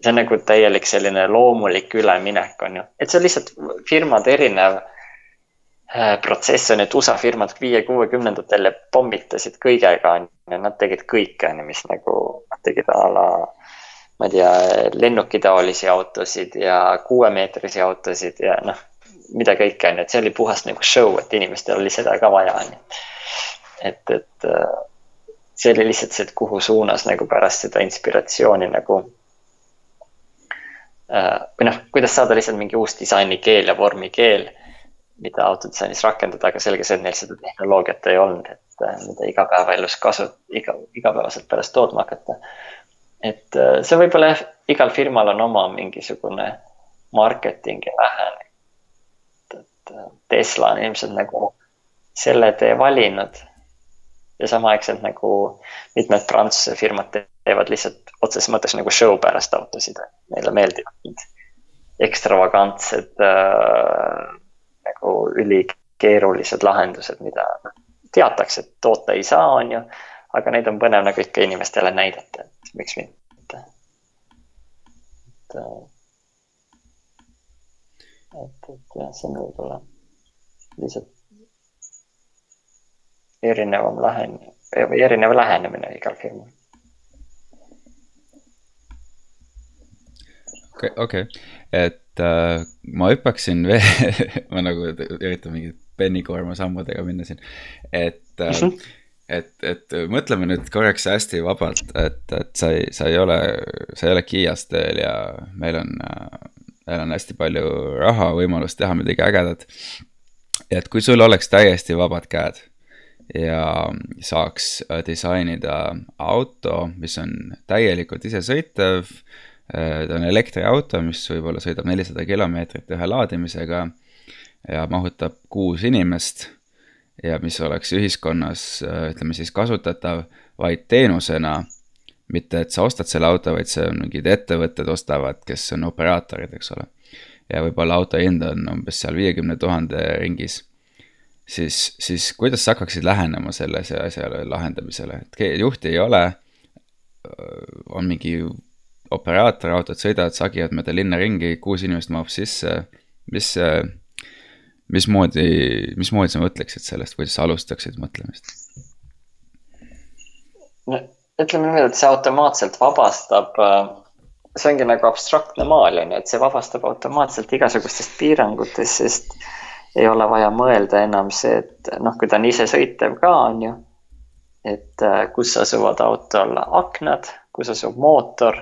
see on nagu täielik selline loomulik üleminek, on ju, et see on lihtsalt firmade erinev äh, protsess on, et USA firmad viie-kuuekümnendatel pommitasid kõigega, on ju, nad tegid kõike, on ju, mis nagu, nad tegid a la ma ei tea, lennukitaolisi autosid ja kuuemeetrisi autosid ja noh, mida kõike on ju, et see oli puhas nagu show, et inimestel oli seda ka vaja, on ju. et, et äh, see oli lihtsalt see, et kuhu suunas nagu pärast seda inspiratsiooni nagu äh, või noh, kuidas saada lihtsalt mingi uus disainikeel ja vormikeel, mida autodisainis rakendada, aga selge see, et neil seda tehnoloogiat ei olnud, et äh, mida igapäevaelus kasu, iga, igapäevaselt pärast tootma hakata et äh, see võib-olla jah, igal firmal on oma mingisugune marketingi lähenemine. et Tesla on ilmselt nagu selle tee valinud. Ja samaaegselt nagu mitmed Prantsuse firmad teevad lihtsalt otseses mõttes nagu show pärast autosid, neile meeldivad need ekstravagantsed äh, nagu ülikeerulised lahendused, mida teatakse, et toota ei saa, on ju aga neid on põnev nagu ikka inimestele näidata, et miks mitte. et, et, et jah, see on võib-olla lihtsalt erinevam lähenemine erinev lähenemine igal firmal. okei okay,, okei okay., et äh, ma hüppaksin veel ma nagu üritan mingit pennikoorma sammudega minna siin, et äh, mm. -hmm et, et mõtleme nüüd korraks hästi vabalt, et, et sa ei, sa ei ole, sa ei ole Kiias tööl ja meil on, meil on hästi palju raha, võimalust teha midagi ägedat. et kui sul oleks täiesti vabad käed ja saaks disainida auto, mis on täielikult isesõitev. ta on elektriauto, mis võib-olla sõidab nelisada kilomeetrit ühe laadimisega ja mahutab kuus inimest ja mis oleks ühiskonnas, äh, ütleme siis kasutatav vaid teenusena. mitte, et sa ostad selle auto, vaid see on mingid ettevõtted ostavad, kes on operaatorid, eks ole. ja võib-olla auto hind on umbes seal viiekümne tuhande ringis. Siis, siis kuidas sa hakkaksid lähenema sellise asjale lahendamisele, et juhti ei ole. on mingi operaator, autod sõidavad, sagivad mööda linna ringi, kuus inimest mahub sisse, mis mismoodi, mismoodi sa mõtleksid sellest, kuidas sa alustaksid mõtlemist? ütleme niimoodi, et see automaatselt vabastab, see ongi nagu abstraktne maal on ju, et see vabastab automaatselt igasugustest piirangutest, sest ei ole vaja mõelda enam see, et noh, kui ta on isesõitev ka, on ju. et äh, kus asuvad autol aknad, kus asub mootor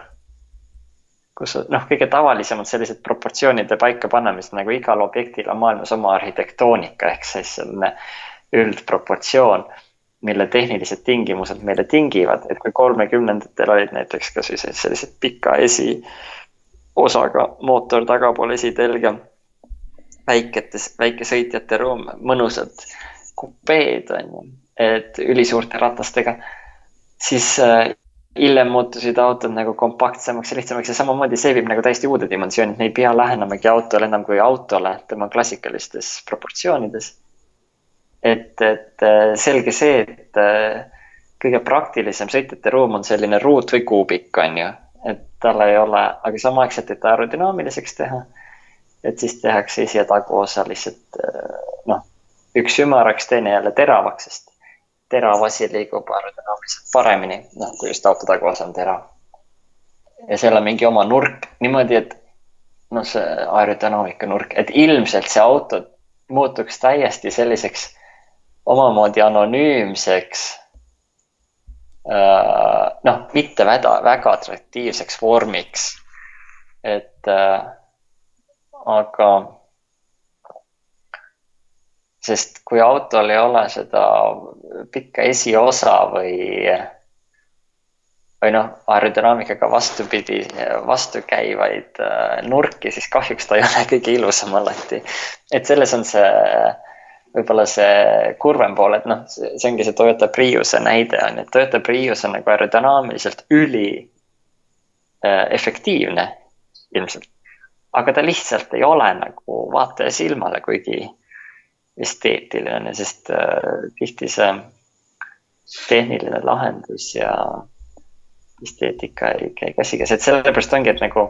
kus noh, kõige tavalisemad sellised proportsioonide paikapanemised nagu igal objektil on maailmas oma arhitektoonika ehk siis selline üldproportsioon, mille tehnilised tingimused meile tingivad, et kui kolmekümnendatel olid näiteks kasvõi sellised pika esiosaga mootor tagapool esitelge, väiketes, väikesõitjate ruum, mõnusad kupeed on ju, et ülisuurte ratastega, siis äh, hiljem muutusid autod nagu kompaktsemaks ja lihtsamaks ja samamoodi see viib nagu täiesti uude dimensiooni, et me ei pea lähenemagi autole enam kui autole tema klassikalistes proportsioonides. et, et äh, selge see, et äh, kõige praktilisem sõitjate ruum on selline ruut või kuubik, on ju. et tal ei ole, aga samaaegselt, et aerodünaamiliseks teha, et siis tehakse ja taguosa lihtsalt noh, üks ümaraks, teine jälle teravaks, sest terav asi liigub aerodünaamiliselt paremini, noh, kui just auto taguosa on terav. ja seal on mingi oma nurk niimoodi, et noh, see aerodünaamika nurk, et ilmselt see auto muutuks täiesti selliseks omamoodi anonüümseks äh, noh, mitte väga, väga atraktiivseks vormiks. et äh, aga sest kui autol ei ole seda pikka esiosa või, või noh, aerodünaamikaga vastupidi, vastukäivaid äh, nurki, siis kahjuks ta ei ole kõige ilusam alati. et selles on see võib-olla see kurvem pool, et noh, see ongi see Toyota Priuse näide on ju, et Toyota Prius on nagu aerodünaamiliselt üli äh, efektiivne ilmselt. Aga ta lihtsalt ei ole nagu vaataja silmale kuigi esteetiline, sest äh, tihti see tehniline lahendus ja esteetika ei käi käsikäes, et sellepärast ongi, et nagu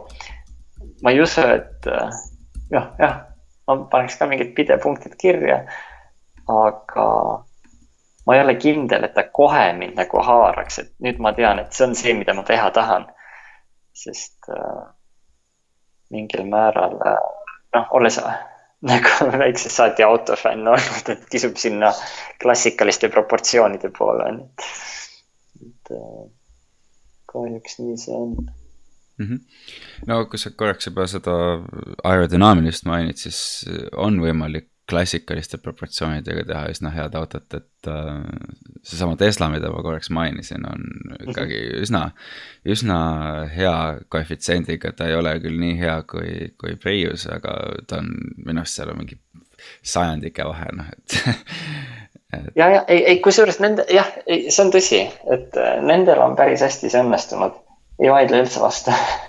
ma ei usu, et äh, jah, jah, ma paneks ka mingid pidepunktid kirja. aga ma ei ole kindel, et ta kohe mind nagu haaraks, et nüüd ma tean, et see on see, mida ma teha tahan. sest äh, mingil määral äh, noh, olles nagu väiksest saati autofänn olnud, et kisub sinna klassikaliste proportsioonide poole, on ju. et äh, kahjuks nii see on mm. -hmm. no kui sa korraks juba seda aerodünaamilist mainid, siis on võimalik klassikaliste proportsioonidega teha üsna head autot, et äh, seesama Tesla, mida ma korraks mainisin, on ikkagi mhm. üsna, üsna hea koefitsiendiga, ta ei ole küll nii hea kui, kui Prius, aga ta on, minu arust seal on mingi sajandike vahe, noh, et et.... ja, ja ei, ei kusjuures nende jah, see on tõsi, et äh, nendel on päris hästi see õnnestunud, ei vaidle üldse vastu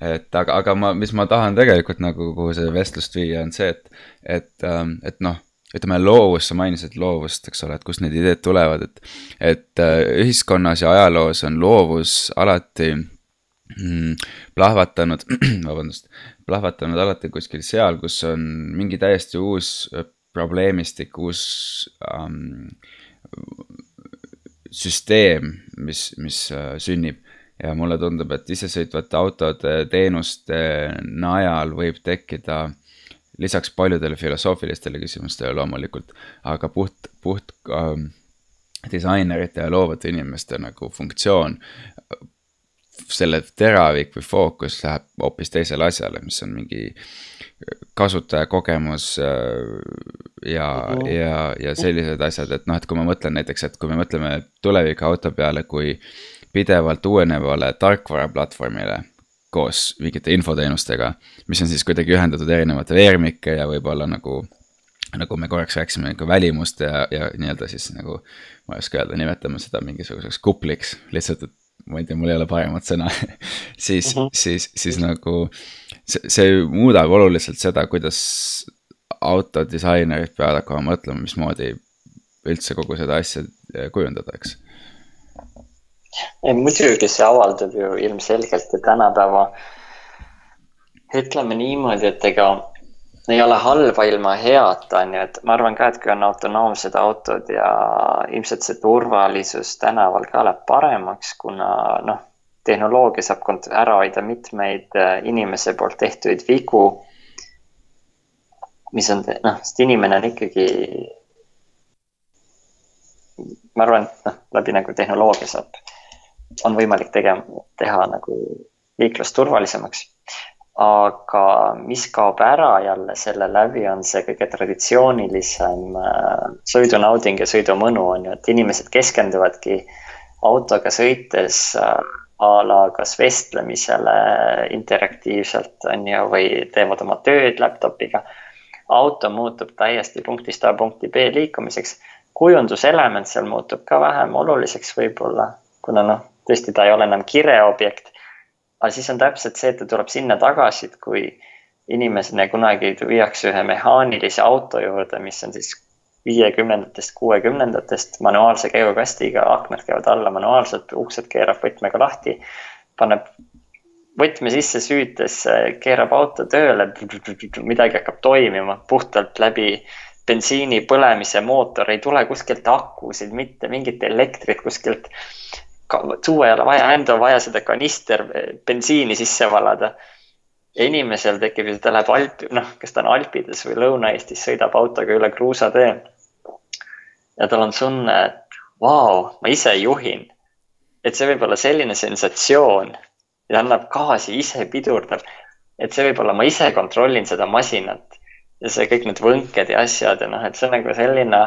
et aga, aga ma, mis ma tahan tegelikult nagu, kuhu see vestlust viia, on see, et, et, ähm, et noh ütleme loovus, sa mainisid loovust, eks ole, et kust need ideed tulevad, et, et äh, ühiskonnas ja ajaloos on loovus alati mm, plahvatanud, vabandust, plahvatanud alati kuskil seal, kus on mingi täiesti uus äh, probleemistik, uus um, süsteem, mis, mis uh, sünnib ja mulle tundub, et isesõitvate autode teenuste najal võib tekkida lisaks paljudele filosoofilistele küsimustele loomulikult, aga puht, puht äh, disainerite ja loovate inimeste nagu funktsioon, selle teravik või fookus läheb hoopis teisele asjale, mis on mingi kasutajakogemus äh, ja mm, -hmm. ja, ja sellised asjad, et noh, et kui ma mõtlen näiteks, et kui me mõtleme tulevikuauto peale kui pidevalt uuenevale tarkvaraplatvormile koos mingite infoteenustega, mis on siis kuidagi ühendatud erinevate veermike ja võib-olla nagu, nagu me korraks rääkisime ka välimust ja, ja nii-öelda siis nagu, ma ei oska öelda, nimetame seda mingisuguseks kupliks, lihtsalt, et ma ei tea, mul ei ole paremat sõna siis mm, -hmm. siis, siis nagu see, see muudab oluliselt seda, kuidas autodisainerid peavad hakkama mõtlema, mismoodi üldse kogu seda asja kujundada, eks muidugi see avaldab ju ilmselgelt ja tänapäeva ütleme niimoodi, et ega ei ole halba ilma heata, on ju, et ma arvan ka, et kui on autonoomsed autod ja ilmselt see turvalisus tänaval ka läheb paremaks, kuna noh, tehnoloogia saab ära hoida mitmeid äh, inimese poolt tehtuid vigu. mis on noh, sest inimene on ikkagi. ma arvan, et noh, läbi nagu tehnoloogia saab on võimalik tegema, teha nagu liiklust turvalisemaks. aga mis kaob ära jälle selle läbi, on see kõige traditsioonilisem äh, sõidunauding ja sõidumõnu on ju, et inimesed keskenduvadki autoga sõites äh, a la kas vestlemisele interaktiivselt on ju, või teevad oma tööd laptop'iga. auto muutub täiesti punktist A punkti B liikumiseks kujunduselement seal muutub ka vähem oluliseks võib-olla, kuna noh, tõesti ta ei ole enam kireobjekt. aga siis on täpselt see, et ta tuleb sinna tagasi, et kui inimesena kunagi viiakse ühe mehaanilise auto juurde, mis on siis viiekümnendatest, kuuekümnendatest manuaalse käigukastiga, aknad käivad alla manuaalselt, uksed keerab võtmega lahti, paneb võtme sisse süütes, keerab auto tööle, midagi hakkab toimima puhtalt läbi bensiini põlemise mootor, ei tule kuskilt akusid, mitte mingit elektrit kuskilt. Tuua ei ole vaja, ainult on vaja seda kanister bensiini sisse valada. ja inimesel tekib ta läheb Alp, noh, kas ta on Alpides või Lõuna-Eestis, sõidab autoga üle kruusatee. ja tal on tunne, et vau, ma ise juhin. et see võib olla selline sensatsioon ja annab gaasi, ise pidurdab. et see võib-olla ma ise kontrollin seda masinat ja see kõik need võnked ja asjad ja noh, et see on nagu selline.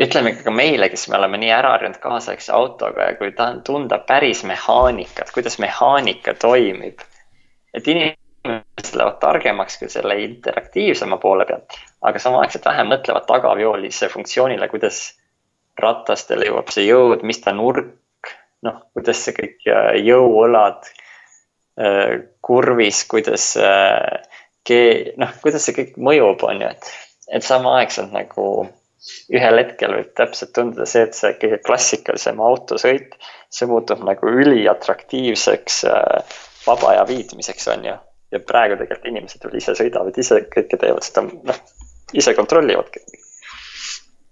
Ütleme ka meile, kes me oleme nii ära harjunud kaasaegse autoga ja kui ta tunda päris mehaanikat, kuidas mehaanika toimib. et inimesed lähevad targemaks küll selle interaktiivsema poole pealt, aga samaaegselt vähem mõtlevad tagaveolise funktsioonile, kuidas ratastele jõuab see jõud, mis ta nurk noh, kuidas see kõik jõuõlad äh, kurvis, kuidas kee-, noh, kuidas see kõik mõjub, on ju, et, et samaaegselt nagu ühel hetkel võib täpselt tunduda see, et see kõige klassikalisem autosõit, see muutub nagu üliatraktiivseks äh, vaba aja viitmiseks, on ju. ja praegu tegelikult inimesed veel ise sõidavad, ise kõike teevad seda, noh, ise kontrollivadki.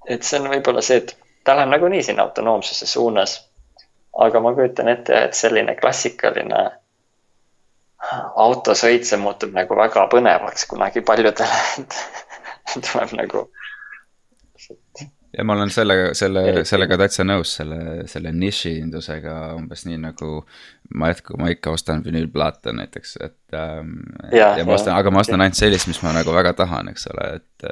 et see on võib-olla see, et ta läheb nagunii sinna autonoomsuse suunas aga ma kujutan ette, et selline klassikaline autosõit, see muutub nagu väga põnevaks kunagi paljudele, et tuleb nagu. Ja ma olen sellega, selle, sellega täitsa nõus, selle, selle nišindusega umbes nii nagu ma jätku, ma ikka ostan vinüülplaate näiteks, et ähm,. ja, ja ma ostan, aga ma ostan ainult sellist, mis ma nagu väga tahan, eks ole, et,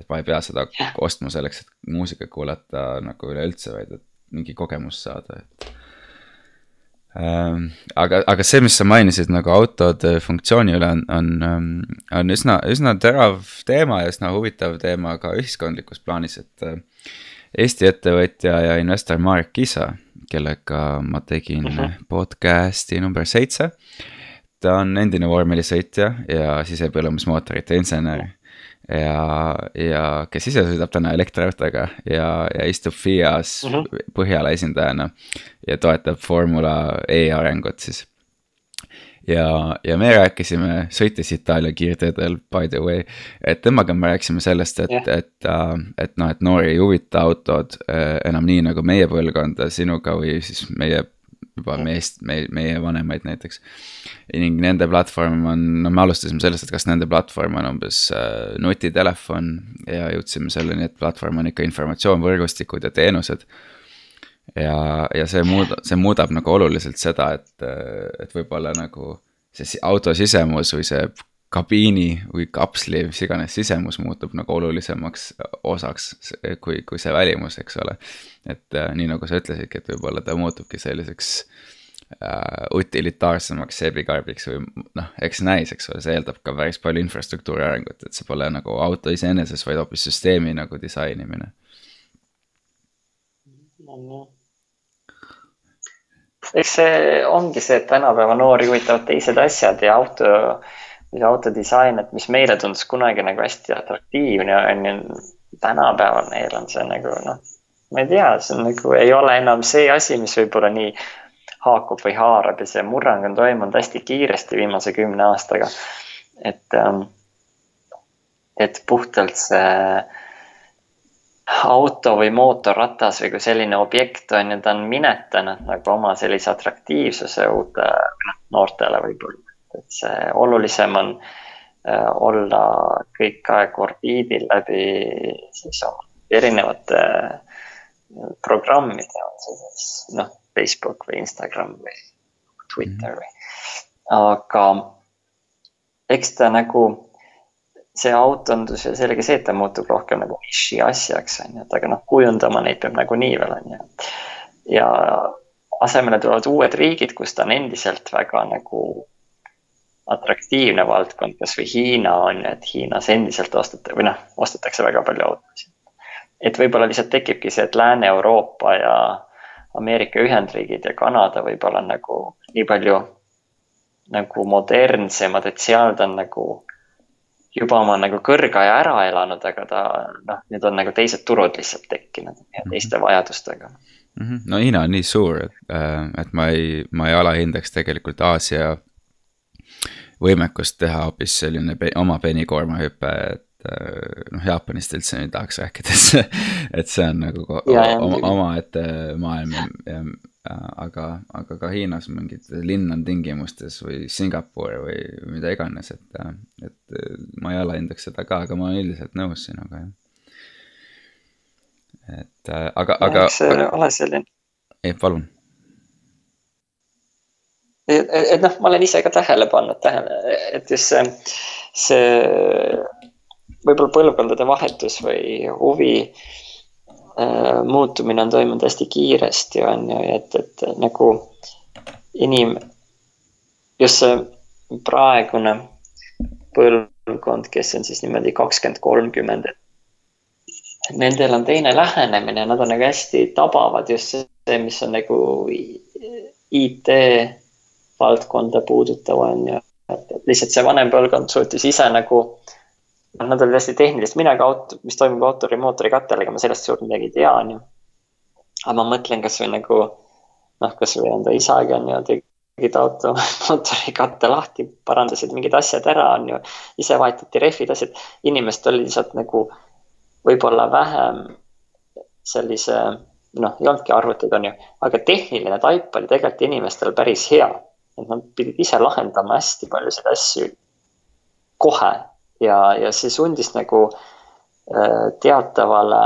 et ma ei pea seda ostma selleks, et muusikat kuulata nagu üleüldse, vaid et mingi kogemus saada, et. Aga, aga see, mis sa mainisid nagu autode funktsiooni üle on, on, ähm, on üsna, üsna terav teema ja üsna huvitav teema ka ühiskondlikus plaanis, et äh,. Eesti ettevõtja ja investor Marek Kisa, kellega ma tegin uh mhm. -huh. podcast'i number seitse. ta on endine vormelisõitja ja sisepõlemismootorite insener ja, ja kes ise sõidab täna elektriautoga ja, ja istub FIAs mm -hmm. Põhjala esindajana ja toetab Formula E arengut siis. ja, ja me rääkisime, sõitis Itaalia kiirteedel by the way, et temaga me rääkisime sellest, et yeah., et, äh, et noh, et noori ei huvita autod äh, enam nii nagu meie põlvkonda sinuga või siis meie juba meest, meie, meie vanemaid näiteks. ning nende platvorm on, no me alustasime sellest, et kas nende platvorm on umbes äh, nutitelefon ja jõudsime selleni, et platvorm on ikka informatsioon, võrgustikud ja teenused. ja, ja see muudab, see muudab nagu oluliselt seda, et, et võib-olla nagu see auto sisemus või see kabiini või kapsli, mis iganes sisemus muutub nagu olulisemaks osaks kui, kui see välimus, eks ole. et äh, nii nagu sa ütlesidki, et võib-olla ta muutubki selliseks äh, utilitaarsemaks seebikarbiks või noh, eks näis, eks ole, see eeldab ka päris palju infrastruktuuri arengut, et see pole nagu auto iseenesest, vaid hoopis süsteemi nagu disainimine no,. eks see ongi see, et tänapäeva noori huvitavad teised asjad ja auto see autodisain, et mis meile tundus kunagi nagu hästi atraktiivne, on ju, tänapäeval neil on see nagu noh, ma ei tea, see on nagu ei ole enam see asi, mis võib-olla nii haakub või haarab ja see murrang on toimunud hästi kiiresti viimase kümne aastaga. et, ähm, et puhtalt see auto või mootorratas või kui selline objekt on ju, ta on minetanud nagu oma sellise atraktiivsuse uute noh, noortele võib-olla et see olulisem on äh, olla kõik aeg orbiidil läbi siis erinevate äh, programmide, on see siis noh, Facebook või Instagram või Twitter või. aga eks ta nagu, see autondus ja sellega see, et ta muutub rohkem nagu niši asjaks, on ju, et aga noh, kujundama neid peab nagunii veel, on ju. ja asemele tulevad uued riigid, kus ta on endiselt väga nagu atraktiivne valdkond, kasvõi Hiina on ju, et Hiinas endiselt ostate või noh, ostetakse väga palju autosid. et võib-olla lihtsalt tekibki see, et Lääne-Euroopa ja Ameerika Ühendriigid ja Kanada võib-olla nagu nii palju nagu modernsemad, et seal ta on nagu juba oma nagu kõrgaja ära elanud, aga ta noh, nüüd on nagu teised turud lihtsalt tekkinud ja mhm. teiste vajadustega mm. -hmm. no Hiina on nii suur, et, äh, et ma ei, ma ei alahindaks tegelikult Aasia võimekust teha hoopis selline pe oma penikoormahüpe, et äh, noh, Jaapanist üldse ei tahaks rääkida, et see, et see on nagu oma, omaette maailm ja, aga, aga ka Hiinas mingid linnan tingimustes või Singapur või mida iganes, et, et ma ei alahindaks seda ka, aga ma olen üldiselt nõus sinuga, jah. et aga, aga. eks see ole selline. ei, palun. Et, et noh, ma olen ise ka tähele pannud, tähele, et just see, see võib-olla põlvkondade vahetus või huvi Äh, muutumine on toimunud hästi kiiresti, on ju, et, et nagu inim-, just see praegune põlvkond, kes on siis niimoodi kakskümmend, kolmkümmend, et nendel on teine lähenemine, nad on nagu hästi tabavad just see, mis on nagu IT valdkonda puudutav, on ju. et lihtsalt see vanem põlvkond suutis ise nagu noh, nad olid hästi tehnilised, mina ka auto, mis toimub autori mootorikatteliga, ma sellest suurt midagi ei tea, on ju. aga ma mõtlen kasvõi nagu noh, kasvõi enda isaga on ju, tegid auto mootorikatte lahti, parandasid mingid asjad ära, on ju. ise vahetati rehvid, asjad, inimestel oli lihtsalt nagu võib-olla vähem sellise noh, ei olnudki arvuteid, on ju, aga tehniline taip oli tegelikult inimestel päris hea. Et nad pidid ise lahendama hästi paljusid asju kohe ja, ja see sundis nagu äh, teatavale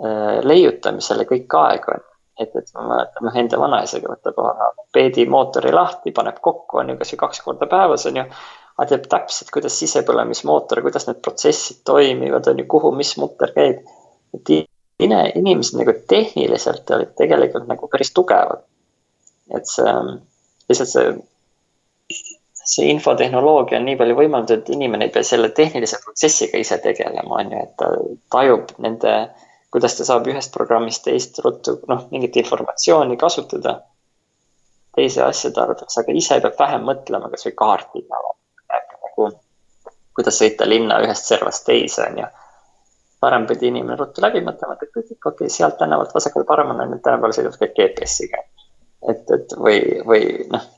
äh, leiutamisele kõik aeg on. et, et ma mäletan, noh enda vanaisaga võtab oma mopeedimootori lahti, paneb kokku, on ju, kasvõi kaks korda päevas, on ju. aga teab täpselt, kuidas sisepõlemismootor, kuidas need protsessid toimivad, on ju, kuhu, mis mutter käib. et inimesed nagu tehniliselt olid tegelikult nagu päris tugevad. Et see, lihtsalt see see infotehnoloogia on nii palju võimaldanud, et inimene ei pea selle tehnilise protsessiga ise tegelema, on ju, et ta tajub nende, kuidas ta saab ühest programmist teist ruttu, noh, mingit informatsiooni kasutada teise asja tarbeks, aga ise peab vähem mõtlema kasvõi peale. nagu, kuidas sõita linna ühest servast teise, on ju. varem pidi inimene ruttu läbi mõtlema, et okei okay,, sealt tänavalt vasakule paremale, nüüd tänapäeval sõidab kõik GPS-iga. Et, et või, või noh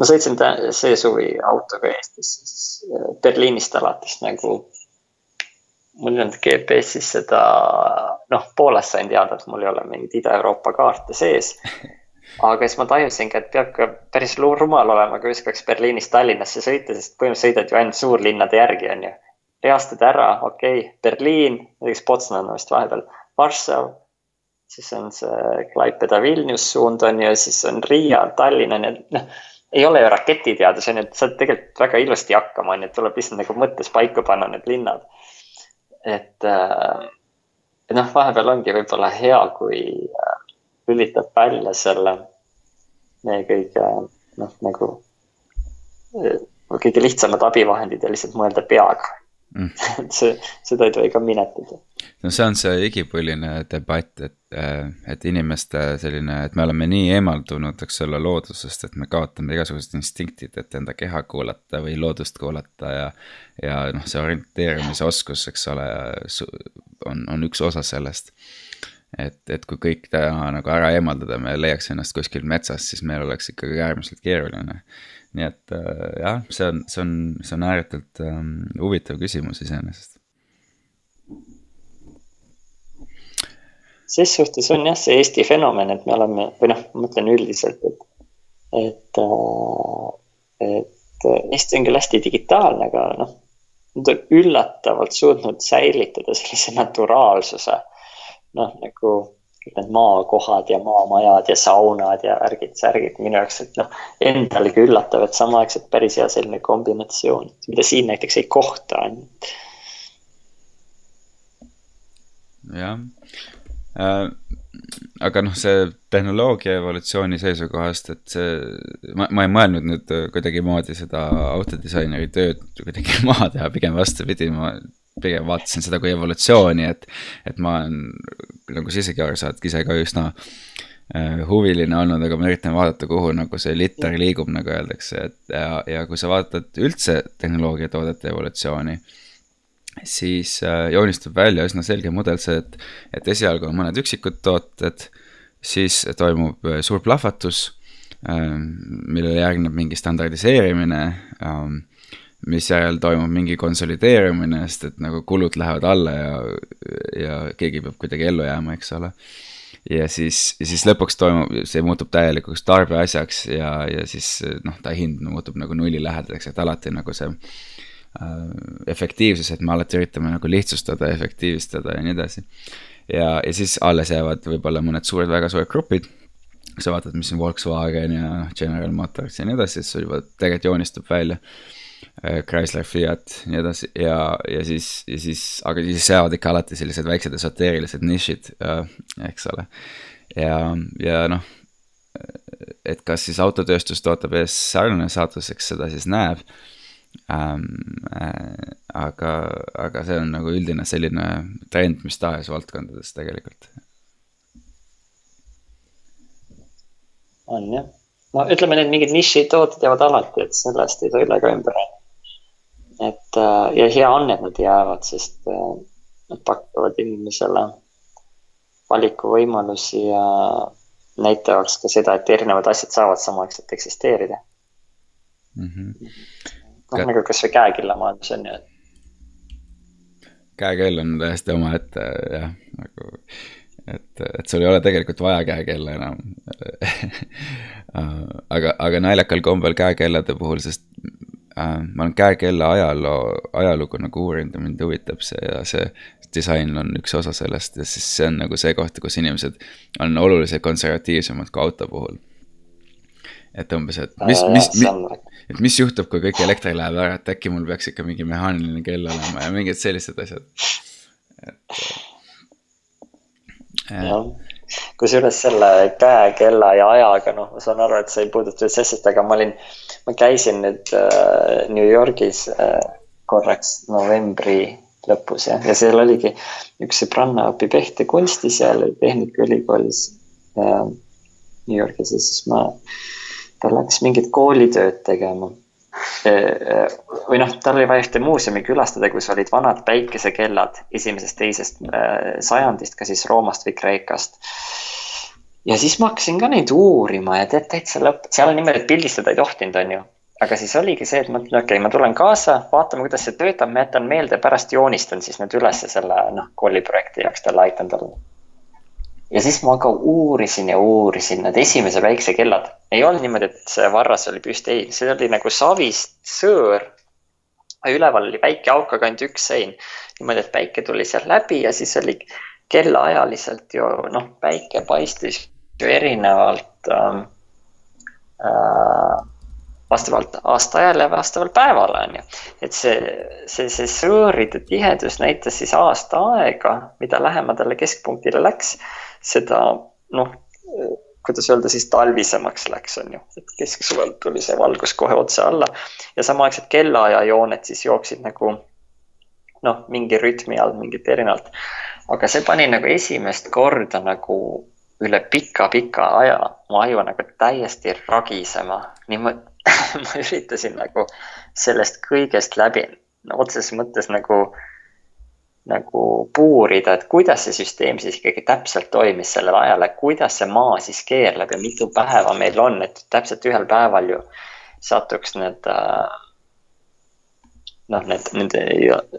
ma sõitsin see suvi autoga Eestis, siis äh, Berliinist alates nagu. mul ei olnud GPS-is seda, noh, Poolast sain teada, et mul ei ole mingeid Ida-Euroopa kaarte sees. aga siis ma tajusingi, et peab ka päris rumal olema, kui viskaks Berliinist Tallinnasse sõita, sest põhimõtteliselt sõidad ju ainult suurlinnade järgi, on ju. reastad ära, okei okay,, Berliin, näiteks Potsdam on vist vahepeal, Varssav siis on see Klaipeda Vilnius suund on ju, siis on Riia, Tallinn on ju, noh ei ole ju raketiteadus, on ju, et saad tegelikult väga ilusti hakkama, on ju, et tuleb lihtsalt nagu mõttes paika panna need linnad. et äh, noh, vahepeal ongi võib-olla hea, kui äh, lülitab välja selle meie kõige noh, nagu äh, kõige lihtsamad abivahendid ja lihtsalt mõelda peaga mm. see, seda ei tohi ka minetada. No see on see igipõline debatt, et, äh, et inimeste selline, et me oleme nii eemaldunud, eks ole, loodusest, et me kaotame igasugused instinktid, et enda keha kuulata või loodust kuulata ja. ja noh, see orienteerumise oskus, eks ole, on, on üks osa sellest et, et kui kõik täna nagu ära eemaldada, me leiaks ennast kuskil metsas, siis meil oleks ikkagi äärmiselt keeruline nii et äh, jah, see on, see on, see on ääretult ähm, huvitav küsimus iseenesest. Ses suhtes on jah, see Eesti fenomen, et me oleme või noh, ma mõtlen üldiselt, et, et, äh, et Eesti on küll hästi digitaalne, aga noh, nad on üllatavalt suutnud säilitada sellise naturaalsuse. noh, nagu need maakohad ja maamajad ja saunad ja värgid-särgid minu jaoks, et noh, endalegi üllatav, et samaaegselt päris hea selline kombinatsioon, mida siin näiteks ei kohta, on ju. jah äh,, aga noh, see tehnoloogia evolutsiooni seisukohast, et see, ma, ma ei mõelnud nüüd kuidagimoodi seda autodisaineri tööd kuidagi maha teha, pigem vastupidi, ma pigem vaatasin seda kui evolutsiooni, et, et ma olen, nagu sa isegi aru saad, ise ka üsna äh, huviline olnud, aga ma üritan vaadata, kuhu nagu see liter liigub, nagu öeldakse, et ja, ja kui sa vaatad üldse tehnoloogiatoodete evolutsiooni siis äh, joonistub välja üsna selge mudel see, et, et esialgu on mõned üksikud tooted, siis toimub äh, suur plahvatus, ähm, millele järgneb mingi standardiseerimine, ähm, misjärel toimub mingi konsolideerumine, sest et nagu kulud lähevad alla ja, ja keegi peab kuidagi ellu jääma, eks ole. ja siis, siis lõpuks toimub, see muutub täielikuks tarbeasjaks ja, ja siis noh, ta hind muutub nagu nullilähedaseks, et alati nagu see efektiivsus, et me alati üritame nagu lihtsustada, efektiivistada ja nii edasi. ja, ja siis alles jäävad võib-olla mõned suured, väga suured grupid. sa vaatad, mis on Volkswagen ja General Motors ja nii edasi, siis sul juba tegelikult joonistub välja. Äh, Chrysler, Fiat, nii edasi ja, ja siis, ja siis, aga siis jäävad ikka alati sellised väiksed esoteerilised nišid, äh, eks ole. ja, ja noh, et kas siis autotööstus tootab ees sarnane saatus, eks seda siis näeb ähm,. Äh, aga, aga see on nagu üldine selline trend mis tahes valdkondades tegelikult. on jah, no ütleme, need mingid nišitooted jäävad alati, et sellest ei saa üle ega ümber. et äh, ja hea on, et nad jäävad, sest äh, nad pakuvad inimesele valikuvõimalusi ja näitavad ka seda, et erinevad asjad saavad samaaegselt eksisteerida mm. -hmm noh, nagu kasvõi käekillamajandus on ju, et. käekell on täiesti omaette jah, nagu, et, et sul ei ole tegelikult vaja käekella enam aga, aga naljakal kombel käekellade puhul, sest äh, ma olen käekella ajaloo, ajalugu nagu uurinud ja mind huvitab see ja see disain on üks osa sellest ja siis see on nagu see koht, kus inimesed on oluliselt konservatiivsemad kui auto puhul et umbes, et mis, mis, mis, et mis juhtub, kui kõik elekter läheb ära, et äkki mul peaks ikka mingi mehaaniline kell olema ja mingid sellised asjad. et. Äh, jah, kusjuures selle käekella ja ajaga, noh, ma saan aru, et see ei puuduta üldse asjast, aga ma olin, ma käisin nüüd äh, New Yorgis äh, korraks novembri lõpus ja, ja seal oligi üks sõbranna õpib ehte seal Tehnikaülikoolis äh, New Yorgis ja siis ma ta läks mingit koolitööd tegema. või noh, tal oli vaja ühte muuseumi külastada, kus olid vanad päikesekellad esimesest-teisest äh, sajandist, ka siis Roomast või Kreekast. ja siis ma hakkasin ka neid uurima ja tead täitsa lõpp, seal on niimoodi, et pildistada ei tohtinud, on ju aga siis oligi see, et ma ütlen, okei okay,, ma tulen kaasa, vaatame, kuidas see töötab, ma jätan meelde, pärast joonistan siis need ülesse selle noh, kooliprojekti jaoks talle, aitan talle ja siis ma ka uurisin ja uurisin need esimese päiksekellad. ei olnud niimoodi, et see varras oli püsti, ei, see oli nagu savist sõõr. üleval oli väike auk, aga ainult üks sein. niimoodi, et päike tuli sealt läbi ja siis oli kellaajaliselt ju noh, päike paistis ju erinevalt ähm, äh, vastavalt aastaajale ja vastavalt päevale on ju. et see, see, see sõõride tihedus näitas siis aasta aega, mida lähema talle keskpunktile läks seda noh, kuidas öelda siis talvisemaks läks, on ju, et kesksuvel tuli see valgus kohe otse alla ja samaaegselt kellaajajooned siis jooksid nagu noh, mingi rütmi all mingit erinevalt. aga see pani nagu esimest korda nagu üle pika-pika aja mu aju nagu täiesti ragisema. nii ma, ma üritasin nagu sellest kõigest läbi no, otseses mõttes nagu nagu puurida, et kuidas see süsteem siis ikkagi täpselt toimis sellel ajal, et kuidas see maa siis keerleb ja mitu päeva meil on, et täpselt ühel päeval ju satuks need äh, noh, need, nende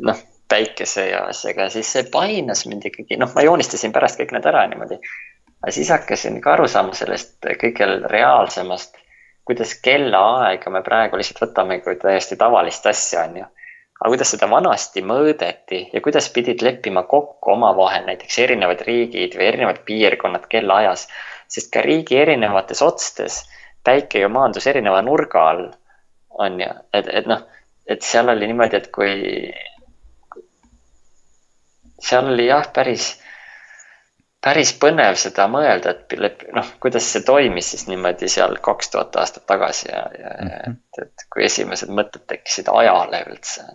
noh, päikese ja asjaga ja siis see painas mind ikkagi, noh, ma joonistasin pärast kõik need ära niimoodi. aga siis hakkasin ka aru saama sellest kõige reaalsemast, kuidas kellaaega me praegu lihtsalt võtame kui täiesti tavalist asja, on ju aga kuidas seda vanasti mõõdeti ja kuidas pidid leppima kokku omavahel näiteks erinevad riigid või erinevad piirkonnad kellaajas, sest ka riigi erinevates otstes päike ju maandus erineva nurga all, on ju, et, et noh, et seal oli niimoodi, et kui seal oli jah, päris, päris põnev seda mõelda, et noh, kuidas see toimis siis niimoodi seal kaks tuhat aastat tagasi ja, ja mm -hmm. et, et kui esimesed mõtted tekkisid ajale üldse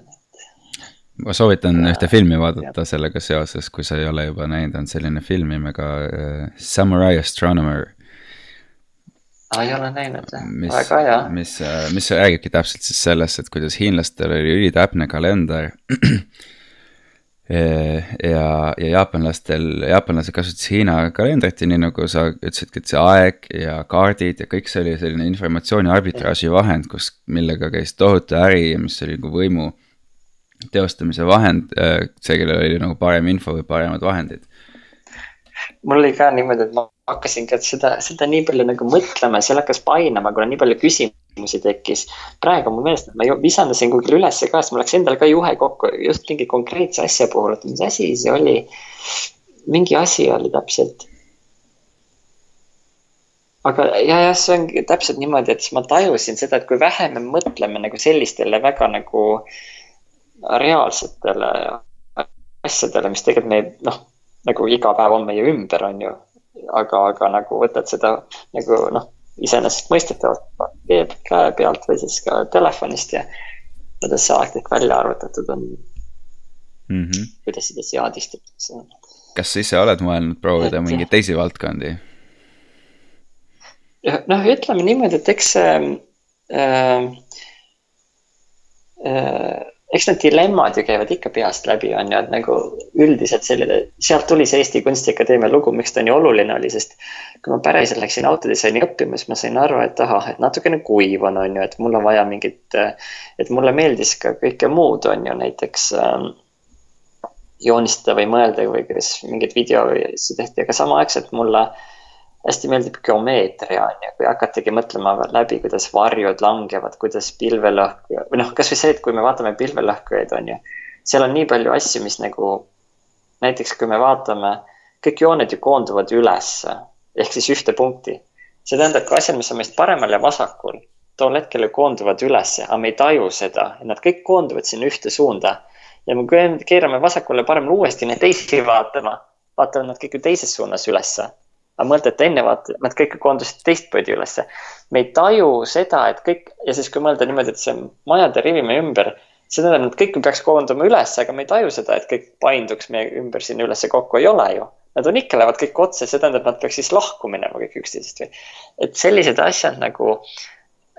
ma soovitan äh, ühte filmi vaadata jah. sellega seoses, kui sa ei ole juba näinud, on selline film nimega äh, Samurai Astronomer aa, ei ole näinud, väga hea. mis, äh, mis räägibki täpselt siis sellest, et kuidas hiinlastel oli ülitäpne kalender ja, ja jaapanlastel, jaapanlased kasutasid Hiina kalendrit ja nii nagu sa ütlesidki, et see aeg ja kaardid ja kõik see oli selline informatsiooni arbitraaži vahend, kus, millega käis tohutu äri ja mis oli nagu võimu teostamise vahend, äh, see, kellel oli nagu parem info või paremad vahendid. Mul oli ka niimoodi, et ma hakkasin ka seda, seda nii palju nagu mõtlema, seal hakkas painama, kuna nii palju küsimusi tekkis. praegu mul meelest, ma visandasin kuhugi ülesse ka, sest mul läks endal ka juhe kokku just mingi konkreetse asja puhul, et mis asi see oli. mingi asi oli täpselt. aga ja, jah, see ongi täpselt niimoodi, et siis ma tajusin seda, et kui vähe me mõtleme nagu sellistele väga nagu reaalsetele asjadele, mis tegelikult me noh nagu iga päev on meie ümber, on ju. aga, aga nagu võtad seda nagu noh, iseenesestmõistetavalt käe pealt või siis ka telefonist ja kuidas see aeg välja arvutatud on mm. -hmm. kuidas seda seadistatakse. kas sa ise oled mõelnud proovida et, mingeid teisi valdkondi? noh, ütleme niimoodi, et eks see äh, äh, eks need dilemmad ju käivad ikka peast läbi, on ju, et nagu üldiselt selline, sealt tuli see Eesti Kunstiakadeemia lugu, miks ta nii oluline oli, sest kui ma päriselt läksin autodisaini õppima, siis ma sain aru, et ahah, et natukene kuiv on, on ju, et mul on vaja mingit, et mulle meeldis ka kõike muud, on ju, näiteks ähm, joonistada või mõelda või kuidas mingeid videosid tehti, aga samaaegselt mulle äh, hästi meeldib geomeetria on ju, kui hakatagi mõtlema läbi, kuidas varjud langevad, kuidas pilvelõhku või noh, kasvõi see, et kui me vaatame pilvelõhkujaid, on ju. seal on nii palju asju, mis nagu näiteks kui me vaatame, kõik jooned ju koonduvad ülesse ehk siis ühte punkti. see tähendab ka asjad, mis on meist paremal ja vasakul, tol hetkel ju koonduvad ülesse, aga me ei taju seda, et nad kõik koonduvad sinna ühte suunda. ja me keerame vasakule paremale uuesti neid teisi vaatama, vaatavad nad kõik ju teises suunas ülesse aga mõelda, et enne vaata, nad kõik koondusid teistpidi ülesse. me ei taju seda, et kõik ja siis, kui mõelda niimoodi, et see majade rivi meie ümber, see tähendab, et kõik peaks koonduma üles, aga me ei taju seda, et kõik painduks meie ümber sinna ülesse kokku, ei ole ju. Nad on ikka, lähevad kõik otse, see tähendab, nad peaks siis lahku minema kõik üksteisest või. et sellised asjad nagu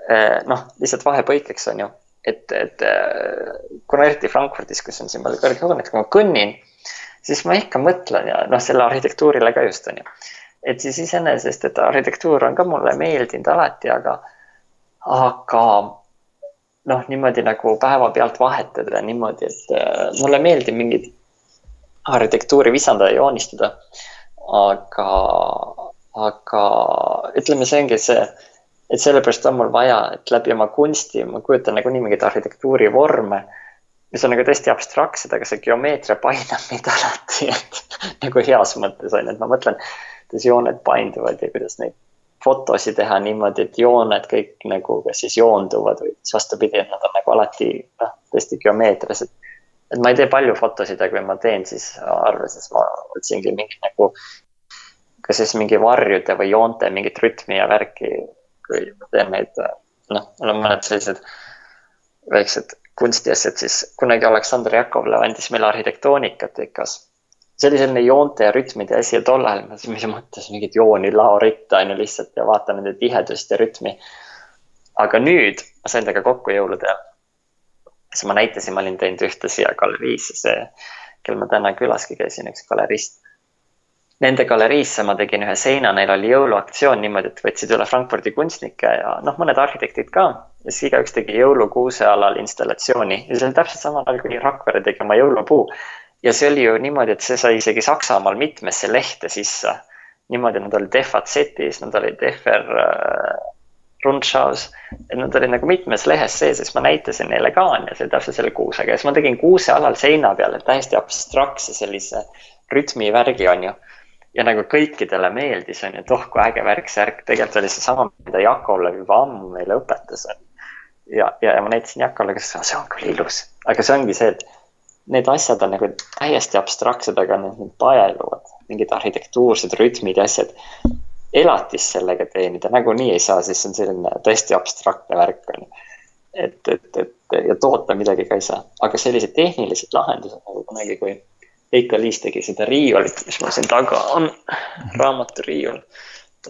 eh, noh, lihtsalt vahepõikeks on ju, et, et eh, kuna eriti Frankfurdis, kus on siin palju kõrghooneid, kui ma kõnnin, siis ma ikka mõtlen ja noh, selle arhitektuurile ka just on ju et siis iseenesest, et arhitektuur on ka mulle meeldinud alati, aga, aga noh, niimoodi nagu päevapealt vahetada niimoodi, et äh, mulle meeldib mingit arhitektuuri visandada joonistada. aga, aga ütleme, see ongi see, et sellepärast on mul vaja, et läbi oma kunsti ma kujutan nagunii mingeid arhitektuurivorme, mis on nagu tõesti abstraktsed, aga see geomeetria painab mind alati, et nagu heas mõttes on ju, et ma mõtlen kuidas jooned painduvad ja kuidas neid fotosid teha niimoodi, et jooned kõik nagu kas siis joonduvad või siis vastupidi, et nad on nagu alati noh, tõesti geomeetrias, et. et ma ei tee palju fotosid, aga kui ma teen, siis arveses ma otsingi mingit nagu. kas siis mingi varjude või joonte mingit rütmi ja värki, kui teen neid, noh, mul on mõned sellised väiksed kunstiasjad, siis kunagi Aleksandr Jakovlev andis meile arhitektoonikat EKA-s see oli selline joonte ja rütmide asi ja tol ajal ma siis mõtlesin mingit jooni laoritta on ju lihtsalt ja vaatan nende tihedust ja rütmi. aga nüüd ma sain temaga kokku jõulude ajal. siis ma näitasin, ma olin teinud ühte siia galeriisse, see, kel ma täna külaski käisin, üks galerist. Nende galeriisse ma tegin ühe seina, neil oli jõuluaktsioon niimoodi, et võtsid üle Frankfurdi kunstnikke ja noh, mõned arhitektid ka. ja siis igaüks tegi jõulukuuse alal installatsiooni ja see oli täpselt samal ajal, kui Rakvere tegi oma jõulupuu ja see oli ju niimoodi, et see sai isegi Saksamaal mitmesse lehte sisse. niimoodi, nad olid FAZ-is, nad olid FR äh, Rundschaus, et nad olid nagu mitmes lehes sees siis ma näitasin neile ka onju, see täpselt selle kuusega ja siis ma tegin kuuse alal seina peale täiesti abstraktse sellise rütmivärgi onju. ja nagu kõikidele meeldis onju, et oh kui äge värk, särk, tegelikult oli seesama, mida Jakovlev juba ammu meile õpetas. ja, ja, ja ma näitasin Jakovle, kes, see on küll ilus, aga see ongi see, et need asjad on nagu täiesti abstraktsed, aga need, need paeluvad, mingid arhitektuursed rütmid ja asjad. elatist sellega teenida nagunii ei saa, siis on selline tõesti abstraktne värk on ju. et, et, et ja toota midagi ka ei saa, aga sellised tehnilised lahendused nagu kunagi, kui Veiko Liis tegi seda riiulit, mis mul siin taga on, raamaturiiul.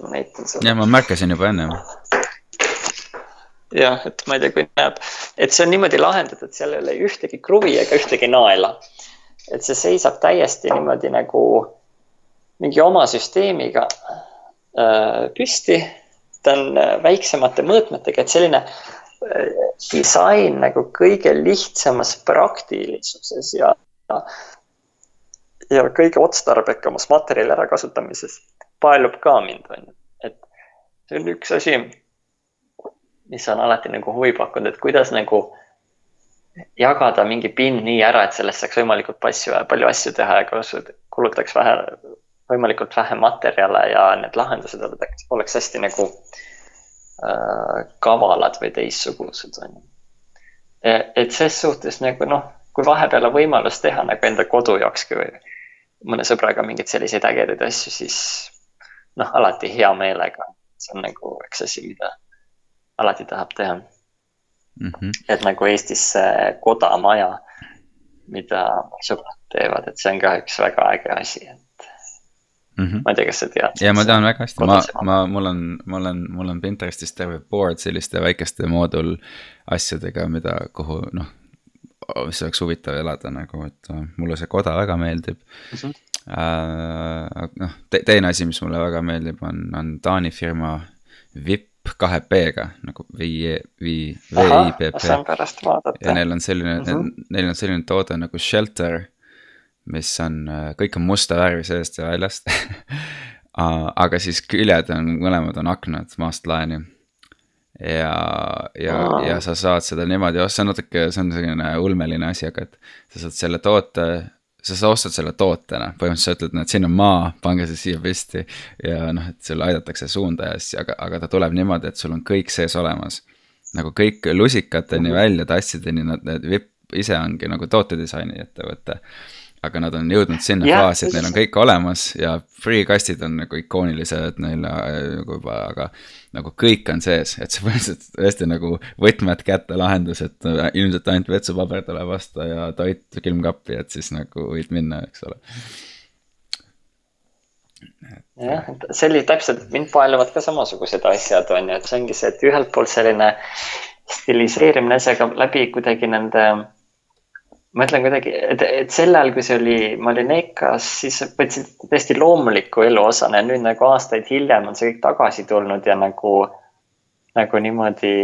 ma näitan sulle. ja ma märkasin juba ennem. Jah, et ma ei tea, kui näeb, et see on niimoodi lahendatud, seal ei ole ühtegi kruvi ega ühtegi naela. et see seisab täiesti niimoodi nagu mingi oma süsteemiga äh, püsti. ta on äh, väiksemate mõõtmetega, et selline äh, disain nagu kõige lihtsamas praktilisuses ja ja kõige otstarbekamas materjali ärakasutamises paelub ka mind, on ju. et see on üks asi, mis on alati nagu huvi pakkunud, et kuidas nagu jagada mingi pind nii ära, et sellest saaks võimalikult passu, palju asju teha ja kulutaks vähe, võimalikult vähe materjale ja need lahendused oleks, hästi nagu äh, kavalad või teistsugused, on ju. et ses suhtes nagu noh, kui vahepeal on võimalus teha nagu enda kodu jaokski või mõne sõbraga mingeid selliseid ägedaid asju, siis noh, alati hea meelega. see on nagu üks asi, mida alati tahab teha mm. -hmm. et nagu Eestis see kodamaja, mida sõbrad teevad, et see on ka üks väga äge asi, et mm. -hmm. ma ei tea, kas sa tead. ja ma tean väga hästi, ma, ma, mul on, mul on, mul on Pinterestis terve board selliste väikeste moodul asjadega, mida, kuhu noh mis oleks huvitav elada nagu, et äh, mulle see koda väga meeldib mm. -hmm. Uh, noh te, teine asi, mis mulle väga meeldib, on, on Taani firma VIP kahe B-ga nagu V, V, V I P P. saan pärast vaadata. ja neil on selline mm, -hmm. neil on selline toode nagu Shelter, mis on, äh, kõik on musta värvi seest ja väljast aga siis küljed on, mõlemad on aknad maast laeni ja, ja, ja sa saad seda niimoodi, oh see on natuke, see on selline ulmeline asi, aga et sa saad selle toote, sa, ostad selle tootena, põhimõtteliselt sa ütled, et siin on maa, pange see siia püsti. ja noh, et sulle aidatakse suunda ja siis, aga, aga ta tuleb niimoodi, et sul on kõik sees olemas. nagu kõik lusikateni välja tassideni, nad, need vipp ise ongi nagu tootedisaini ettevõte aga nad on jõudnud sinna yeah, faasi, et neil on kõik olemas ja free kastid on nagu ikoonilised neil äh, nagu juba, aga nagu kõik on sees, et see põhimõtteliselt tõesti nagu võtmed kätte lahendus, et äh, ilmselt ainult vetsupaber tuleb vastu ja toit külmkappi, et siis nagu võid minna, eks ole. jah, et see oli täpselt, mind paeluvad ka samasugused asjad, on ju, et see ongi see, et ühelt poolt selline stiliseerimine, see aga läbi kuidagi nende ma ütlen kuidagi, et, et sel ajal, kui see oli, ma olin EKA-s, siis võtsin täiesti loomuliku elu osana ja nüüd nagu aastaid hiljem on see kõik tagasi tulnud ja nagu, nagu niimoodi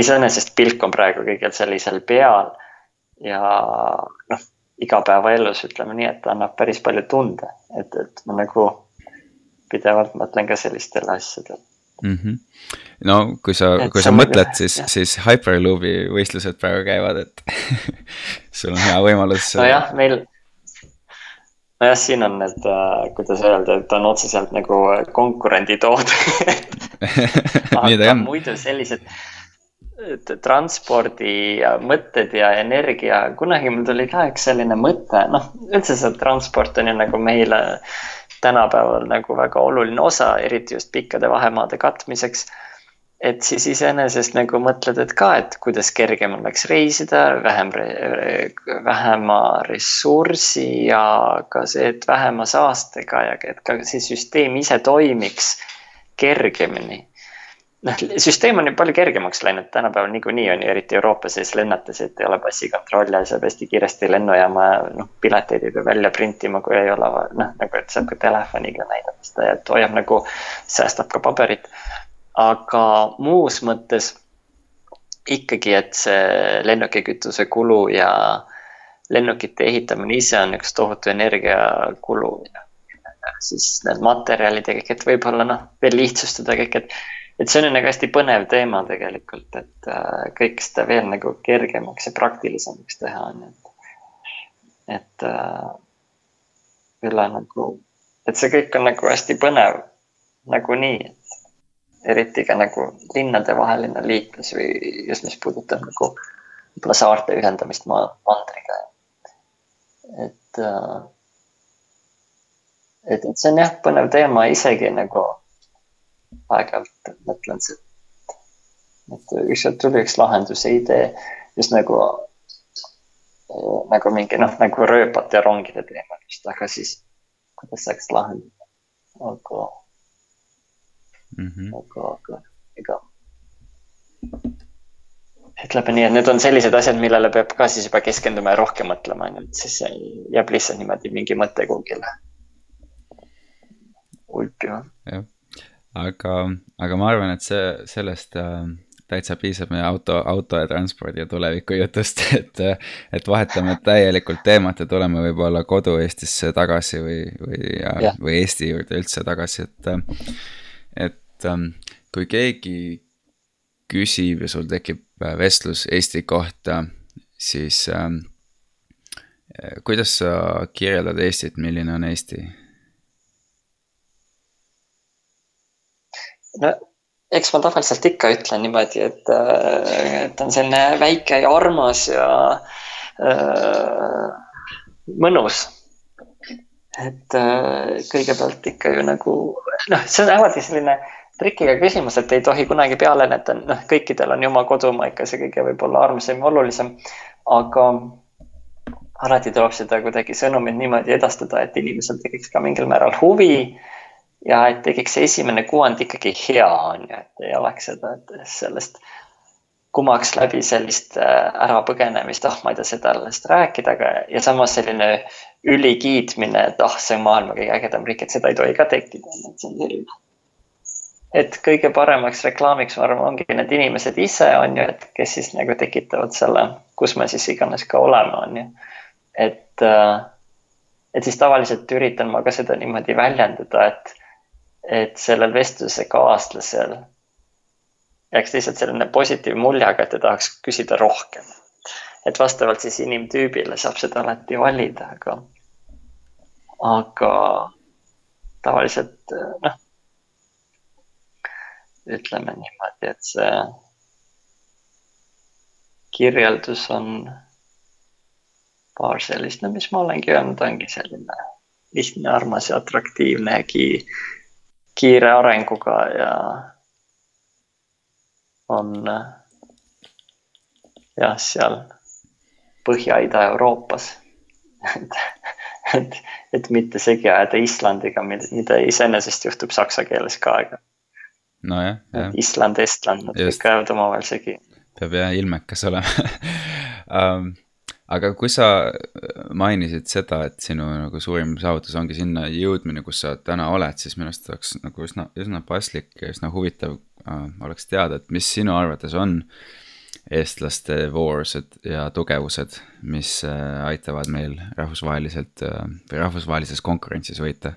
iseenesest pilk on praegu kõigil sellisel peal. ja noh, igapäevaelus ütleme nii, et annab päris palju tunde, et, et ma nagu pidevalt mõtlen ka sellistele asjadele mm. -hmm. no kui sa, kui sa mõtled, siis, siis Hyperloopi võistlused praegu käivad, et sul on hea võimalus. nojah, meil, nojah, siin on need äh,, kuidas öelda, et on otseselt nagu konkurenditoode aga muidu sellised transpordi ja mõtted ja energia, kunagi mul tuli ka üks selline mõte, noh, üldse see transport on ju nagu meile tänapäeval nagu väga oluline osa, eriti just pikkade vahemaade katmiseks. et siis iseenesest nagu mõtled, et ka, et kuidas kergem oleks reisida, vähem, vähema ressursi ja ka see, et vähema saastega ja et ka see süsteem ise toimiks kergemini noh, süsteem on ju palju kergemaks läinud tänapäeval niikuinii on ju, eriti Euroopa sees lennates, et ei ole passikontrolli ja saab hästi kiiresti lennujaama, noh, pileteid ei pea välja printima, kui ei ole, noh, nagu, et saab ka telefoniga näidata seda et hoiab nagu, säästab ka paberit. aga muus mõttes ikkagi, et see lennukikütuse kulu ja lennukite ehitamine ise on üks tohutu energiakulu. siis need materjalid ja kõik, et võib-olla noh, veel lihtsustada kõik, et et see on nagu hästi põnev teema tegelikult, et äh, kõik seda veel nagu kergemaks ja praktilisemaks teha on et. et äh, üle nagu, et see kõik on nagu hästi põnev nagunii, et eriti ka nagu linnadevaheline liiklus või just, mis puudutab nagu võib-olla saarte ühendamist maa, mandriga. et äh,, et, et see on jah, põnev teema isegi nagu aeg-ajalt mõtlen, et ükskord tuli üks lahenduse idee just nagu, nagu mingi noh, nagu rööpate ja rongide teemal just, aga siis kuidas saaks lahendada, aga mm, -hmm. aga, aga ega ütleme nii, et need on sellised asjad, millele peab ka siis juba keskenduma ja rohkem mõtlema, on ju, et siis jääb lihtsalt niimoodi mingi mõte kuhugile ulpima. jah, aga, aga ma arvan, et see, sellest äh, täitsa piisab meie auto, auto ja transpordi ja tuleviku jutust, et, et vahetame täielikult teemat ja tuleme võib-olla kodu Eestisse tagasi või, või, või Eesti juurde üldse tagasi, et, et ähm, kui keegi küsib ja sul tekib äh, vestlus Eesti kohta, siis äh, kuidas sa kirjeldad Eestit, milline on Eesti? No eks ma tavaliselt ikka ütlen niimoodi, et, äh, et on selline väike ja armas ja äh, mõnus. et äh, kõigepealt ikka ju nagu noh, see on alati selline äh, trikiga küsimus, et ei tohi kunagi peale näidata, noh, kõikidel on ju oma kodumaa ikka see kõige võib-olla armsam ja olulisem. aga alati tuleb seda kuidagi sõnumit niimoodi edastada, et inimesel tekiks ka mingil määral huvi. Ja et tekiks see esimene kuvand ikkagi hea, on ju, et ei oleks seda, et sellest kumaks läbi sellist äh, ärapõgenemist, ah, ma ei tea, seda alles rääkida, aga ja samas selline ülikiitmine, et ah, see on maailma kõige ägedam riik, et seda ei tohi ka tekkida, et see on selline et kõige paremaks reklaamiks, ma arvan, ongi need inimesed ise, on ju, et kes siis nagu tekitavad selle, kus me siis iganes ka oleme, on ju. et, äh, et siis tavaliselt üritan ma ka seda niimoodi väljendada, et, et sellel vestluse kaaslasel jääks lihtsalt selline positiivne mulje, aga et ta tahaks küsida rohkem. et vastavalt siis inimtüübile saab seda alati valida, aga, aga tavaliselt noh ütleme niimoodi, et see kirjeldus on paar sellist, no mis ma olengi öelnud, ongi selline lihtne, armas ja atraktiivne ja kiire arenguga ja on jah, seal Põhja-Ida-Euroopas et, et, et mitte segi ajada Islandiga, mida iseenesest juhtub saksa keeles ka, aga nojah, jah. Island, Estland, nad kõik ajavad omavahel segi. peab jah ilmekas olema um, aga kui sa mainisid seda, et sinu nagu suurim saavutus ongi sinna jõudmine, kus sa täna oled, siis minu arust oleks nagu üsna, üsna paslik ja üsna huvitav äh, oleks teada, et mis sinu arvates on eestlaste voorused ja tugevused, mis äh, aitavad meil rahvusvaheliselt äh, või rahvusvahelises konkurentsis võita?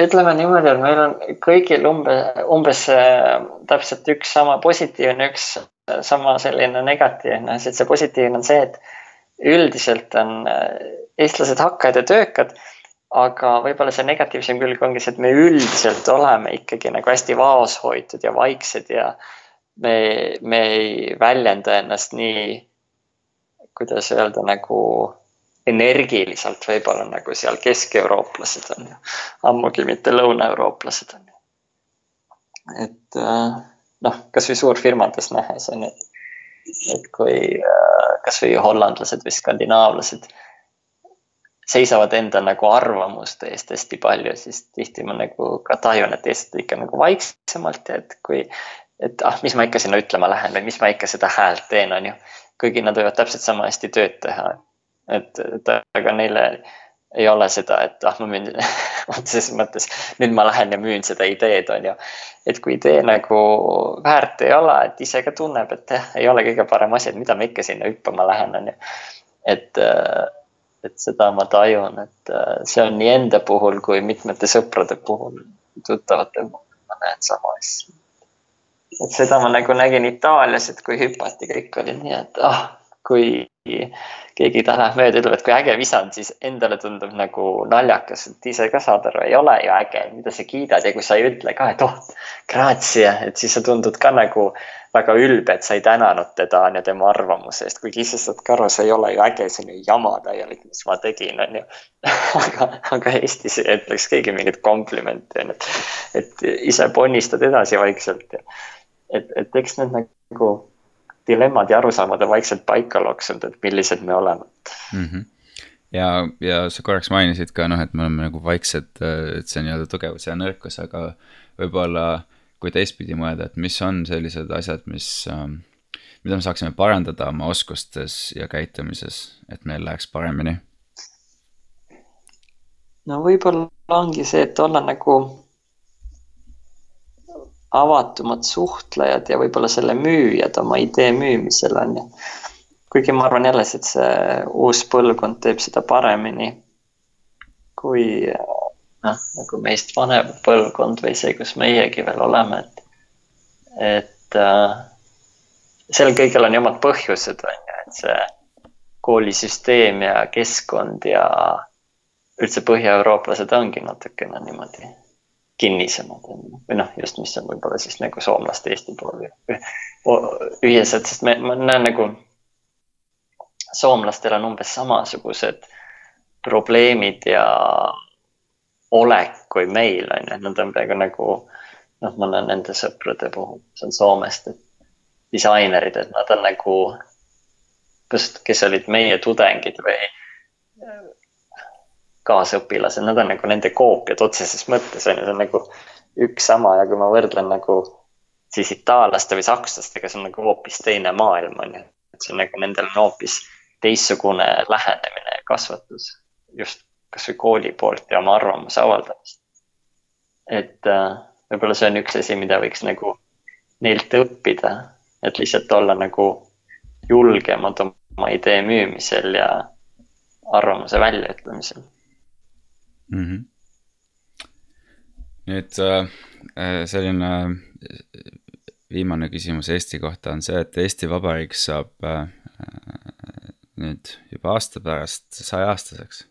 Ütleme niimoodi, et meil on kõigil umbe, umbes äh, täpselt üks sama positiivne, üks äh, sama selline negatiivne, sest see positiivne on see, et üldiselt on äh, eestlased hakkajad ja töökad. aga võib-olla see negatiivsem külg ongi see, et me üldiselt oleme ikkagi nagu hästi vaoshoitud ja vaiksed ja me, me ei väljenda ennast nii, kuidas öelda, nagu energiliselt võib-olla nagu seal keskeurooplased on ammugi mitte lõunaeurooplased on et äh, noh, kasvõi suurfirmades nähes on ju, et, et kui äh, kasvõi hollandlased või skandinaavlased seisavad enda nagu arvamuste eest hästi palju, siis tihti ma nagu ka tajun, et eestlased ikka nagu vaiksemalt ja et kui, et ah, mis ma ikka sinna ütlema lähen või mis ma ikka seda häält teen, on ju. kuigi nad võivad täpselt sama hästi tööd teha et, et aga neile ei ole seda, et ah, ma müün otseses mõttes nüüd ma lähen ja müün seda ideed, on ju. et kui idee nagu väärt ei ole, et ise ka tunneb, et jah, ei ole kõige parem asi, et mida ma ikka sinna hüppama lähen, on ju. et, et seda ma tajun, et see on nii enda puhul kui mitmete sõprade puhul, tuttavate puhul ma näen sama asja. et seda ma nagu nägin Itaalias, et kui hüpati, kõik oli nii, et ah, kui keegi läheb mööda, ütleb, et kui äge visa on, siis endale tundub nagu naljakas, et ise ka saad aru, ei ole ju äge, mida sa kiidad ja kui sa ei ütle ka, et oh, grazie, et siis sa tundud ka nagu väga ülbe, et sa ei tänanud teda on ju tema arvamuse eest, kuigi ise saad ka aru, see ei ole ju äge, see on ju jama täielik, mis ma tegin, on ju. aga, aga Eestis ei ütleks keegi mingit komplimenti, on ju, et, et ise ponnistad edasi vaikselt ja et, et eks need nagu dilemmad ja arusaamad on vaikselt paika loksunud, et millised me oleme mm. -hmm ja, ja sa korraks mainisid ka noh, et me oleme nagu vaiksed, et see nii-öelda tugevus ja nõrkus, aga võib-olla kui teistpidi mõelda, et mis on sellised asjad, mis, ähm, mida me saaksime parandada oma oskustes ja käitumises, et meil läheks paremini? no võib-olla ongi see, et olla nagu avatumad suhtlejad ja võib-olla selle müüjad oma idee müümisel on ju. kuigi ma arvan jälle, et see uus põlvkond teeb seda paremini kui noh, nagu meist vanem põlvkond või see, kus meiegi veel oleme, et, et äh, sel kõigel on ju omad põhjused, on ju, et see koolisüsteem ja keskkond ja üldse põhjaeurooplased ongi natukene niimoodi kinnisemad või noh, just, mis on võib-olla siis nagu soomlaste Eesti pool ühised, sest me, ma näen nagu soomlastel on umbes samasugused probleemid ja olek kui meil on ju, et nad on praegu nagu noh, ma näen nende sõprade puhul, see on Soomest, et disainerid, et nad on nagu, kes olid meie tudengid või kaasõpilased, nad on nagu nende koopiad otseses mõttes on ju, see on nagu üks sama ja kui ma võrdlen nagu siis itaallaste või sakslastega, see on nagu hoopis teine maailm on ju. et see on nagu nendel on hoopis teistsugune lähenemine ja kasvatus just kasvõi kooli poolt ja oma arvamuse avaldamist. et äh, võib-olla see on üks asi, mida võiks nagu neilt õppida, et lihtsalt olla nagu julgemad oma idee müümisel ja arvamuse väljaütlemisel mm. -hmm. nüüd äh, äh, selline äh, viimane küsimus Eesti kohta on see, et Eesti Vabariik saab nüüd juba aasta pärast sajaaastaseks.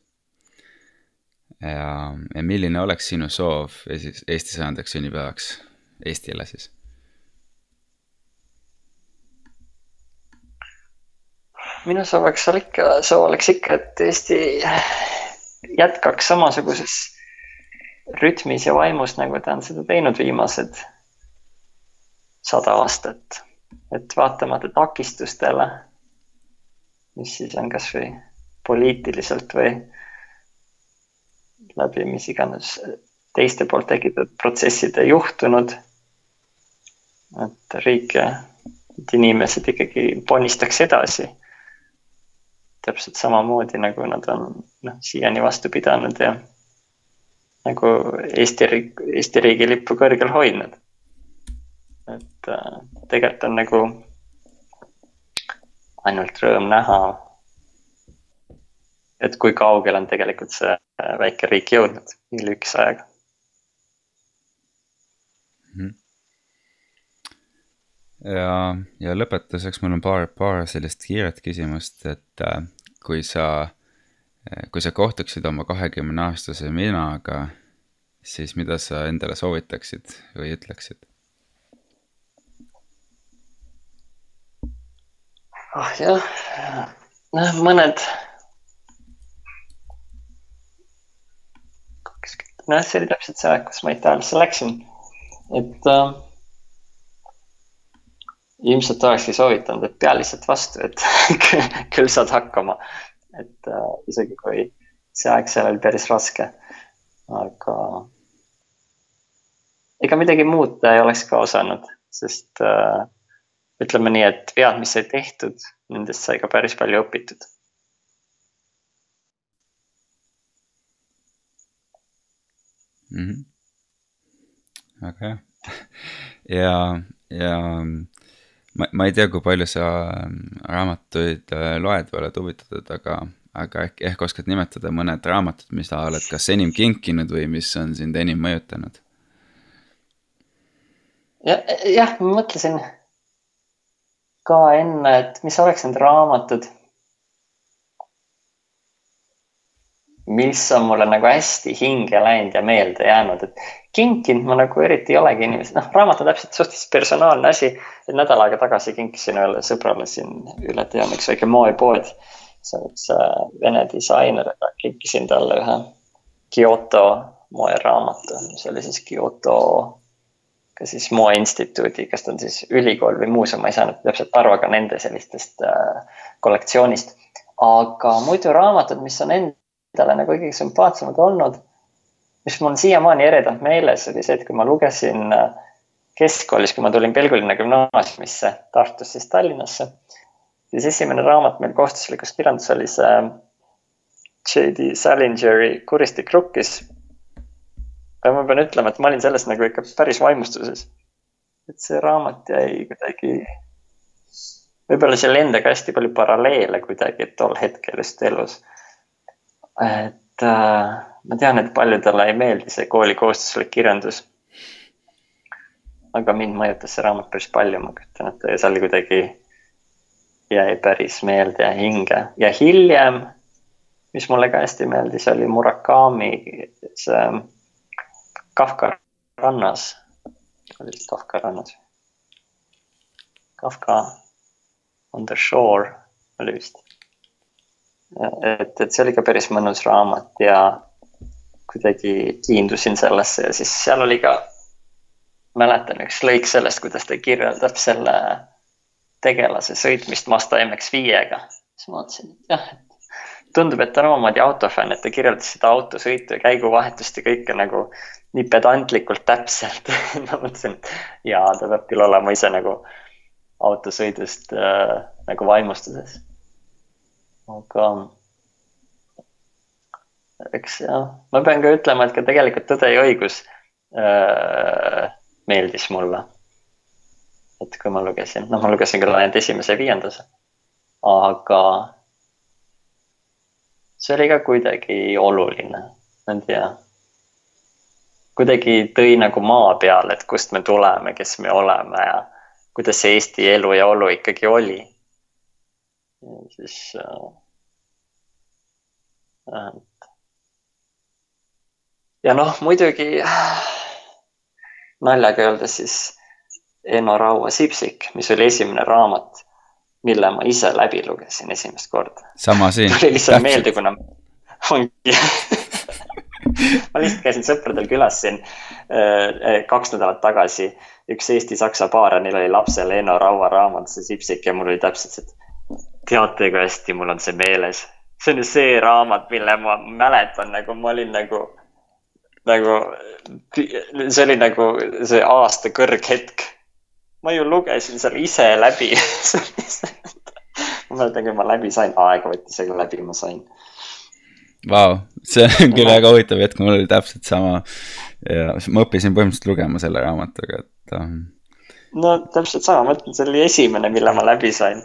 ja, ja milline oleks sinu soov Eesti sajandaks sünnipäevaks Eestile siis? minu soov oleks ikka, soov oleks ikka, et Eesti jätkaks samasuguses rütmis ja vaimus, nagu ta on seda teinud viimased sada aastat. et vaatamata takistustele, mis siis on kasvõi poliitiliselt või läbi mis iganes teiste poolt tekitatud protsesside juhtunud. et riik ja inimesed ikkagi ponnistaks edasi täpselt samamoodi, nagu nad on noh, siiani vastu pidanud ja nagu Eesti riik, Eesti riigi lippu kõrgel hoidnud. et äh, tegelikult on nagu ainult rõõm näha, et kui kaugele on tegelikult see äh, väike riik jõudnud nii lühikese ajaga mm. -hmm ja, ja lõpetuseks mul on paar, paar sellist kiiret küsimust, et äh, kui sa, äh, kui sa kohtuksid oma kahekümne aastase minaga, siis mida sa endale soovitaksid või ütleksid? ah oh, jah, noh mõned. noh, see oli täpselt see aeg, kus ma Itaaliasse läksin, et äh, ilmselt olekski soovitanud, et pea lihtsalt vastu, et küll saad hakkama. et äh, isegi kui see aeg seal oli päris raske, aga ega midagi muuta ei oleks ka osanud, sest äh, ütleme nii, et vead, mis sai tehtud, nendest sai ka päris palju õpitud. Mm -hmm. väga hea ja, ja ma, ma ei tea, kui palju sa ähm, raamatuid äh, loed või oled huvitatud, aga, aga ehk, ehk oskad nimetada mõned raamatud, mis sa oled kas enim kinkinud või mis on sind enim mõjutanud? ja, jah, ma mõtlesin ka enne, et mis oleks need raamatud. Mis on mulle nagu hästi hinge läinud ja meelde jäänud, et kinkinud ma nagu eriti ei olegi inimesed, noh, raamat on täpselt suhteliselt personaalne asi. nädal aega tagasi kinkisin ühele sõbrale siin üle tee on üks väike moepood. see on üks vene disainer, kinkisin talle ühe Kyoto moeraamatu, mis oli siis Kyoto ka siis moeinstituudi, kas ta on siis ülikool või muuseum, ma ei saanud täpselt aru, aga nende sellistest äh, kollektsioonist. aga muidu raamatud, mis on endale nagu kõige sümpaatsemad olnud mis mul siiamaani eredalt meeles oli see, et kui ma lugesin äh, keskkoolis, kui ma tulin Pelgulinna gümnaasiumisse Tartust siis Tallinnasse, siis esimene raamat meil kohustuslikus kirjanduses oli see J.D. Salingeri Kuristik rukkis. ja ma pean ütlema, et ma olin sellest nagu ikka päris vaimustuses. et see raamat jäi kuidagi, võib-olla seal endaga hästi palju paralleele kuidagi tol hetkel just elus. Et äh, ma tean, et paljudele ei meeldi see kooli kohustuslik kirjandus. aga mind mõjutas see raamat päris palju, ma kujutan ette ja seal kuidagi jäi päris meelde ja hinge ja hiljem, mis mulle ka hästi meeldis, oli Murakami see Kafka rannas, oli vist Kafka rannas. Kafka on the shore oli vist. Et, et see oli ka päris mõnus raamat ja kuidagi kiindusin sellesse ja siis seal oli ka, mäletan üks lõik sellest, kuidas ta kirjeldab selle tegelase sõitmist Mazda MX5-ga. siis ma mõtlesin, et jah, et tundub, et ta on omamoodi autofänn, et ta kirjeldas seda autosõitu ja käiguvahetust ja kõike nagu nii pedantlikult täpselt ma mõtlesin, et jaa, ta peab küll olema ise nagu autosõidust äh, nagu vaimustuses. Aga eks jah, ma pean ka ütlema, et ka tegelikult Tõde ja õigus äh, meeldis mulle. et kui ma lugesin, noh, ma lugesin küll ainult esimese ja viiendase, aga see oli ka kuidagi oluline, ma ei tea. kuidagi tõi nagu maa peale, et kust me tuleme, kes me oleme ja kuidas see Eesti elu ja olu ikkagi oli. Siis äh, ja noh, muidugi naljaga öeldes siis Eno Raua Sipsik, mis oli esimene raamat, mille ma ise läbi lugesin esimest korda. sama siin. tuli lihtsalt meelde, kuna ongi ma lihtsalt käisin sõpradel külas siin äh, kaks nädalat tagasi. üks Eesti-Saksa paar ja neil oli lapsele Eno Raua raamat, see Sipsik ja mul oli täpselt see, et teate, kui hästi mul on see meeles. see on ju see raamat, mille ma mäletan, nagu ma olin nagu nagu, see oli nagu see aasta kõrghetk. ma ju lugesin selle ise läbi ma mäletan, kui ma läbi sain, aega võttis, aga läbi ma sain. Vau, see on küll väga huvitav hetk, mul oli täpselt sama. ja ma õppisin põhimõtteliselt lugema selle raamatuga, et um.... no täpselt sama, ma ütlen, see oli esimene, mille ma läbi sain,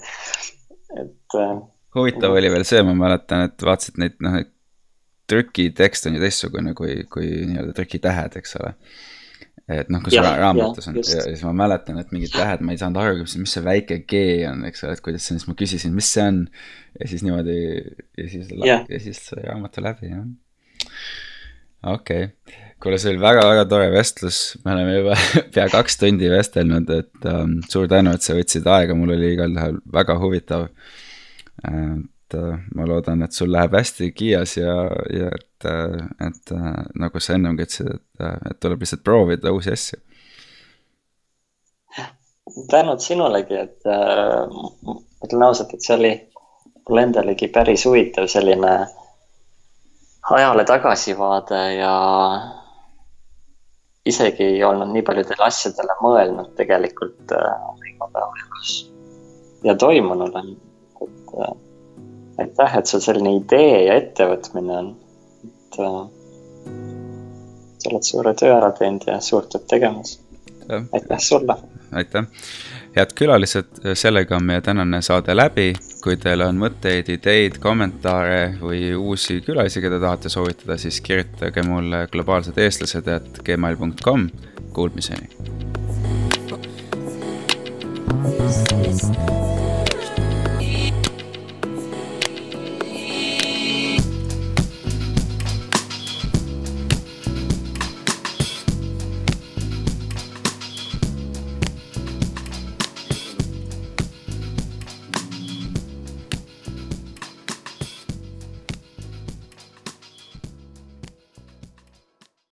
et uh.... huvitav oli veel see, ma mäletan, et vaatasid neid, noh, et trükitekst on ju teistsugune kui, kui nii-öelda trükitähed, eks ole. et noh, kui sul raamatus on ja siis ma mäletan, et mingid tähed, ma ei saanud aru, mis see väike G on, eks ole, et kuidas see on, siis ma küsisin, mis see on. ja siis niimoodi ja siis ja siis sai raamatu läbi, jah. okei okay., kuule, see oli väga-väga tore vestlus, me oleme juba pea kaks tundi vestelnud, et um, suur tänu, et sa võtsid aega, mul oli igal juhul väga huvitav et äh, ma loodan, et sul läheb hästi Kiias ja, ja et, äh, et äh, nagu sa ennemgi ütlesid, et, et tuleb lihtsalt proovida uusi asju. tänud sinulegi, et äh, ütlen ausalt, et see oli mulle endalegi päris huvitav selline ajale tagasivaade ja isegi ei olnud nii paljudele asjadele mõelnud tegelikult äh, igapäevaelus ja toimunud on, et äh, aitäh, et sul selline idee ja ettevõtmine on. et äh, sa oled suure töö ära teinud ja suurt tööd tegemas. aitäh sulle. aitäh. head külalised, sellega on meie tänane saade läbi. kui teil on mõtteid, ideid, kommentaare või uusi külalisi, keda tahate soovitada, siis kirjutage mulle globaalsed eestlased, et gmail.com. Kuulmiseni.